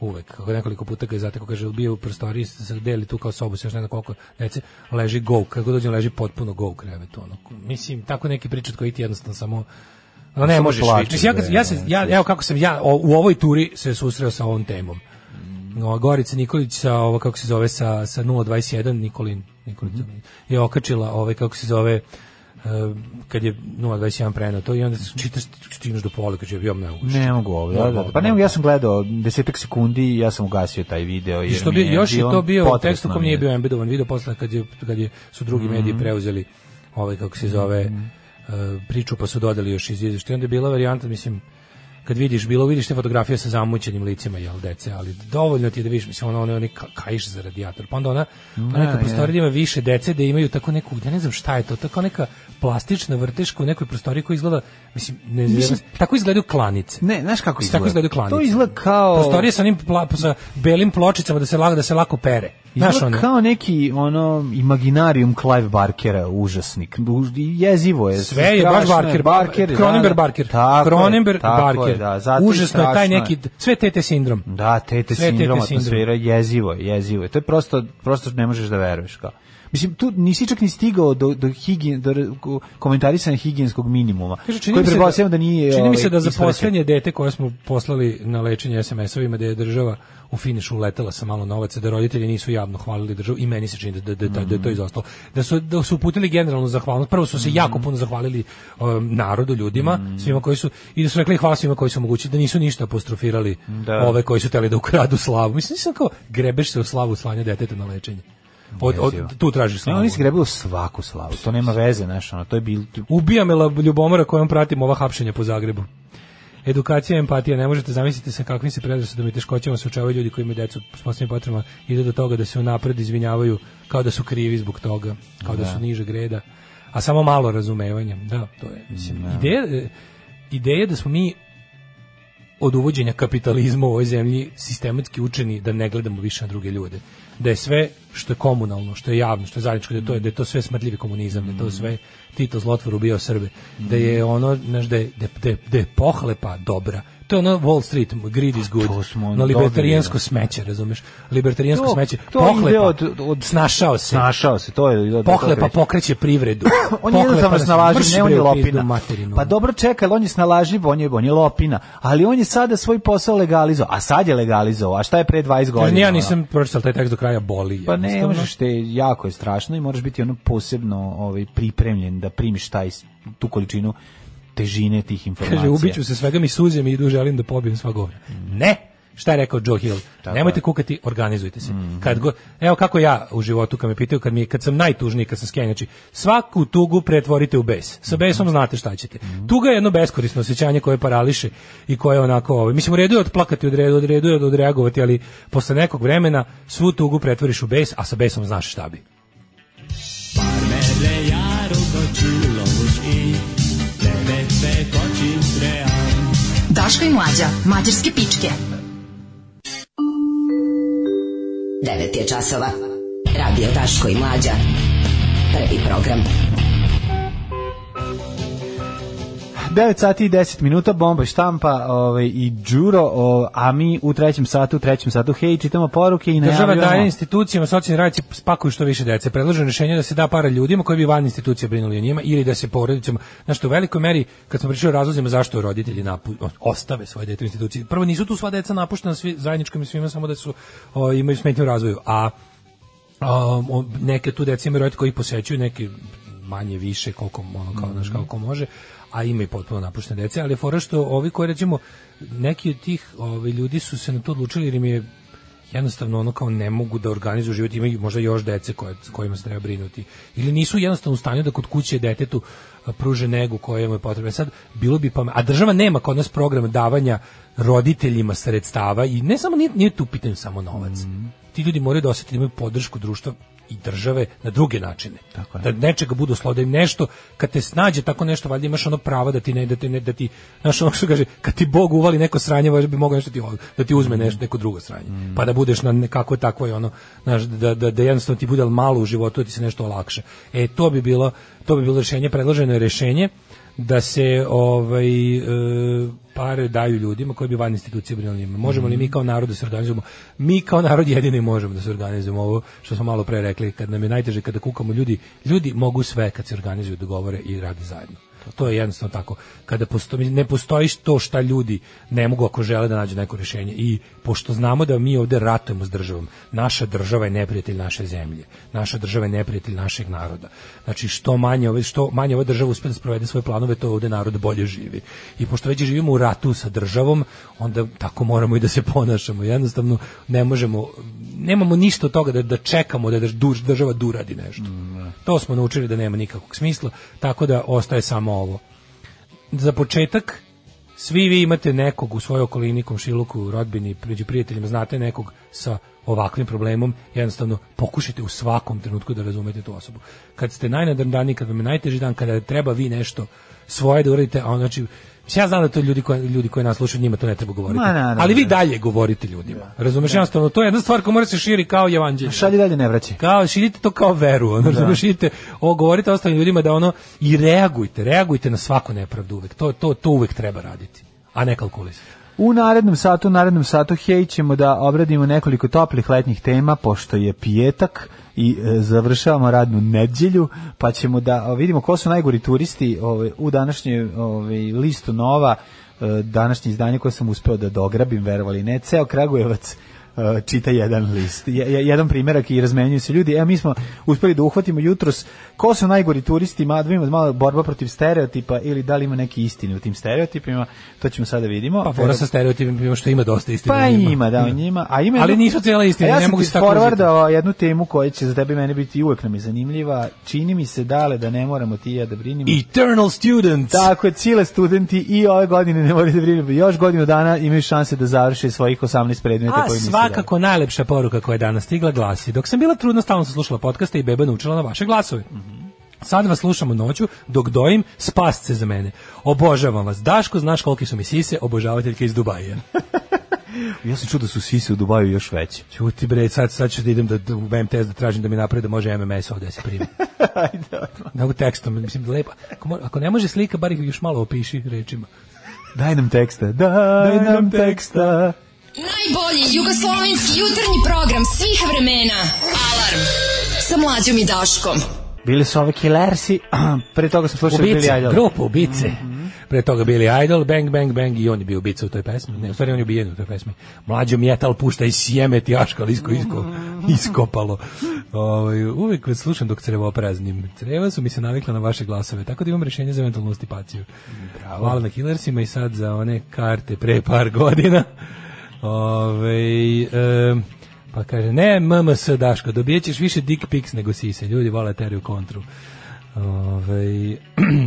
uvek, kako nekoliko puta ga je zatekao, kaže, bio u prostoriji, se deli tu kao sobu, se još ne znam koliko dece, leži go, kako dođe leži potpuno go u krevetu, ono. Mislim, tako neki pričat koji ti jednostavno samo ono, ne možeš. Mislim, ja, ja, se, ja, evo kako sam ja o- u ovoj turi se susreo sa ovom temom. No, Gorica Nikolić sa ovo kako se zove sa sa 021 Nikolin Nikolić je okačila ovaj kako se zove kad je 021 preneo to i onda čitaš stigneš do pola kad je bio mogu. Ne mogu ovo, da, da, da. Pa ne mogu, ja sam gledao desetak sekundi i ja sam ugasio taj video. I jer što mi bi, još je to bio u kom mi nije je. bio embedovan video posle kad je kad je su drugi mediji preuzeli ovaj kako se zove Mhm. eh, priču pa su dodali još iz izveštaja. Onda je bila varijanta mislim kad vidiš bilo vidiš te fotografije sa zamućenim licima jel dece ali dovoljno ti je da vidiš mislim ono ono oni kaiš za radijator pa onda ona pa neka Ne, prostorija ima više dece da imaju tako neku ja ne znam šta je to tako neka plastična vrteška u nekoj prostoriji koja izgleda mislim ne Mislim- tako izgledaju klanice Ne, znaš kako Tako izgleda? izgledaju klanice. To izgleda kao... prostorije sa onim pla- sa belim pločicama da se lako da se lako pere Znaš ono, kao neki ono imaginarium Clive Barkera, užasnik. Jezivo je. Sve je baš Barker, Barker, Cronenberg da, da. Barker, je, Barker. da, Užasno je taj neki, sve tete sindrom. Da, tete Sve tete sindrom, sindrom. atmosfera, jezivo je, jezivo je. To je prosto, prosto ne možeš da veruješ kao. Mislim, tu nisi čak ni stigao do, do, higien, do komentarisanja higijenskog minimuma. Kaže, koji mi se pretpostavljam da, nije... Čini mi se ovaj, da za poslednje dete koje smo poslali na lečenje SMS-ovima da je država u finišu uletela sa malo novaca, da roditelji nisu javno hvalili državu i meni se čini da, da, da, da je to izostalo. Da su, da su uputili generalnu zahvalnost. Prvo su se jako puno zahvalili um, narodu, ljudima, svima koji su, i da su rekli hvala svima koji su omogućili, da nisu ništa apostrofirali Da. ove koji su teli da ukradu slavu. Mislim, nisam kao grebeš se u slavu slanja deteta na lečenje. Od, od, tu tražiš Ne, slavu. oni se grebaju svaku slavu. To nema veze, znaš, ono, to je bil... Ubija me ljubomora kojom pratim ova hapšenja po Zagrebu. Edukacija, empatija, ne možete zamisliti sa kakvim se predrasudama i teškoćama suočavaju ljudi koji imaju decu s posebnim potrebama, ide do toga da se unapred izvinjavaju kao da su krivi zbog toga, kao da, su niže greda, a samo malo razumevanja. Da, to je, mislim, ideja, e, ideja da smo mi od uvođenja kapitalizma u ovoj zemlji sistematski učeni da ne gledamo više na druge ljude. Da je sve što je komunalno, što je javno, što je zajedničko, da je to, da je to sve smrdljivi komunizam, da je to sve Tito zlotvor ubio Srbe, da je ono, znaš, da, je- da, je- da je pohlepa dobra. To je ono Wall Street, greed is good, To smo no libertarijansko dobili, smeće, razumeš? Libertarijansko To- smeće, to pohlepa, od- od- snašao se, Snašao se, to je... od- pohlepa od- pokreće privredu. on je jednostavno Pohlepa- snalažljiv, ne on je lopina. Pa dobro čekaj, on je snalažljiv, on je, on je lopina. Ali on je sada svoj posao legalizovao, a sad je legalizovao. A šta je pre 20 godina? Ja nisam pročitao taj tekst do kraja, boli. Pa ne možeš te, jako je strašno i moraš biti ono posebno ovaj, pripremljen da primiš taj, tu količinu težine tih informacija. Kaže, ubiću se svega mi suze mi idu, želim da pobijem sva govna. Ne! Šta je rekao Joe Hill? Nemojte kukati, organizujte se. Kad go, evo kako ja u životu kad me pitaju kad mi kad sam najtužniji, kad sam skenjan, znači svaku tugu pretvorite u bes. Sa besom znate šta ćete. Tuga je jedno beskorisno osjećanje koje parališe i koje onako, ovaj, mislim u redu je odplakati, od redu, od redu je odreagovati, ali posle nekog vremena svu tugu pretvoriš u bes, a sa besom znaš šta bi. Daško i mlađa, mađarske pičke. 9 je časova. Radio Daško i Mlađa. Prvi program. 9 sati i 10 minuta, bomba štampa ovaj, i džuro, o, a mi u trećem satu, u trećem satu, hej, čitamo poruke i Država najavljamo... daje institucijama, socijalni radnici spakuju što više dece. Predloženo rješenje da se da para ljudima koji bi van institucija brinuli o njima ili da se porodicama, znaš što u velikoj meri, kad smo pričali o razlozima zašto roditelji napu, ostave svoje dete u instituciji, prvo nisu tu sva deca napuštena svi, zajedničkom i svima, samo da su o, imaju smetnju razvoju, a um, neke tu deca imaju roditelji koji posećuju, neke manje više koliko ono kao znaš kako može a ima i potpuno napuštene dece ali fora što ovi koji recimo neki od tih ovi ljudi su se na to odlučili jer im je jednostavno ono kao ne mogu da organizuju život, imaju možda još dece koje, kojima se treba brinuti. Ili nisu jednostavno u stanju da kod kuće detetu pruže negu koja mu je potrebna. Sad, bilo bi pa, a država nema kod nas program davanja roditeljima sredstava i ne samo, nije, nije tu pitanje samo novac. Ti ljudi moraju da osjetiti da imaju podršku društva i države na druge načine. Tako je. Da nečega budu slovo, da nešto, kad te snađe tako nešto, valjda imaš ono pravo da ti ne, da ti, ne, da ti, znaš ono što kaže, kad ti Bog uvali neko sranje, valjda bi mogao nešto ti, da ti uzme nešto, neko drugo sranje. Pa da budeš na nekako takvoj ono, znaš, da, da, da jednostavno ti bude malo u životu, da ti se nešto olakše. E, to bi bilo, to bi bilo rešenje, predloženo je rešenje, da se ovaj e, pare daju ljudima koji bi van institucije brinuli njima. Možemo li mi kao narod da se organizujemo? Mi kao narod jedini možemo da se organizujemo. Ovo što smo malo pre rekli, kad nam je najteže kada kukamo ljudi, ljudi mogu sve kad se organizuju, dogovore i rade zajedno. To je jednostavno tako. Kada postoji, ne postoji to šta ljudi ne mogu ako žele da nađu neko rješenje. I pošto znamo da mi ovde ratujemo s državom, naša država je neprijatelj naše zemlje. Naša država je neprijatelj našeg naroda. Znači što manje ove što manje ova država uspe da sprovede svoje planove, to ovde narod bolje živi. I pošto već živimo u ratu sa državom, onda tako moramo i da se ponašamo. Jednostavno ne možemo nemamo ništa od toga da, da čekamo da drž- država duradi nešto. To smo naučili da nema nikakvog smisla, tako da ostaje samo ovo. Za početak, svi vi imate nekog u svojoj okolini, komšiluku, rodbini, među prijateljima, znate nekog sa ovakvim problemom, jednostavno pokušajte u svakom trenutku da razumete tu osobu. Kad ste najnadrndaniji, kad vam je najteži dan, kada treba vi nešto svoje da uradite, a on znači Mislim, Ja znam da to ljudi koji ljudi koji nas slušaju njima to ne treba govoriti. Ma, naravno, ali vi da. dalje govorite ljudima. Razumeš jednostavno to je jedna stvar koja mora se širi kao evanđelje. Šalje dalje ne vraćaj. Kao širite to kao veru, ono razumeš, širite, o govorite ostalim ljudima da ono i reagujte, reagujte na svaku nepravdu uvek. To to to uvek treba raditi, a ne kalkulisati. U narednom satu, u narednom satu, hej, ćemo da obradimo nekoliko toplih letnjih tema, pošto je pijetak i e, završavamo radnu nedjelju, pa ćemo da vidimo ko su najgori turisti ove, u današnjoj ove, listu Nova, e, današnje izdanje koje sam uspeo da dograbim, verovali ne, ceo Kragujevac čita jedan list, je- je- jedan primjerak i razmenjuju se ljudi. Evo mi smo uspeli da uhvatimo jutros ko su najgori turisti, ma da malo borba protiv stereotipa ili da li ima neki istine u tim stereotipima, to ćemo sada vidimo. Pa fora sa stereotipima što ima dosta istine. Pa u njima. ima, da, u njima. A ima Ali nisu cijela istina, ja ne mogu se tako forwardao jednu temu koja će za tebe i mene biti uvek nam je zanimljiva. Čini mi se dale da ne moramo ti i ja da brinimo. Eternal students. Tako je, cijele studenti i ove godine ne moraju da brinemo. Još godinu dana imaju šanse da završe svojih 18 predmeta A koji nisu svakako najlepša poruka koja je danas stigla glasi Dok sam bila trudna, stalno sam slušala podcaste i beba naučila na vaše glasove. Sad vas slušamo noću, dok dojim, spast se za mene. Obožavam vas. Daško, znaš koliki su mi sise, obožavateljka iz Dubaja. Ja sam čuo da su sise u Dubaju još veće. Čuti bre, sad, sad ću da idem da, da u MTS da tražim da mi napravi da može MMS ovde da se primi. Ajde, odmah. Da u tekstom, mislim, lepo. Ako, mo- ako ne može slika, bar ih još malo opiši rečima. Daj nam teksta. Daj, nam teksta. Najbolji jugoslovenski jutarnji program svih vremena. Alarm. Sa mlađom i Daškom. Bili su ove killersi, pre toga sam slušao Billy Ubice, Idol. grupa ubice. Pre toga Billy Idol, Bang Bang Bang i on je bio ubica u toj pesmi. Ne, u stvari on je ubijen u toj pesmi. Mlađo metal pušta i sjeme ti aškal isko, isko, iskopalo. Ovaj, uvijek vas slušam dok crevo praznim. Creva su mi se navikla na vaše glasove, tako da imam rešenje za eventualnu stipaciju. Bravo. Hvala na Killersima i sad za one karte pre par godina. Ove, e, pa kaže, ne MMS Daško, dobijat ćeš više dick pics nego sise. Ljudi vole teriju kontru. Ove,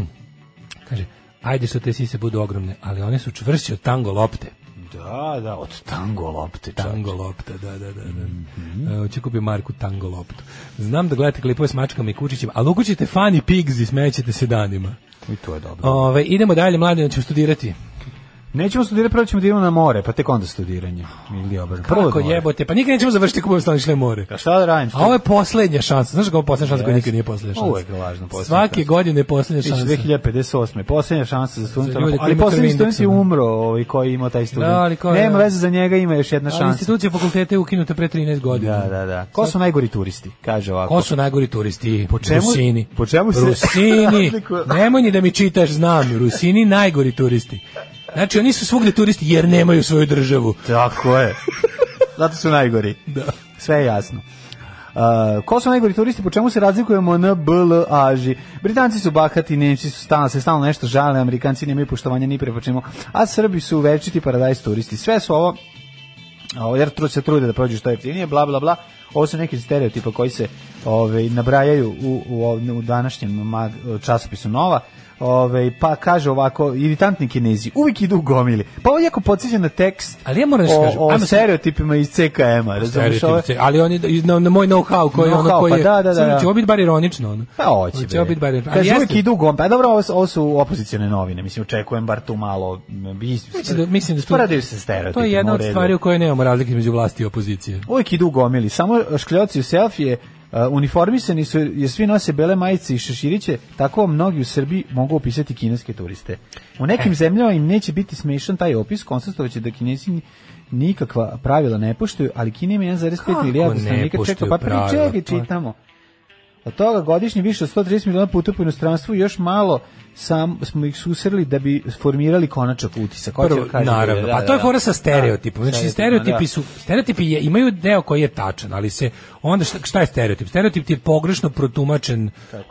kaže, ajde što te sise budu ogromne, ali one su čvršće od tango lopte. Da, da, od tango lopte. Tango lopte, da, da, da. da. Mm -hmm. Kupiti Marku tango loptu. Znam da gledate klipove s mačkama i kučićima, ali ukućite Funny Pigs i smećete se danima. I to je dobro. Ove, idemo dalje, mladi, ćemo studirati. Nećemo studirati, prvo ćemo da idemo na more, pa tek onda studiranje. Ili. Prvo Kako jebote, pa nikad nećemo završiti kako budemo stali more. A šta da radim? A ovo je poslednja šansa. Znaš kako je poslednja šansa koja nikad nije poslednja šansa? Uvek je lažno poslednja Svake godine je poslednja šansa. 2058. Poslednja šansa za studenta. Ali poslednji student je umro, ovaj koji ima taj student. Da, ali ko Nema veze za njega, ima još jedna Ali šansa. institucija fakulteta je ukinuta pre 13 godina. Da, da, da. Ko su najgori turisti? Kaže ovako. Ko su najgori turisti? Po čemu- Rusini. po čemu se Rusini. Nemoj ni da mi čitaš, znam. Rusini najgori turisti. Znači, oni su svugde turisti jer nemaju svoju državu. Tako je. Zato su najgori. Da. Sve je jasno. Uh, ko su najgori turisti, po čemu se razlikujemo na BL aži? Britanci su bahati, Nemci su stalno, se stalno nešto žale, Amerikanci nemaju poštovanja ni pre po čemu, a Srbi su večiti paradajz turisti. Sve su ovo, ovo jer se trude da prođu što jeftinije, bla, bla, bla. Ovo su neki stereotipa koji se ove, nabrajaju u, u, u današnjem mag- časopisu Nova. Ove, pa kaže ovako, iritantni kinezi, uvijek idu u gomili. Pa ovo jako podsjeća na tekst Ali ja moram da o, kažem, o ajmo stereotipima iz CKM-a, ali oni na, na moj know-how koji ono Know-how, koji pa je da, da, da, da. će ovo biti bar ironično ono. Pa hoće. Hoće biti bar ironično. Kaže, uvijek idu u gomili. Pa dobro, ovo, ovo su opozicione novine, mislim, očekujem bar tu malo... Mislim da, mislim da tu- se stereotipima. To je jedna od stvari u kojoj nemamo razlike između vlasti i opozicije. Uvijek idu u gomili, samo škljoci u selfije, uniformisani su jer svi nose bele majice i šeširiće, tako mnogi u Srbiji mogu opisati kineske turiste. U E. nekim zemljama im neće biti smešan taj opis, konstatovaće da kinesi ni- nikakva pravila ne poštuju, ali Kina ima 1,5 Kako milijarda stanovnika, čeka, pa pričekaj, Pa- čitamo. Od toga godišnje više od 130 miliona puta po inostranstvu još malo sam smo ih susreli da bi formirali konačak utisak. Hoće Prvo, da kažem naravno, da, pa da, to je da. fora sa stereotipom. Da, Znači, stereotipima, stereotipi da. su, stereotipi je, imaju deo koji je tačan, ali se, onda šta, šta je stereotip? Stereotip ti je pogrešno protumačen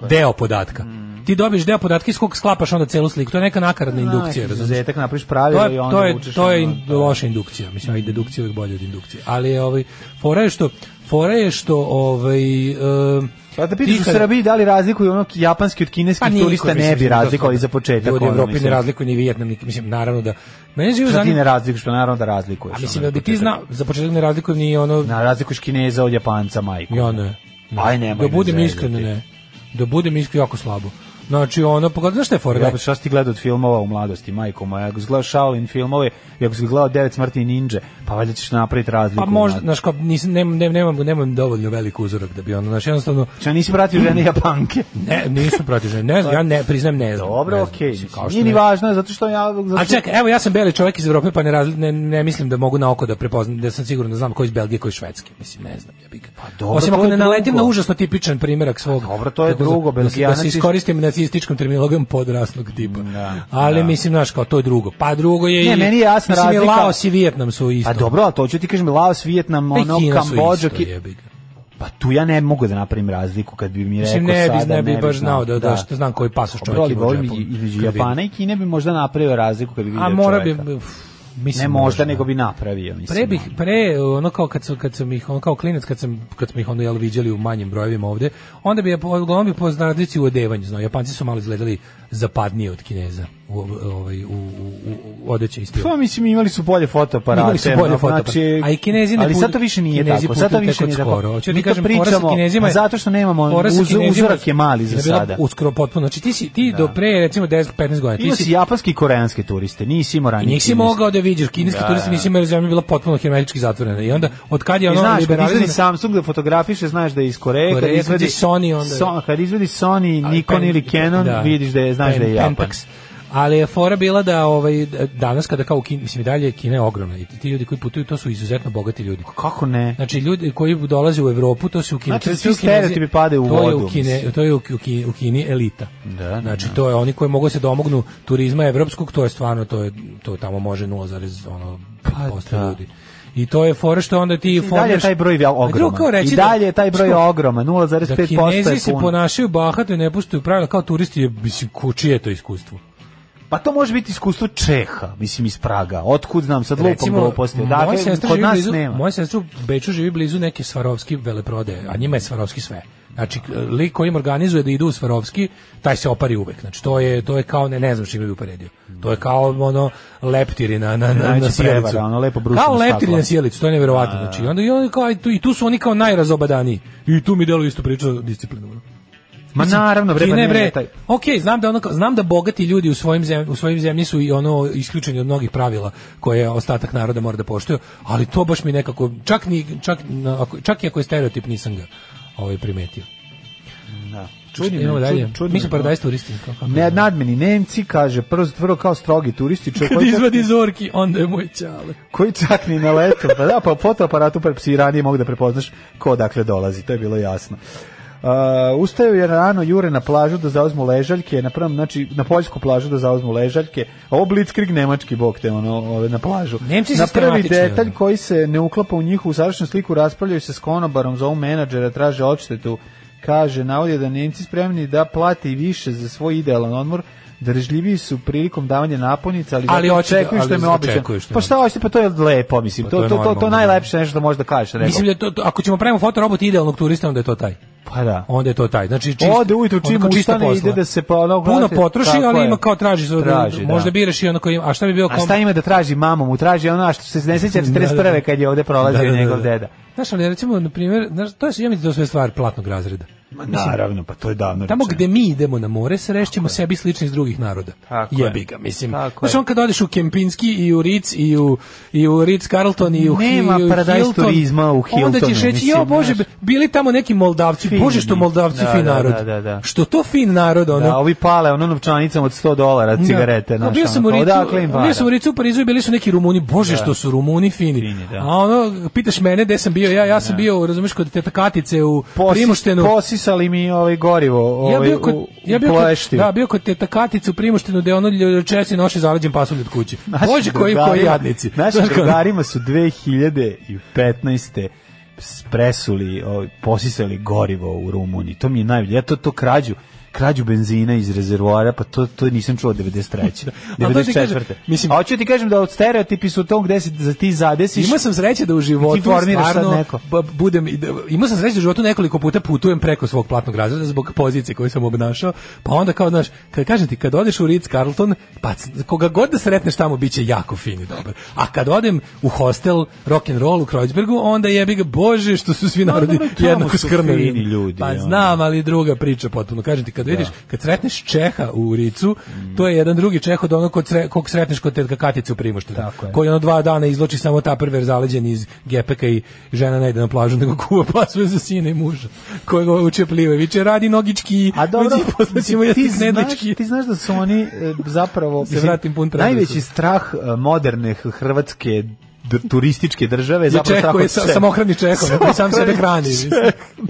deo podatka. Ti dobiješ deo podatka iz kog sklapaš onda celu sliku. To je neka nakaradna Da, indukcija, izuzetak, napraviš pravilo to i je, onda to je, vučeš to je ono, in- da. loša indukcija. Mislim, i dedukcija je bolja od indukcije. Ali je, ovaj, fora je što, fora je što, ovaj, um, Pa da pitaš u Srbiji da li razlikuju ono japanski od kineskih niko, turista ne bi mislim, razlikovali za početak. Ljudi u Evropi ne razlikuju ni Vijetnam, ni, mislim, naravno da... Mene živo Šta ti zanima... ne razlikuješ, pa naravno da razlikuješ. A mislim da bi ti znao, za početak ne razlikujem ni ono... Na razlikuješ Kineza od Japanca, majku. Ja ne. ne. Aj, nemoj Da budem zezati. iskren, ne. Da budem iskren, jako slabo. Znači, ono, pogledaj, znaš šta je fora? Ja, šta si ti gledao od filmova u mladosti, majko moja? Ako si gledao Shaolin filmove, i ako si gledao Devet smrti ninja, pa valjda ćeš napraviti razliku. Pa možda, znaš, kao, nisam, nemam, nemam, nemam, nemam dovoljno velik uzorak da bi ono, znači, jednostavno, Šta nisi pratio žene Japanke? ne, nisu protiv žene, ne znam, ja ne, priznajem, ne znam. Dobro, okej. što Nije ni važno, zato što ja... Zato A čekaj, evo ja sam beli čovjek iz Evrope, pa ne, razli, ne, ne mislim da mogu na oko da prepoznam, da sam siguran da znam ko iz Belgije, ko iz Švedske. Mislim, ne znam, ja bih. Pa dobro, Osim ako ne naletim na užasno tipičan primjerak svog. dobro, to je drugo, Da, se- da Belgijanac se je- iskoristim nacističkom terminologijom podrasnog tipa. Da, Ali da. mislim, znaš, kao to je drugo. Pa drugo je Ne, i- meni je jasna mislim, razlika. Laos i Vijetnam su isto. Pa dobro, ali to ću ti kažem, Laos, Vijetnam, Pa ono, Kambodža, Ki-. Pa tu ja ne mogu da napravim razliku kad bi mi rekao Mislim, ne bi, sada, ne bi baš znao da, da, što znam koji pasoš Dobro, čovjek ima u džepu. i- između. Japana i Kine bi možda napravio razliku kad bi vidio A mora bi, mislim, ne možda, nego bi napravio, mislim. Pre bih pre ono kao kad sam kad sam ih on kao klinac kad sam kad smo ih onda jel viđali u manjim brojevima ovde onda bi uglavnom bi po u odevanju znao. Japanci su malo izgledali zapadnije od Kineza u ovaj u u, u odeći i stil. Pa mislim imali su bolje fotoaparate. Imali su bolje fotoaparate. Znači, A i Kinezi ne Ali sad to više nije Kinezi tako. Sad to više nije tako. skoro. Hoću ti Mi to kažem, pričamo, Kinezima je- zato što nemamo uz, uzorak je mali za sada. Uskoro potpuno. Znači ti si ti do pre recimo 10 15 godina ti si japanski i koreanske turiste, nisi imao ranije. njih si mogao da vidiš, kineski Da, turisti da. nisi imali zemlju bila potpuno hermetički zatvorena. I onda od kad je ono znaš, liberalizovano Samsung da fotografiše, znaš da je iz Koreje, kad izvedi Sony, onda kad izvedi Sony, Nikon ili Canon, da. vidiš da je, znaš da je Japan. Ali je fora bila da ovaj danas kada kao u Kini, mislim i dalje Kina je ogromna i ti ljudi koji putuju to su izuzetno bogati ljudi. Kako ne? Znači ljudi koji dolaze u Evropu to su u Kini. Znači, je svi stereotipi padaju u to je vodu, u Kine, to je u, Kini, u Kini elita. Da, Znači da. to je oni koji mogu se domognu turizma evropskog, to je stvarno to je to tamo može 0, ono Pa da. ljudi. I to je fora što onda ti I dalje je taj broj ogroman. reći I da- dalje je taj broj što- ogroman, 0,5% da je Kinezi se ponašaju bahato i ne puštaju pravila kao turisti, je, mislim, ko, čije je to iskustvo? Pa to može biti iskustvo Čeha, mislim iz Praga. Otkud znam, sad Recimo, gluposti. moja Dakle, kod nas blizu, nema. Moja sestra u Beču živi blizu neke Svarovski veleprodaje, a njima je Svarovski sve. Znači, lik koji im organizuje da idu u Svarovski, taj se opari uvek. Znači, to je, to je kao, ne, ne znam što bi uporedio. To je kao ono leptiri na, na, na, na sjelicu. ono lepo Kao leptiri na sjelicu, to je nevjerovatno. Znači, i onda, i, onda kao, i, tu, i tu su oni kao najrazobadaniji. I tu mi deluje isto priča o disciplinu. Ma naravno, bre, pa ne, bre, taj- ok, znam da ono, znam da bogati ljudi u svojim zem, u svojim zemlji su i ono isključeni od mnogih pravila koje ostatak naroda mora da poštuje, ali to baš mi nekako čak ni čak na- ako, čak i ako je stereotip nisam ga ovaj primetio. Da. Čudno, idemo dalje. čud- čudno Mi smo paradajz turisti. kako- Ne, nadmeni Nemci kaže, prvo zatvrlo kao strogi turisti, čovjek Kad izvadi zorki, onda je moj čale. koji čak ni na letu, pa da, pa fotoaparatu pa si ranije mogu da prepoznaš ko odakle dolazi, to je bilo jasno. Uh, ustaju je rano jure na plažu da zauzmu ležaljke, na prvom, znači na poljsku plažu da zauzmu ležaljke, a ovo blitzkrieg nemački bog te ono, ove, na plažu. Nemci na prvi detalj koji se ne uklapa u njihovu savršenu sliku raspravljaju se s konobarom, zovu menadžera, traže odštetu, kaže, navodi da Nemci spremni da plate i više za svoj idealan odmor, Držljiviji su prilikom davanja naponica, ali, Ali da- očekuju što je običan. Pa šta hoćete, pa to je lepo, mislim. Pa to, to je to, to, to, najlepše nešto što možeš da kažeš. Rekao. Mislim da to- ako ćemo pravimo fotorobot idealnog turista, onda je to taj. Pa da. Onda je to taj. Znači čist, Ode ujutru čim ustane, ide da se pa ono, puno potroši, ali je. ima kao traži, za- Traži, da. možda biraš i ono koji ima, a šta bi bio A kao šta ima da traži mamu? Mu traži ono što se ne sjeća 41. kad je ovde prolazio Da, da, da, njegov da. deda. Znaš, ali recimo, na primjer, znaš, to je, ja mislim da sve stvar platnog razreda. Ma naravno, pa to je davno Tamo rečeno. gde mi idemo na more, srešćemo sebi slični iz drugih naroda. Tako je. Jebi ga, mislim. Tako Znaš, je. on kad odeš u Kempinski i u Ritz i u, i u Ritz Carlton i u, Nema i u paradajz Hilton, turizma u Onda ćeš Hiltonu, reći, jo Bože, bili tamo neki Moldavci, Fini. Bože što Moldavci Da, fin da, narod. da, da, da. Što to fin narod, ono. Da, ovi pale ono novčanicom od 100 dolara cigarete. Da. bio sam u Ricu, bio sam u? Ricu u Parizu i bili su neki Rumuni, bože Da. što su Rumuni fini. Fini, da. A ono, pitaš mene gde sam bio, ja ja sam bio, razumeš, kod teta Katice u Posis- Primoštenu. Posisali mi ovaj gorivo Ja ovaj, bio kod, u, ja bio kod, da, bio kod teta u Primoštenu gde ono česi noše zaleđen pasulj od kuće. Naši Bože, koji, koji jadnici. Naši drugarima su 2015. presuli, ovaj, posisali gorivo u Rumuniji. To mi je najbolje. Ja to, to krađu krađu benzina iz rezervoara, pa to, to nisam čuo od 93. Ali to ti 94. kažem, mislim- A hoću ti kažem da od stereotipi su u tom gde se za ti zadesiš. Imao sam sreće da u životu ti formiraš sad stvarno neko. budem da- imao sam sreće da u životu nekoliko puta putujem preko svog platnog razreda zbog pozicije koju sam obnašao. Pa onda kao znaš, kad kažem ti kad odeš u Ritz Carlton, pa koga god da sretneš tamo biće jako fin i dobar. A kad odem u hostel rock and roll u Kreuzbergu, onda jebi ga bože što su svi narodi dobro, tamo jednako skrnavi. fini ljudi, Pa znam, ali druga priča potpuno. Kažem ti kad vidiš, kad sretneš Čeha u Ricu, to je jedan drugi Čeh od onog kod sre, kog sretneš kod tetka Katice u Primoštenu. Koji ono dva dana izloči samo taperver zaleđen iz gepeka i žena ne ide na plažu nego kuva pasuje za sina i muža koji ga uče plive. Viče radi nogički. A dobro, ti, jesti znaš, ti znaš da su oni e, zapravo Se vratim pun tradiciju. najveći strah e, moderne h- hrvatske turističke države zapravo je od sa, samohrani Čehom, koji sam sebe hrani. mislim.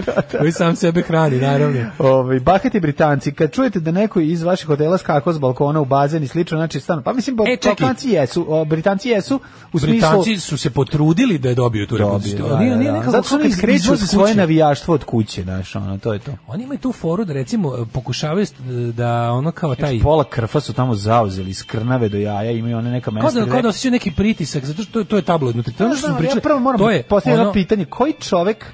Da, Koji sam sebe hrani, naravno. Ovaj bahati Britanci, kad čujete da neko iz vaših hotela skakao s balkona u bazen i slično, znači stan. Pa mislim, E. Balkanci jesu, o, Britanci jesu u smislu Britanci su se potrudili da je dobiju tu reputaciju. da, da, da. Zato oni kad kreću izvoze od svoje navijaštvo od kuće, znaš, ono, to je to. Oni imaju tu foru da recimo pokušavaju da ono kao taj Pola krfa su tamo zauzeli, iz krnave do jaja, imaju one neka mesta kao da, kao da neki pritisak, zato što to, to je tabloidno. To je ono Da, da, smo pričali. ja prvo moram to je postaviti ono- pitanje, koji čovek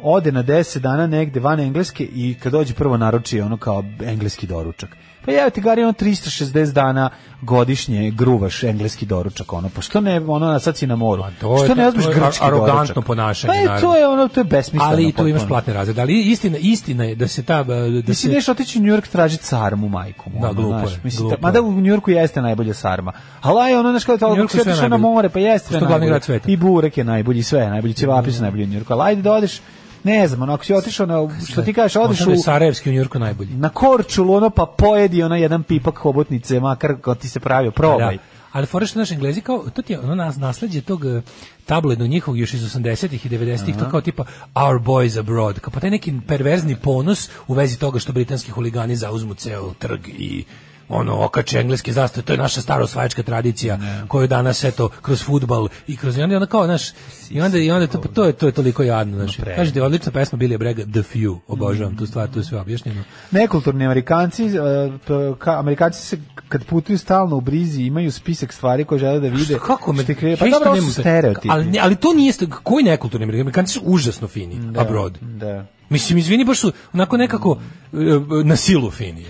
ode na 10 dana negde van Engleske i kad dođe prvo naruči ono kao engleski doručak. Pa ja ti gari ono 360 dana godišnje gruvaš engleski doručak ono. Pa što ne ono sad si na moru? to je što ne to- uzmeš to je grčki arogantno doručak? ponašanje, Pa je, to je ono to je besmisleno. ali i tu imaš platne razrede. Ali istina, istina je da se ta da si se nešto otići u New York tražiti sarmu, majku. mu, Da, ono, glupo znaš, je, Mislim, glupo mada je. u New Yorku jeste najbolja sarma. Ali je ono, znaš, kao to, je sve na najbolje. more, pa jeste sve Što glavni najbolje. grad sveta. I burek je najbolji, sve je najbolji, ćevapi su najbolji u New Yorku. Ali ajde da odeš ne znam, ono, ako si otišao na, što ti kažeš, odeš je u, Sarajevski u Njurku najbolji. na Korčulu, ono, pa pojedi ono jedan pipak hobotnice, makar kad ti se pravio, probaj. Da. Ali fore što naši Englezi kao to ti je ono nas nasleđe tog eh, tabloidnog njihovog još iz 80-ih i 90-ih to kao tipa our boys abroad kao pa taj neki perverzni ponos u vezi toga što britanski huligani zauzmu ceo trg i ono okače engleske zastave, to je naša stara osvajačka tradicija koju danas eto kroz fudbal i kroz i onda, onda kao znaš i onda i onda to, to je to je toliko jadno znači kažete odlična pesma Billy Bragg The Few obožavam tu stvar tu je sve objašnjeno Nekulturni Amerikanci, p- ka, Amerikanci se kad putuju stalno u brizi imaju spisak stvari koje žele da vide. kako me što ih kreira- Pa ja isto dobro, ne su mogu- stereotipi. ali ne- ali to nije koji nekulturni Amerikanci su užasno fini Da, abroad Da. Mislim, izvini, baš su onako nekako e, na silu fini.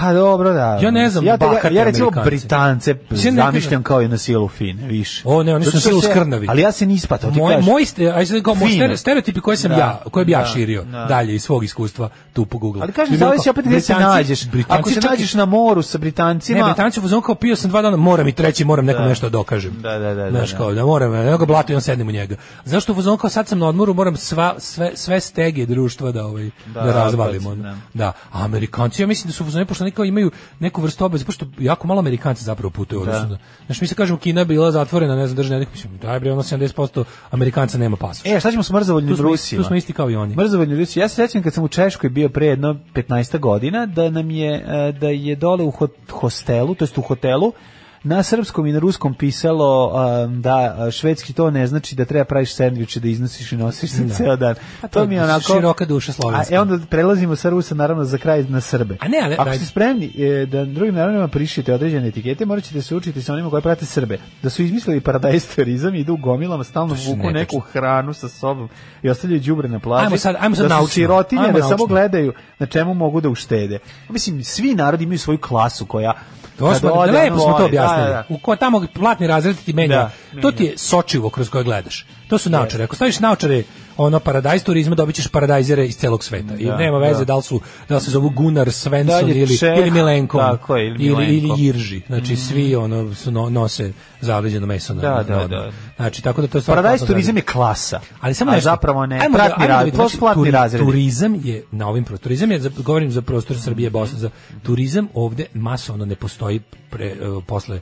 Pa dobro, da. Ja ne znam, ja, ja, ja recimo. Britance zamišljam kao i na silu fine, više. O, ne, oni su na silu se- skrnavi. Ali ja se nispa, to ti Moj, kažeš. moj ste, aj sad kao moj stereotipi koje sam Da, ja, koje bi ja da, širio da. dalje iz svog iskustva tu po Google. Ali kažem, zavisi opet gde se nađeš. Ako se nađeš na moru sa Britancima... Ne, Britanci u kao pio sam dva dana, moram i treći, moram nekom Da. nešto da dokažem. Da, da, da, Znaš da, kao, da moram, nego ga blato i on sednem u njega. Zašto u kao sad sam na odmoru, moram sva, sve, sve stege društva da, ovaj, da, Da, razvalim. odbacim, ono. da. Da, Amerikanci, ja mislim da su u oni kao imaju neku vrstu obaveze, pošto jako malo Amerikanci zapravo putuju. Da. odnosno Da. Znaš, mi se kažemo Kina bila zatvorena, ne znam, drži nekih, mislim, daj bre, ono 70% Amerikanca nema pasoš. E, šta ćemo s mrzovoljnim Rusima? tu smo isti kao i oni. Mrzovoljni Rusi. Ja se sećam kad sam u Češkoj bio pre jedno 15 godina da nam je e, da je dole u hostelu, to jest u hotelu na srpskom i na ruskom pisalo um, da a, švedski to ne znači da treba praviš sendviče da iznosiš i nosiš se Da. ceo dan. Pa to to mi je onako široka duša slovenska. A e onda prelazimo sa Rusa naravno za kraj na Srbe. A ne, ali- Ako ste spremni e, da drugim narodima prišijete određene etikete, morat ćete se učiti sa onima koji prate Srbe. Da su izmislili paradajz turizam i idu gomilama, stalno vuku netačno. neku hranu sa sobom i ostavljaju đubre na plaži. Ajmo sad- ajmo sad da su sirotinje, da samo gledaju na čemu mogu da uštede. Mislim, svi narodi imaju svoju klasu koja To smo, ode, lepo smo to voli, objasnili. da, da. U ko tamo platni razred ti menja. Da, to ti je sočivo kroz koje gledaš. To su naočare. Ako staviš naočare ono paradajz turizma dobit ćeš paradajzere iz celog sveta. I Da, nema veze da. da li su da li se zovu Gunnar Svensson Dalje ili Čeh, ili Milenko tako ili ili, ili Milenko. Irži. Znači svi ono su no, nose zaleđeno meso na. Da, da, da. Znači tako da to je Paradajz turizam je klasa. Ali samo a nešto. zapravo ne. Ajmo da- Pratni ajmo da to su znači, platni turi-. Turizam je na ovim pro turizam je govorim za prostor Srbije, Bosne, za turizam ovde masovno ne postoji pre, e, posle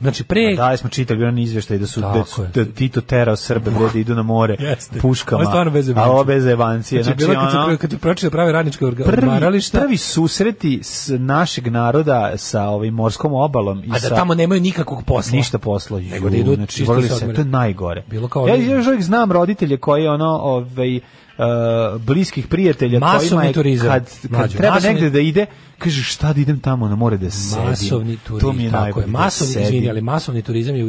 znači pre Da, smo čitali jedan izveštaj da su da, da Tito terao Srbe da idu na more Jeste. puškama. Ovo bez A ovo bez jebancije. Znači, Znači, bilo kad, tu pročite prave radničke odmarališta, prvi susreti s našeg naroda sa ovim morskom obalom i a da sa tamo nemaju nikakvog posla. ništa posla. Nego da idu znači, čisto se to je najgore. Bilo kao ja, oni- ja još uvijek znam roditelje koji ono, ovaj, uh, bliskih prijatelja Masovni kojima je turizam, kad, kad mlađo, treba masovni- negde da ide kaže šta da idem tamo na more da sedim masovni to mi turizam, je tako je. da Masovni, sedim. izvini, ali masovni turizam je u,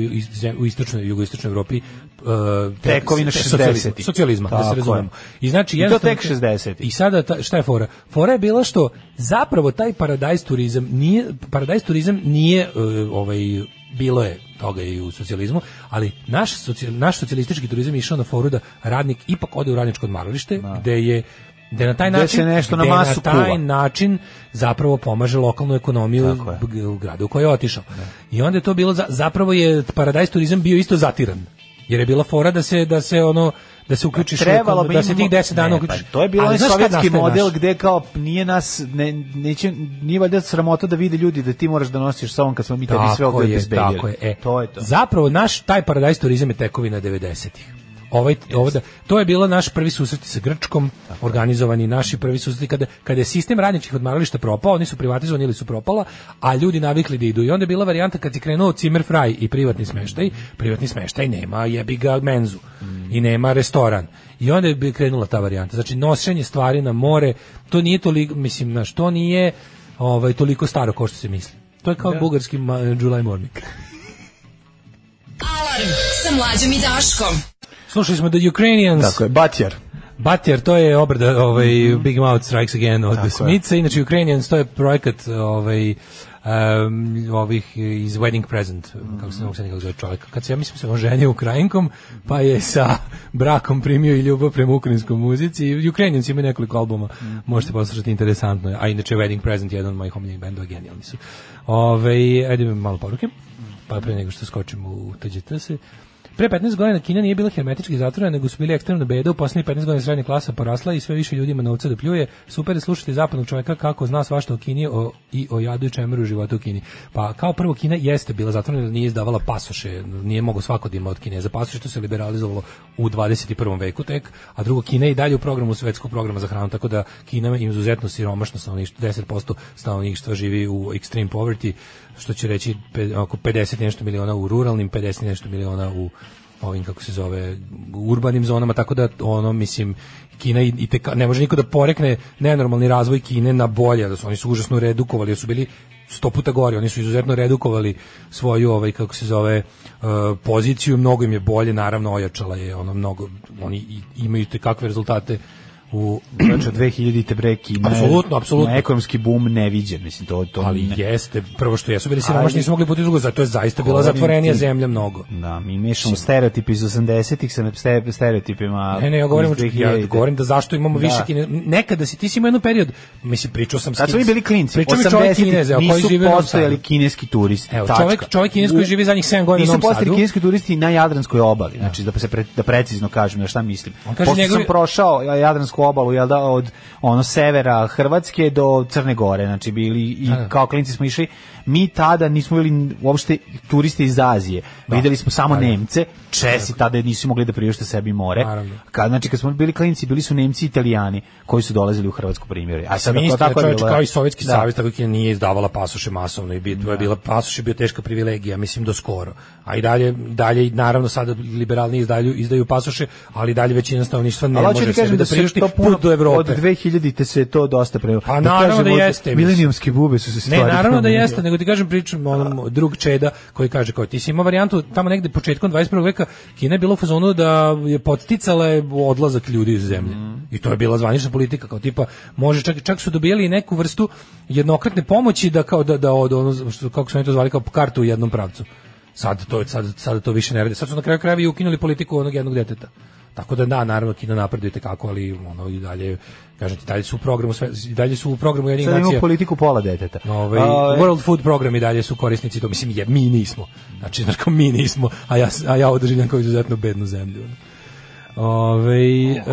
u istočnoj i jugoistočnoj Evropi uh, te- Tekovina te- 60-ih. socijalizma, da se razumemo. I znači I to tek 60-ih. I sada ta, šta je fora? Fora je bila što zapravo taj paradajz turizam nije paradajz turizam nije uh, ovaj bilo je toga i u socijalizmu, ali naš, socijal, naš socijalistički turizam je išao na foru da radnik ipak ode u radničko odmaralište, gde je gde na taj Gde način se nešto na masu taj kuva. način zapravo pomaže lokalnu ekonomiju u gradu u koji je otišao. I onda je to bilo za- zapravo je paradajz turizam bio isto zatiran. Jer je bila fora da se da se ono da se uključiš u trebalo bi da se tih 10 dana Ne, uključiš. pa to je bilo sovjetski model gde kao nije nas ne neće nije valjda sramota da vide ljudi da ti moraš da nosiš sa ovom kad smo mi tebi sve ovde je, obezbedili. tako je. E, to je to. Zapravo naš taj paradajz turizam je tekovina 90-ih. Ovaj, ovda, to je bilo naš prvi susret sa Grčkom, organizovani naši prvi susreti kada, kada je sistem radničkih odmarališta propao, oni su privatizovani ili su propala, a ljudi navikli da idu. I onda je bila varijanta kad je krenuo Zimmer Frei i privatni smeštaj, privatni smeštaj nema jebi ga menzu i nema restoran. I onda je bi krenula ta varijanta. Znači nošenje stvari na more, to nije toliko, mislim, znaš, to nije ovaj, toliko staro kao što se misli. To je kao bugarski ma, July morning. Alarm sa mlađom i Daškom. Slušali smo The Ukrainians. Tako je, Batjar. Batjer, to je obrada ovaj, Big Mouth Strikes Again od Tako je. Smitha. Inače, Ukrainians, to je projekat ovaj, um, ovih iz Wedding Present, kako se ne mogu sad nikako zove čovjek. Kad se, ja mislim, se on ženio Ukrajinkom, pa je sa brakom primio i ljubav prema ukrajinskom muzici. Ukrainians imaju nekoliko albuma, možete poslušati, interesantno je. A inače, Wedding Present je jedan od mojih omiljenih bendova, genijalni su. Ove, ajde malo poruke, pa pre nego što skočimo u TGT se. Pre 15 godina Kina nije bila hermetički zatvorena, nego su bili ekstremno beda. U poslednjih 15 godina srednja klasa porasla i sve više ljudi ima novca da pljuje. Super je slušati zapadnog čoveka kako zna svašta o Kini o, i o jadu i čemeru u životu u Kini. Pa kao prvo Kina jeste bila zatvorena, nije izdavala pasoše, nije mogo svako da ima od Kineza pasoše, to se liberalizovalo u 21. veku tek, a drugo Kina je i dalje u programu svetskog programa za hranu, tako da Kina ima izuzetno siromašno stanovništvo, 10% stanovništva živi u extreme poverty, što će reći oko 50 nešto miliona u ruralnim, 50 nešto miliona u ovim kako se zove urbanim zonama tako da ono mislim Kina i, i teka, ne može niko da porekne nenormalni razvoj Kine na bolje da su oni su užasno redukovali da su bili sto puta gori oni su izuzetno redukovali svoju ovaj kako se zove uh, poziciju mnogo im je bolje naravno ojačala je ono mnogo oni imaju te kakve rezultate u Znači, od 2000-te bre Kina je Apsolutno, apsolutno. ekonomski bum neviđen, mislim, to, to ali ne- jeste prvo što jesu bili siromašni nisu mogli puti drugo zato je zaista bila zatvorenija ti- zemlja mnogo Da, mi mešamo stereotipe iz 80-ih sa ste- stereotipima Ne, ne, ja govorim, ja 2000-te. govorim da zašto imamo Da. više Kine. Nekada si ti si imao jedan period, mislim pričao sam s Kad smo mi Kines- bili klinci, Pričao mi čovjek 80-ih Kineza, koji Novom postojali kineski turisti. Evo, tačka. čovjek- čovjek kines koji živi zadnjih sedam godina u Nisu postojali kineski turisti na Jadranskoj obali, znači da se da precizno kažem na šta mislim. On kaže Pošto sam prošao Jadransku obalu, jel da, od ono severa Hrvatske do Crne Gore, znači bili i Da, da. kao klinci smo išli, mi tada nismo bili uopšte turiste iz Azije. Videli smo samo Da, da. Nemce, Česi tada nisu mogli da priušte sebi more. Naravno. Kad, znači, kad smo bili klinci, bili su Nemci i Italijani koji su dolazili u Hrvatsku primjeri. A Sam isto, tako je čovječ, bilo, kao da. i Sovjetski Da. savez, tako Kina nije izdavala pasoše masovno i bi, je bila, pasoš je bio teška privilegija, mislim, do skoro. A i dalje, dalje naravno, sada liberalni izdaju, izdaju pasoše, ali dalje većina stanovništva ne može sebi da da priušti put do Evrope. Od 2000-te se to dosta pre. Pa naravno da kažem, od jeste. Milenijumske bube su se Ne, stvari. naravno da jeste, nego ti kažem pričam onom drug Čeda koji kaže kao ti si imao varijantu tamo negde početkom 21. veka Kina je bila u fazonu da je podsticala je odlazak ljudi iz zemlje. I to je bila zvanična politika kao tipa može čak čak su dobijali i neku vrstu jednokratne pomoći da kao da da od ono što kako su oni to zvali kao kartu u jednom pravcu. Sad to sad sada to više ne rade. Sad su na kraju krajeva i ukinuli politiku onog jednog deteta. Tako da da, naravno Kina napreduje kako, ali ono i dalje kažem ti dalje su u programu sve dalje su u programu jednih imamo nacija. politiku pola deteta. Ovaj A, World Food Program i dalje su korisnici to mislim je mi nismo. Znači znači mi nismo, a ja a ja održim kao izuzetno bednu zemlju. Ove, e,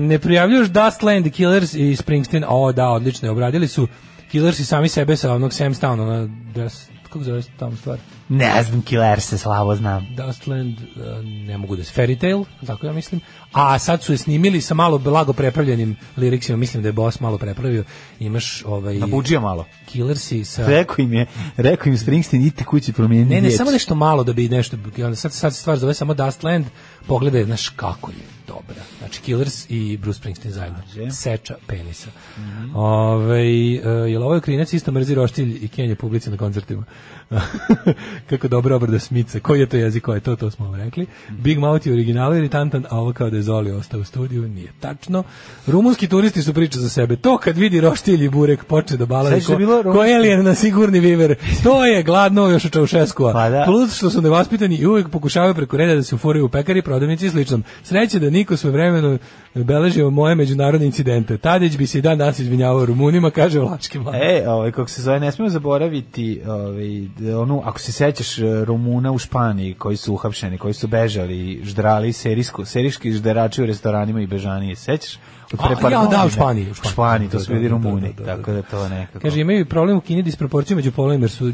ne prijavljuš Dustland, Killers i Springsteen, o da, odlično, obradili su Killers i sami sebe sa onog Sam Town, ona, des, kako zove se tamo stvar? Ne znam, Killer se slabo znam. Dustland, e, ne mogu da se, Fairy Tale, tako ja mislim, a sad su je snimili sa malo blago prepravljenim liriksima, mislim da je boss malo prepravio, imaš ovaj... Nabuđio malo. Killersi sa... Rekao im je, rekao im Springsteen, idite kući promijeniti Ne, ne, samo nešto malo da bi nešto, sad, sad stvar zove samo Dustland, pogledaj, znaš kako je dobra. Znači, Killers i Bruce Springsteen zajedno. Seča penisa. Mhm. Ovaj, e, je li ovaj klinac isto mrzi roštilj i kenje publici na koncertima? kako dobra obrada Smica. Koji je to jezik, ko je to, to smo vam rekli. Mhm. Big Mouth je original iritantan, a ovo kao da je Zoli ostao u studiju, nije tačno. Rumunski turisti su priča za sebe. To kad vidi roštilj i burek, počne da ko, je bilo alien na sigurni viver. To je gladno još u Čaušeskova. Pa da. Plus što su nevaspitani i uvijek pokušavaju preko reda da se ufuraju u pekari, prodavnici i slično. Sreće da niko sve vremeno beležio moje međunarodne incidente. Tadić bi se i dan danas izvinjavao Rumunima, kaže Vlački mlad. E, ovaj, kako se zove, ne smijemo zaboraviti, ovaj, onu, ako se sećaš e, Rumuna u Španiji koji su uhapšeni, koji su bežali, ždrali serijsko, serijski žderači u restoranima i bežanije, sećaš? Od pre A, par ja, da, u Španiji, u Španiji. Španiji, to Da, su da, bili da, Rumuni, tako da to nekako... Kaže, imaju problem u Kini disproporciju među polovima, jer su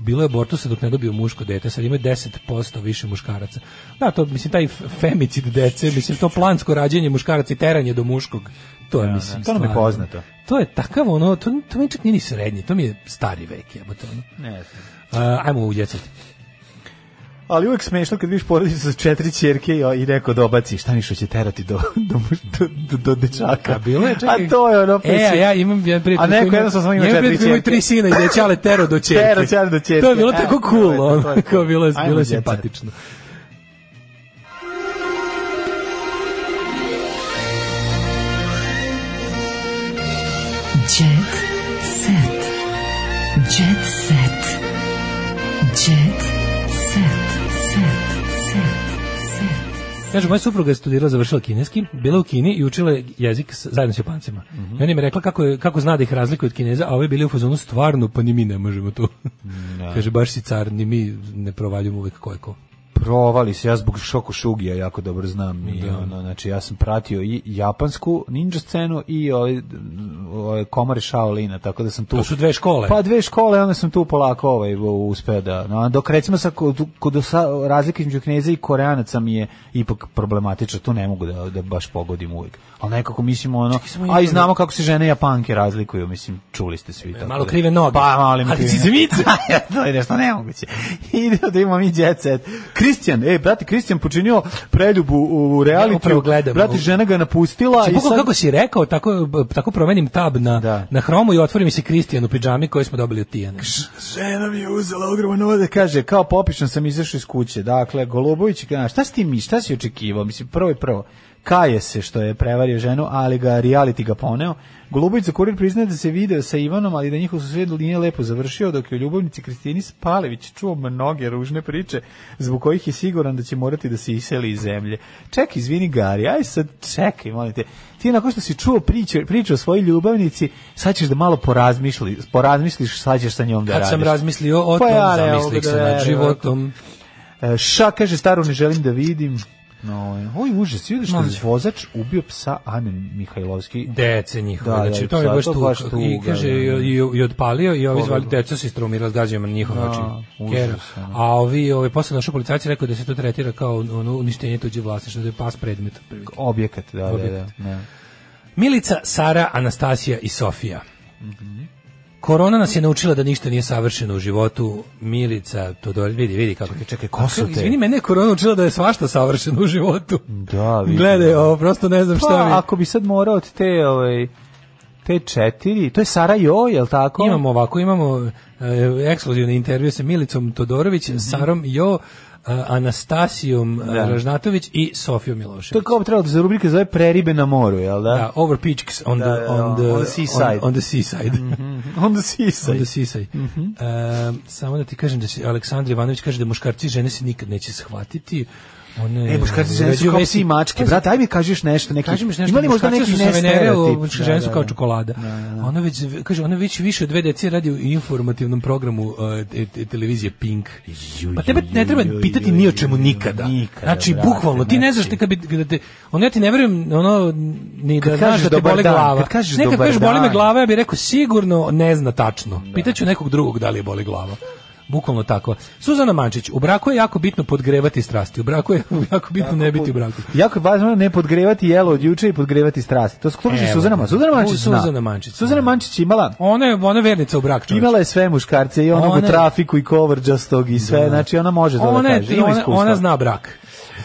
bilo je abortusa dok ne dobiju muško dete, sad imaju 10% više muškaraca. Da, to, mislim, taj femicid dece, mislim, to plansko rađenje muškaraca i teranje do muškog, to je, Da, mislim, to nam je poznato. To je takav, ono, to, to mi čak nije ni srednji, to mi je stari vek, jebote, ono. Ne Uh, ajmo u djecet. Ali uvek smešno kad vidiš porodicu sa četiri ćerke i, i neko dobaci, šta mi što će terati do, do, do, do, do dečaka. A bilo je, čekaj. A to je ono... E, a ja imam jedan prijatelj A neko jednostavno samo ima jedan četiri prijatelj koji ima ćerke. tri sina i je tero do ćerke. Tero ćale do ćerke. To je bilo E, tako cool, ono, kao bilo, je- simpatično. Kaže, moja supruga je studirala, završila kineski, bila u Kini i učila je jezik s- zajedno s Japancima. Mhm. I ona mi rekla kako, je, kako zna da ih razlikuje od Kineza, a ovi bili u fazonu stvarno, pa ni mi ne možemo to. Kaže, baš si car, ni mi ne provaljujemo uvek ko je ko. Provali se, ja zbog Šoko Šugija jako dobro znam i ono, znači ja sam pratio i japansku ninja scenu i ovaj, ovaj komare Shaolina, tako da sam tu... To su dve škole. Pa dve škole, onda sam tu polako ovaj, uspeo da... No, dok recimo sa, kod, kod sa, razlika između kneza i koreanaca mi je ipak problematična, tu ne mogu da, da baš pogodim uvijek. Ali nekako mislimo ono, a i znamo kako se žene japanke razlikuju, mislim, čuli ste svi. tako Malo da- krive noge. Pa, malo mi Ali krive cicemice. to je nešto nemoguće. Ide da imamo mi jet set. Kristijan, ej, brate, Kristijan počinio preljubu u realitiju. gledam. Brate, žena ga napustila Znači, i sad... kako si rekao, tako, tako promenim tab na, Da. na hromu i otvori mi se Kristijan u pidžami koji smo dobili od Tijane. Žena mi je uzela ogroman ovde, kaže, kao popišan sam izašao iz kuće. Dakle, Golubović, šta si ti mi, šta si očekivao? Mislim, prvo i prvo, kaje se što je prevario ženu, ali ga reality ga poneo. Golubović za kurir priznaje da se video sa Ivanom, ali da njihov susjed nije lepo završio, dok je u ljubavnici Kristini Spalević čuo mnoge ružne priče, zbog kojih je siguran da će morati da se iseli iz zemlje. Čekaj, izvini Gari, aj sad čekaj, molim te. Ti nakon što si čuo priče, priče o svojoj ljubavnici, sad ćeš da malo porazmišli, porazmisliš, sad ćeš sa njom da Kad radiš. sam razmislio o Pa tom, ja, ne, zamislih ovdje se da nad životom. E, Ša kaže staru ne želim da vidim. No, oj užas, vidiš što je vozač ubio psa Ane Mihajlovski. Dece njihove, Da, znači da, to je baš to tu. baš I tuga, kaže, da, da. i, i, i odpalio i ovi zvali deca se istrumirala s gađajima na njihov Da, način. užas, Kera. ono. A ovi, ovi posle došao policajci rekao da se to tretira kao ono uništenje tuđe vlasništva, da je pas predmet. Objekat, da, da, da. Objekat. da. Milica, Sara, Anastasija i Sofija. Korona nas je naučila da ništa nije savršeno u životu. Milica, to do, vidi, vidi kako te čekaj. ko su te? Izvini, mene je korona naučila da je svašta savršeno u životu. Da, vidim. Gledaj, ovo, prosto ne znam šta Pa, mi... ako bi sad morao od te, ovaj, te četiri, to je Sara Jo, je li tako? Imamo ovako, imamo e, ekskluzivni intervju sa Milicom Todorović, Sarom Jo, Anastasijom. Da. Ražnatović i Sofijom To je Milošević. kao bi trebalo da se rubrika zove Preribe na moru, jel da? Da, over peaks on the, Da, da, on the, on the seaside. On, on the seaside. On the seaside. On the seaside. E, samo da ti kažem da se Aleksandar Ivanović kaže da muškarci i žene se nikad neće shvatiti. One E, muškarci žene su kao psi mačke. Brate, aj mi kažeš nešto, neki... Kaži mi nešto, Ima li možda neki nestereotip? žene su kao čokolada. Ona već, kaže, ona već više od dve decije radi u informativnom programu uh, te- te- televizije Pink. Pa tebe ne treba pitati ni o čemu nikada. Nikada, Znači, brate, bukvalno, ti ne znaš znači. te kad bi, kada te, ono ja ti ne verujem, ono, ni da znaš da te dobar boli dan, glava. kad kažeš ne, kad dobar kažeš boli me dan. glava, ja bih rekao sigurno ne zna tačno. Pitaću nekog drugog da li je boli glava. Bukvalno tako. Suzana Mančić, u braku je jako bitno podgrevati strasti. U braku je jako bitno ne biti u braku. Jako je važno ne podgrevati jelo od juče i podgrevati strasti. To Evo. Suzana Mančić. Suzana Mančić zna. Suzana Mančić, Suzana da. Mančić imala Ona je, ona vernica u brak, čovječe. Imala je sve muškarce i onog Ona u trafiku i coverđastog i sve, znači ona može to ona, da kaže. Ima ona, ona zna brak.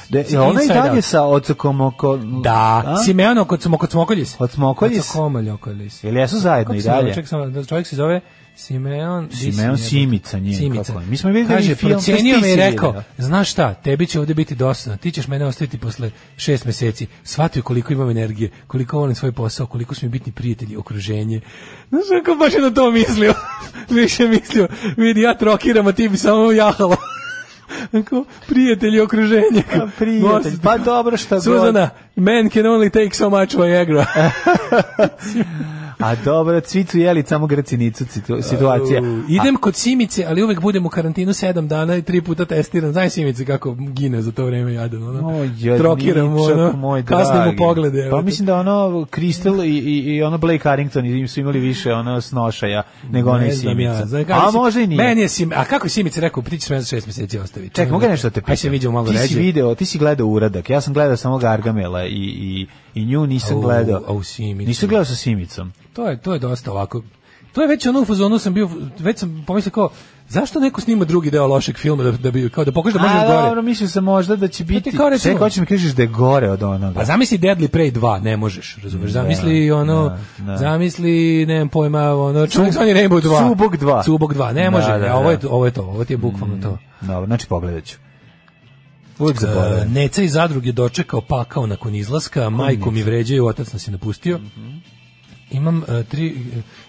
Da, je ona i dalje sa ocokom oko... Da, A? Smo kod Smokoljis. Od Smokoljis? Kod Smokoljis. Jel jesu zajedno Kako i dalje? Da čovjek se zove Simeon... Simeon? Simica, njen, Simica. kako. Mi smo vidjeli Kaže, film, procenio me i rekao, vidio. znaš šta, tebi će ovdje biti dosadno, ti ćeš mene ostaviti posle šest meseci, shvatio koliko imam energije, koliko volim svoj posao, koliko su mi bitni prijatelji, okruženje. Znaš, kako baš je na to mislio, više mislio, vidi, ja trokiram, a ti bi samo jahalo. Ako, prijatelji, okruženje. A, prijatelj, pa dobro, šta god. Suzana, man can only take so much Viagra. A dobro, cvicu jeli samo grcinicu situacija. Uh, idem kod Simice, ali uvek budem u karantinu sedam dana i tri puta testiran. Znaj Simice kako gine za to vreme jadan. Ono. O, jadničak Trokiram, ono, moj kasnim dragi. u poglede. Pa mislim da ono Crystal i, i, i ono Blake Harrington im su imali više ono snošaja nego Ne i znam Simica. ja. Znaš, kako A si- možda i nije. Meni je Sim, a kako je Simica rekao, ti ćeš me za šest meseci ostaviti. Ček, mogu nešto da te pitam? Aj se vidimo malo ti ređe. si video, ti si gledao uradak. Ja sam gledao samo Gargamela i, i, i nju nisam gledao. au, Simicu. Nisam gledao sa Simicom. To je, to je dosta ovako. To je već ono u fazonu sam bio, već sam pomislio kao, zašto neko snima drugi deo lošeg filma da, da bi, kao da pokaže da može A, gore. dobro, mislio sam možda da će biti... kao recimo- Čekaj, hoćeš mi kažeš da je gore od onoga. Pa zamisli Deadly Prey 2, ne možeš, razumeš? Da, Zamisli ono, da, da. zamisli, nemam pojma, ono, čovjek zvani Rainbow 2. Cubok 2. Cubok 2, ne Da, može, da, a ovo je, da. ovo je to, ovo ti je bukvalno to. Dobro, znači pogledat ću. Uvijek zaboravim. E, Neca iz zadruge dočekao pakao nakon izlaska, majku mi vređaju, otac nas je napustio. Imam, uh, tri,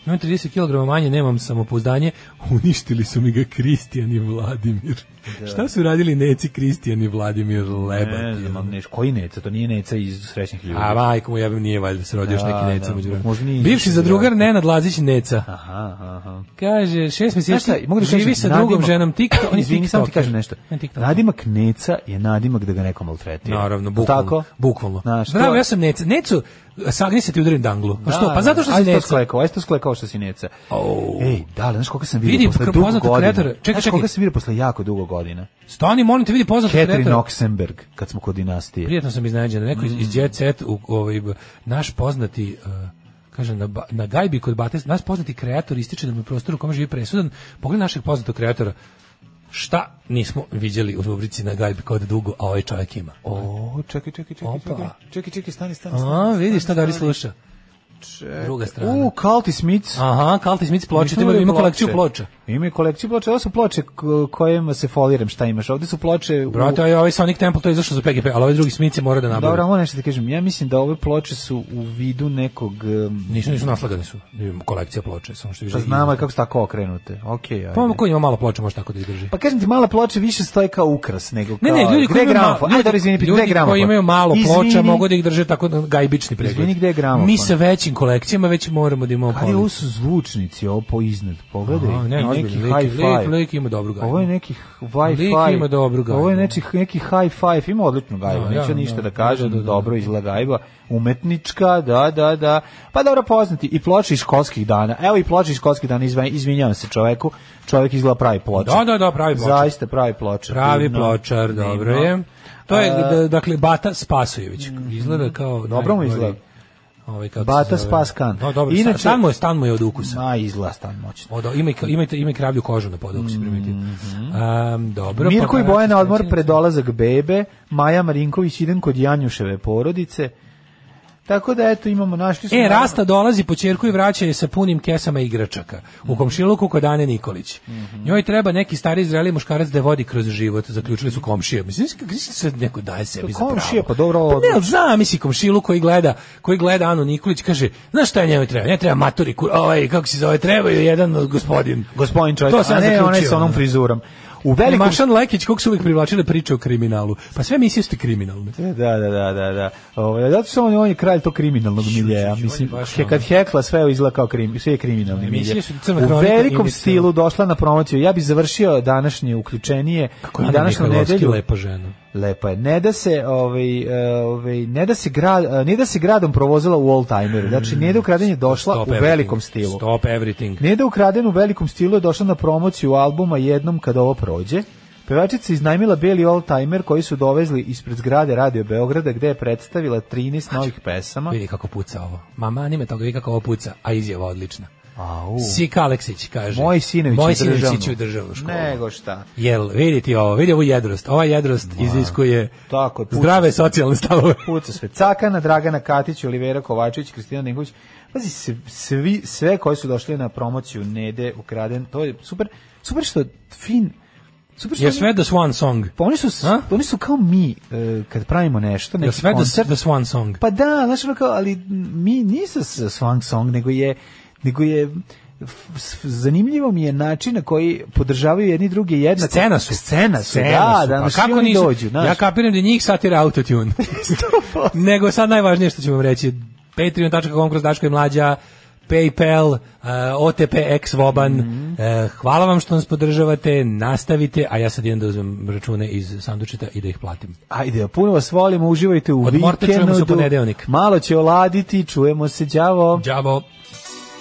imam 30 kg manje, nemam samopouzdanje. Uništili su mi ga Kristijan i Vladimir. Šta su radili neci Kristijan i Vladimir Lebat? Ne znam, neš, koji neca, to nije neca iz srećnih ljudi. A majko mu jebem nije valjda se rodio još Da, neki neca da, među vremenu. možda nije Bivši zadrugar vjerojatno. Nenad Lazić neca. Aha, aha. Kaže, šest mjeseci mogu da živi sa drugom nadimak- ženom TikTok. On je Izvini, samo ti kažem nešto. Ne. Nadimak Neca je nadimak da ga neko maltretira. Naravno, bukvalno. Tako? Bukvalno. Znaš, Bravo, ja sam Neca. Necu, sagni se ti udarim danglu. Pa što? Da, Pa zato što da, si ajde to Neca. sklekao, ajde to sklekao što si Neca. Ej, da, ali znaš koga sam vidio Vidi, posle dugo poznatog godina? kreatora. Čekaj, Znaš čekaj. koga sam vidio posle jako dugo godina? Stani, molim te, vidi poznat Catherine Oxenberg, kad smo kod dinastije. Prijetno sam iznenađen. Neko Mm. iz Jet Set, u, ovaj, naš poznati... Uh, kaže na, na gajbi kod Bate, naš poznati kreator ističe da mu prostor u kome živi presudan. Pogledaj našeg poznatog kreatora. Šta nismo viđali u rubrici na gajbi kod dugo, a ovaj čovjek ima. O, čekaj, čekaj, čekaj, Opa. čekaj. Čekaj, čekaj, stani, stani, A, stani. vidi šta stani, Gari sluša. Druga strana. U, Kalti Smith. Aha, Kalti Smith ploče, Nismo ima, ima kolekciju ploča. Ima kolekciju ploča, ovo su ploče kojima se foliram, šta imaš? Ovde su ploče... u- Brate, ovaj, ovaj Sonic Temple to je izašlo za PGP, ali ovaj drugi Smith se mora da nabavi. Dobro, moram nešto da kažem. Ja mislim da ove ploče su u vidu nekog... um, Nisu, nisu naslagane su. Imamo kolekcija ploče, samo što više. Pa znamo kako su tako okrenute. Okej, ajde. Pa ko ima malo ploča može tako da izdrži. Pa kažem ti, male ploče više stoje kao ukras nego kao... Ne, ne, ljudi koji imaju, ma, Ajde, ljudi koji imaju malo ploča mogu da ih drže tako da gajbični pregled. Izvini, gde je gramofon? Mi sa većim kolekcijama već moramo da imamo je ovo su zvučnici, ovo po iznad, pogledaj. Aha, ne, I neki ozbiljno, lik- hi-fi. lik- lik ima dobru gajbu. Ovo je neki Wi-Fi. Lik ima dobru gajbu. Ovo je neki, neki hi-fi, ima odličnu gajbu, Da, neću da, ništa da, da, kažem, da, da, da. dobro izgleda gajba. Umetnička, da, da, da. Pa dobro poznati. I ploče iz školskih dana. Evo i ploče iz školskih dana, izvinjavam, se čoveku. Čovek izgleda pravi ploča. Da, da, da, pravi pločar. Zaista pravi ploča. Pravi Divno, pločar, dobro je. To je, da- dakle, Bata Spasojević. Izgleda kao... Dobro mu izgleda. Ovaj, kako Bata se zove. Spas Kan. No, dobro, Inače- stan mu je, stan mu je od ukusa. Ma, izgleda stan moćno. Od, ima, ima, ima kravlju kožu na podu, ako si primetio. Um, dobro. Mhm. Mirko pa- i Bojana odmor pred dolazak bebe, Maja Marinković idem kod Janjuševe porodice. Tako da eto imamo našli smo E, Rasta dolazi po ćerku i vraća je sa punim kesama igračaka. U komšiluku kod Ane Nikolić. Mhm. Njoj treba neki stari zreli muškarac da je vodi kroz život. Zaključili su komšije. Mislim, kako se sad neko daje sebi za pravo. komšije, pa dobro, Pa ne, ali zamisli komšilu koji gleda, koji gleda Anu Nikolić, kaže, znaš šta njoj treba? Ne treba maturi, ovaj, kako se zove, treba joj jedan gospodin. gospodin čovjek, To sam a ne onaj sa onom ono. frizurom. U velikom Mašan Lekić, kog su uvijek privlačile priče o kriminalu. Pa sve emisije su ti kriminalne. Da, da, da, da, da. Ovaj zato što on, on je kralj tog kriminalnog miljeja. Mislim, he, ono. kad hekla sve izgleda kao krim, sve je kriminalni milje. U velikom stilu došla na promociju. Ja bih završio današnje uključenije Kako i Ana današnju nedelju. lepa žena. Lepa je. Ne da se ovaj e, ovaj ne da se grad e, ne da se gradom provozila u oldtimeru. Znači ne da ukradenje došla Stop u everything. velikom stilu. Stop everything. Ne da ukraden u velikom stilu je došla na promociju albuma jednom kad ovo prođe. Pevačica iznajmila beli oldtimer koji su dovezli ispred zgrade Radio Beograda gde je predstavila 13 novih pesama. Vidi kako puca ovo. Mama, anime toga, vidi kako ovo puca. A izjava odlična. Au. Sika Aleksić kaže. Moj sinović Moj sinović u državnu školu. Nego šta. Jel, vidite ovo, vidi ovu jedrost. Ova jedrost iziskuje Tako je, zdrave se. socijalne stavove. Puca sve. Cakana, Dragana Katić, Olivera Kovačević, Kristina Ninković. Pazi, svi, sve koji su došli na promociju Nede ukraden, to je super, super što fin, super što Je sve The Swan Song. Pa oni su, A? oni su kao mi e, kad pravimo nešto, Je neki sve the, koncert. the Swan Song. Pa da, ono kao, ali mi nisu s- swang song, nego je, nego je zanimljivo mi je način na koji podržavaju jedni druge jednako. Scena su. Scena su, Scena da, su. da, pa kako nisu? dođu, znaš. Ja kapiram da njih satira autotune. Nego sad najvažnije što ću vam reći. Patreon.com kroz Daško i Mlađa, Paypal, uh, OTP X Voban. Mhm. Uh, hvala vam što nas podržavate, nastavite, a ja sad idem da uzmem račune iz sandučeta i da ih platim. Ajde, puno vas volimo, uživajte u u vikendu. ponedeljnik. Malo će oladiti, čujemo se, đavo. Đavo.